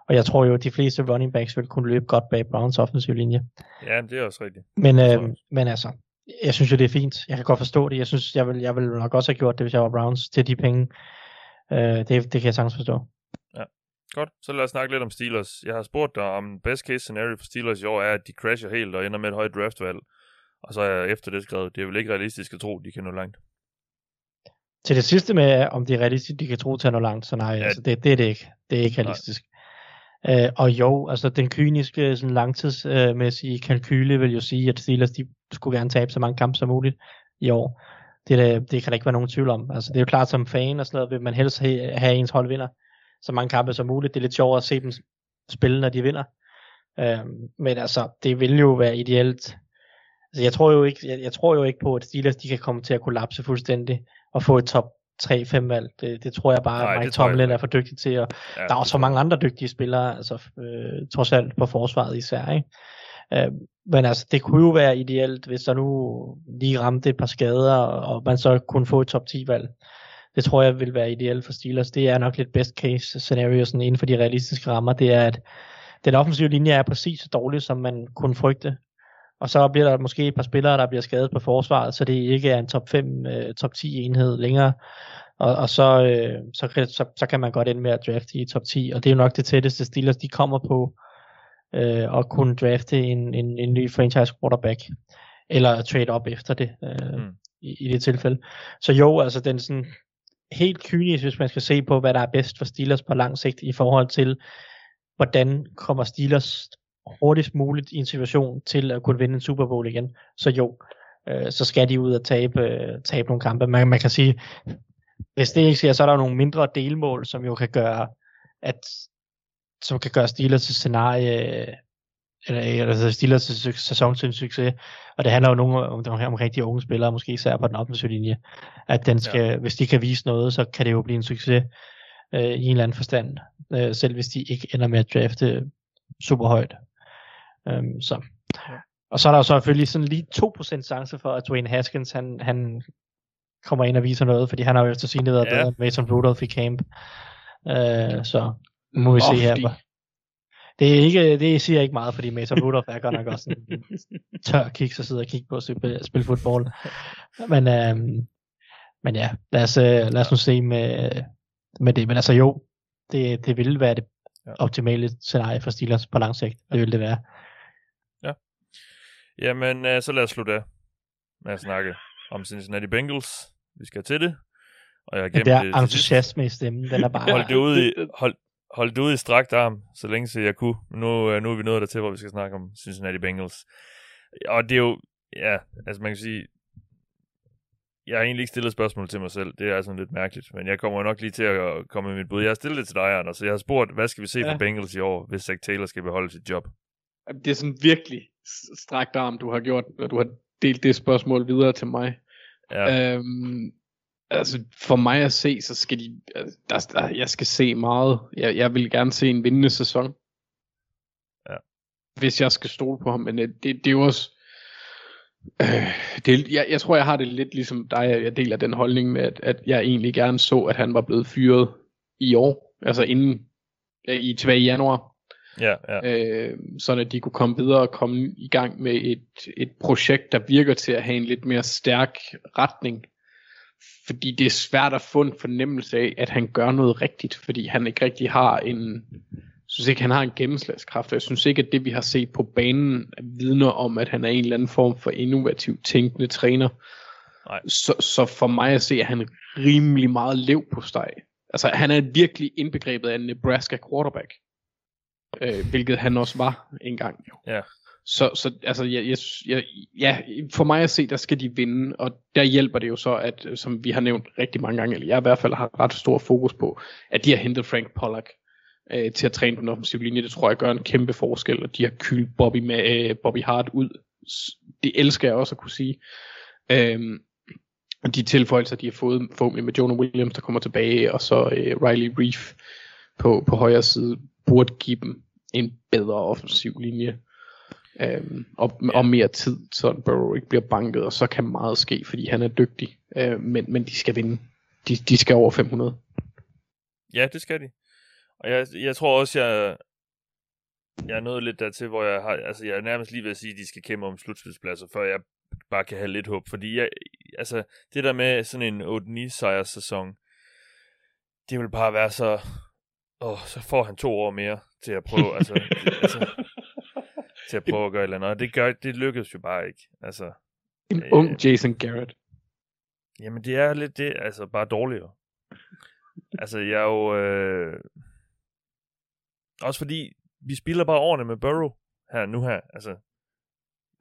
og jeg tror jo, at de fleste running backs vil kunne løbe godt bag Browns offensiv linje. Ja, det er også rigtigt. Men, øh, jeg men altså, jeg synes jo, det er fint. Jeg kan godt forstå det. Jeg synes, jeg vil, jeg vil nok også have gjort det, hvis jeg var Browns til de penge. Øh, det, det kan jeg sagtens forstå. Godt, så lad os snakke lidt om Steelers. Jeg har spurgt dig, om best case scenario for Steelers i år er, at de crasher helt og ender med et højt draftvalg. Og så er jeg efter det skrevet, det er vel ikke realistisk at tro, de kan nå langt. Til det sidste med, om det er realistisk, de kan tro til at nå langt, så nej, Ja. altså, det, det er det ikke. Det er ikke realistisk. Øh, og jo, altså den kyniske sådan langtidsmæssige kalkyle vil jo sige, at Steelers de skulle gerne tabe så mange kampe som muligt i år. Det, er, det kan der ikke være nogen tvivl om. Altså, det er jo klart, som fan og sådan noget, vil man helst have, have ens hold vinder så mange kampe som muligt. Det er lidt sjovere at se dem spille, når de vinder. Øhm, men altså, det vil jo være ideelt. Altså, jeg tror jo ikke, jeg, jeg tror jo ikke på, at Steelers de kan komme til at kollapse fuldstændig og få et top 3-5 valg. Det, det tror jeg bare, Nej, at Mike Tomlin er for dygtig til. Og Ja, der er også for mange andre dygtige spillere, altså øh, trods alt på forsvaret især. Ikke? Øh, men altså, det kunne jo være ideelt, hvis der nu lige ramte et par skader, og man så kunne få et top 10 valg. Det tror jeg vil være ideelt for Steelers. Det er nok lidt best case scenario sådan inden for de realistiske rammer. Det er, at den offensive linje er præcis så dårlig, som man kunne frygte. Og så bliver der måske et par spillere, der bliver skadet på forsvaret, så det ikke er en top 5, øh, top 10 enhed længere. Og, og så, øh, så, kan, så, så kan man godt ende med at drafte i top 10, og det er jo nok det tætteste Steelers, de kommer på øh, at kunne drafte en, en, en ny franchise quarterback, eller trade op efter det, øh, mm. i, i det tilfælde. Så jo, altså den sådan helt kynisk, hvis man skal se på, hvad der er bedst for Steelers på lang sigt i forhold til, hvordan kommer Steelers hurtigst muligt i en situation til at kunne vinde en Super Bowl igen. Så jo, øh, så skal de ud og tabe, øh, tabe nogle kampe. Man, man kan sige, hvis det ikke sker, så er der nogle mindre delmål, som jo kan gøre, at som kan gøre Steelers til scenarie, eller, eller Steelers til sæson til en succes. Og det handler jo nogle, om, om, om rigtig unge spillere, måske især på den offensive linje, at den skal, ja. hvis de kan vise noget, så kan det jo blive en succes øh, i en eller anden forstand, øh, selv hvis de ikke ender med at drafte super højt. Øhm, så. Og så er der jo så selvfølgelig sådan lige 2% chance for, at Dwayne Haskins, han, han kommer ind og viser noget, fordi han har jo efter sigende været Ja. bedre Mason Rudolph i camp. Øh, så nu må vi se her. Lofty. Det er ikke, det siger ikke meget, fordi Mason Rudolph er godt nok også en tør kiks og sidder og kigge på at spille, spille fodbold. Men, øhm, men ja, lad os, øh, lad os nu se med, med det. Men altså jo, det, det ville være det Ja. optimale scenarie for Steelers på lang sigt. Det ville det være. Jamen, øh, så lad os slutte af med at snakke om Cincinnati Bengals. Vi skal til det. Og jeg har gemt det sidst. entusiasme i stemmen, den er bare... Hold det ude i, hold, hold det ude i strakt arm, så længe så jeg kunne. Nu, øh, nu er vi nået dertil, hvor vi skal snakke om Cincinnati Bengals. Og det er jo, ja, altså man kan sige, jeg har egentlig ikke stillet spørgsmål til mig selv. Det er sådan lidt mærkeligt, men jeg kommer nok lige til at komme med mit bud. Jeg har stillet det til dig, Anders, så jeg har spurgt, hvad skal vi se ja. Fra Bengals i år, hvis Zach Taylor skal beholde sit job? Det er sådan virkelig strakt arm, du har gjort, og du har delt det spørgsmål videre til mig. Ja, Øhm, altså for mig at se, så skal de, altså, der, der, jeg skal se meget. Jeg, jeg vil gerne se en vindende sæson. Ja. Hvis jeg skal stole på ham, men øh, det, det er jo også, øh, det, jeg, jeg tror jeg har det lidt ligesom dig, jeg deler den holdning med, at, at jeg egentlig gerne så, at han var blevet fyret i år, altså inden, i tilbage i januar ja, ja. øh, sådan at de kunne komme videre og komme i gang med et, et projekt, der virker til at have en lidt mere stærk retning. Fordi det er svært at få en fornemmelse af, at han gør noget rigtigt, fordi han ikke rigtig har en, synes ikke, han har en gennemslagskraft, og jeg synes ikke, at det, vi har set på banen, vidner om, at han er en eller anden form for innovativ tænkende træner. Nej. Så, så for mig at se, at han rimelig meget lev på steg. Altså, han er virkelig indbegrebet af en Nebraska quarterback øh, hvilket han også var engang. Jo. Ja. Så, så altså, jeg, jeg, jeg, ja, for mig at se, der skal de vinde, og der hjælper det jo så, at øh, som vi har nævnt rigtig mange gange, eller jeg i hvert fald har ret stor fokus på, at de har hentet Frank Pollack øh, til at træne på den offensive linje. Det tror jeg gør en kæmpe forskel, og de har kylt Bobby, med, øh, Bobby Hart ud. Det elsker jeg også at kunne sige. Øh, og de tilføjelser, de har fået forhåbentlig med Jonah Williams, der kommer tilbage, og så øh, Riley Reef på, på højre side, burde give dem en bedre offensiv linje. Øhm, og, og mere tid, så Burrow ikke bliver banket, og så kan meget ske, fordi han er dygtig. Øh, men, men de skal vinde. De, de skal over 500. Ja, det skal de. Og jeg, jeg tror også, jeg, jeg er nået lidt dertil, hvor jeg har, altså jeg er nærmest lige ved at sige, at de skal kæmpe om slutspilspladser, før jeg bare kan have lidt håb. Fordi jeg, altså, det der med sådan en 8-9 sejrs sæson, det vil bare være så, åh, så får han to år mere til at prøve, altså, altså, til at prøve at gøre et eller andet. Og det, gør, det lykkedes jo bare ikke. Altså, En Øh. ung Jason Garrett. Jamen, det er lidt det, altså bare dårligere. altså, jeg er jo... Øh... Også fordi, vi spiller bare årene med Burrow her nu her. Altså,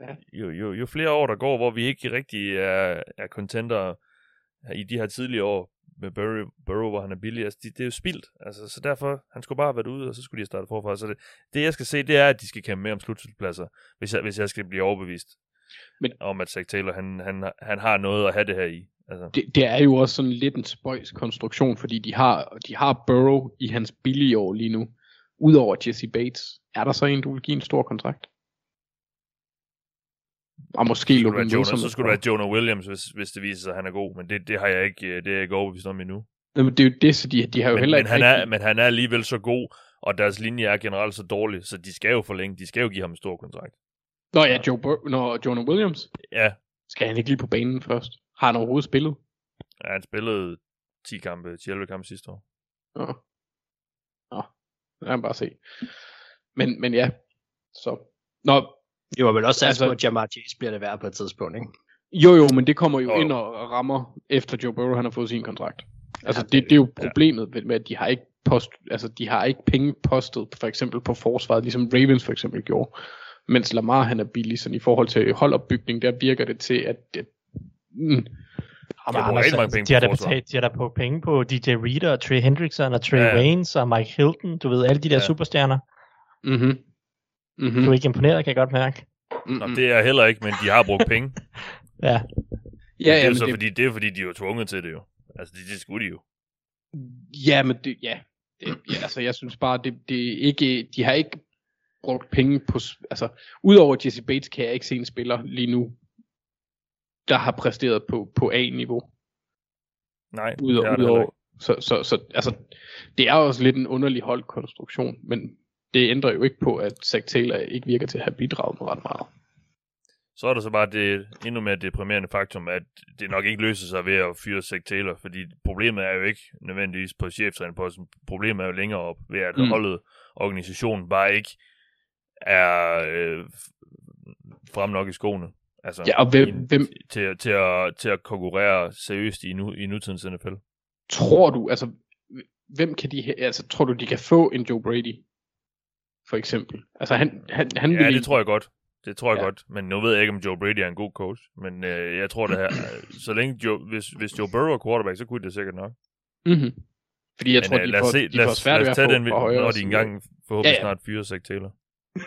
Ja. jo, jo, jo flere år der går, hvor vi ikke rigtig er, er contenter i de her tidlige år med Burrow, Burrow hvor han er billig, altså, det, det er jo spildt. Altså, så derfor, han skulle bare have været ude, og så skulle de have startet forfra. Så det, det jeg skal se, det er, at de skal kæmpe med om slutspilspladser, hvis jeg, hvis jeg skal blive overbevist Men- om, at Zach Taylor, han, han, han har noget at have det her i. Altså, Det, det er jo også sådan lidt en spøjs konstruktion, fordi de har, de har Burrow i hans billige år lige nu. Udover Jesse Bates, er der så en, du vil give en stor kontrakt? Og måske være Logan Jonah, Wilson. så skulle det være Jonah Williams, hvis, hvis det viser sig, at han er god. Men det, det har jeg ikke, øh, det er jeg ikke overbevist om endnu. Jamen, det er jo det, så de, de har jo Men, heller men, ikke han er, men han er alligevel så god, og deres linje er generelt så dårlig, så de skal jo forlænge, de skal jo give ham en stor kontrakt. Nå ja, Joe Bur- Nå, Jonah Williams. Ja, Skal han ikke lige på banen først? Har han overhovedet spillet? ja han spillede 10 kampe, 10 11 kampe sidste år. Nå. Nå. Det kan bare se. Men, men ja. Så. Nå, Det var vel også Altså- på, at Jamar Chase bliver det værd på et tidspunkt, ikke? Jo jo, men det kommer jo Jo, jo. ind og rammer efter Joe Burrow han har fået sin kontrakt. Altså Ja, det, det er jo ja. problemet med, med at de har ikke post, altså de har ikke penge postet for eksempel på forsvaret, ligesom Ravens for eksempel gjorde. Mens Lamar han er billig, sådan i forhold til holdopbygning, der virker det til at, at mm, Jamen, bruger Anders, rigtig mange penge de har på da betalt, de har da på penge på DJ Reader og Trey Hendrickson og Trey Ja, ja. ja. Waynes og Mike Hilton. Du ved, alle de der Ja. ja. superstjerner. mm-hmm, mm-hmm, Du er ikke imponeret, kan jeg godt mærke. Nå, mm-hmm. det er jeg heller ikke, men de har brugt penge. Ja, ja, det er ja, så det, fordi, det er fordi, de er jo tvunget til det jo. Altså, det, det skulle de jo. Ja, men det, ja. Det, ja, altså jeg synes bare, det, det er ikke, de har ikke brugt penge på, altså udover Jesse Bates kan jeg ikke se en spiller lige nu, der har præsteret på, på A-niveau. Nej, det Udover, er det udover, ikke. så, så, så, altså, det er også lidt en underlig holdkonstruktion, men det ændrer jo ikke på, at Zach Taylor ikke virker til at have bidraget med ret meget. Så er der så bare det endnu mere deprimerende faktum, at det nok ikke løser sig ved at fyre Zach Taylor, fordi problemet er jo ikke nødvendigvis på cheftrænerposten. Problemet er jo længere op ved, at Mm. holdet, organisationen bare ikke er øh, frem nok i skoene. Altså, Ja, og hvem, i- hvem Til, til, at, til at konkurrere seriøst i, nu, i nutidens NFL. tror du, altså, hvem kan de, altså, tror du, de kan få en Joe Brady? For eksempel. Altså, han, han, han Ja, vil det tror jeg godt. Det tror jeg Ja. godt. Men nu ved jeg ikke, om Joe Brady er en god coach. Men øh, jeg tror, det her, så længe Joe, hvis, hvis Joe Burrow er quarterback, så kunne det sikkert nok. Mm-hmm. Fordi jeg Men, tror, øh, de får, se, de lad får svært lad ved at tage få den, for højere når de engang forhåbentlig Ja, ja. snart fyrer Zach Taylor.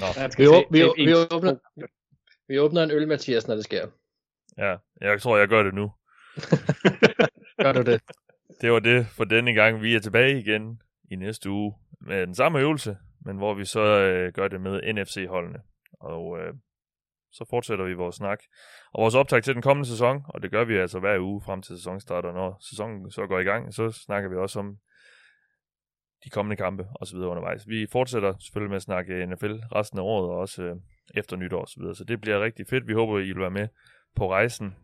Nå, Vi, vi, vi, en- åbner, vi åbner en øl, Mathias, når det sker. ja, jeg tror, jeg gør det nu. Gør du det? Det var det for denne gang. Vi er tilbage igen i næste uge med den samme øvelse, men hvor vi så øh, gør det med NFC-holdene. Og øh, så fortsætter vi vores snak. Og vores optag til den kommende sæson, og det gør vi altså hver uge frem til sæsonstart, og når sæsonen så går i gang, så snakker vi også om de kommende kampe og så videre undervejs. Vi fortsætter selvfølgelig med at snakke NFL resten af året, og også øh, efter nytår og så videre. Så det bliver rigtig fedt. Vi håber, I vil være med på rejsen.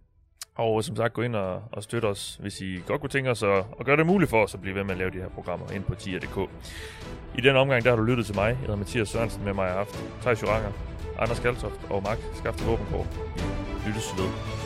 Og som sagt, gå ind og, og støtte os, hvis I godt kunne tænke os at, at gøre det muligt for os at blive ved med at lave de her programmer ind på tier.dk. I den omgang, der har du lyttet til mig. Jeg hedder Mathias Sørensen med mig i aften. Thijs Joranger, Anders Kaltoft og Mark Skafte Våbenkår. Vi lyttes ved.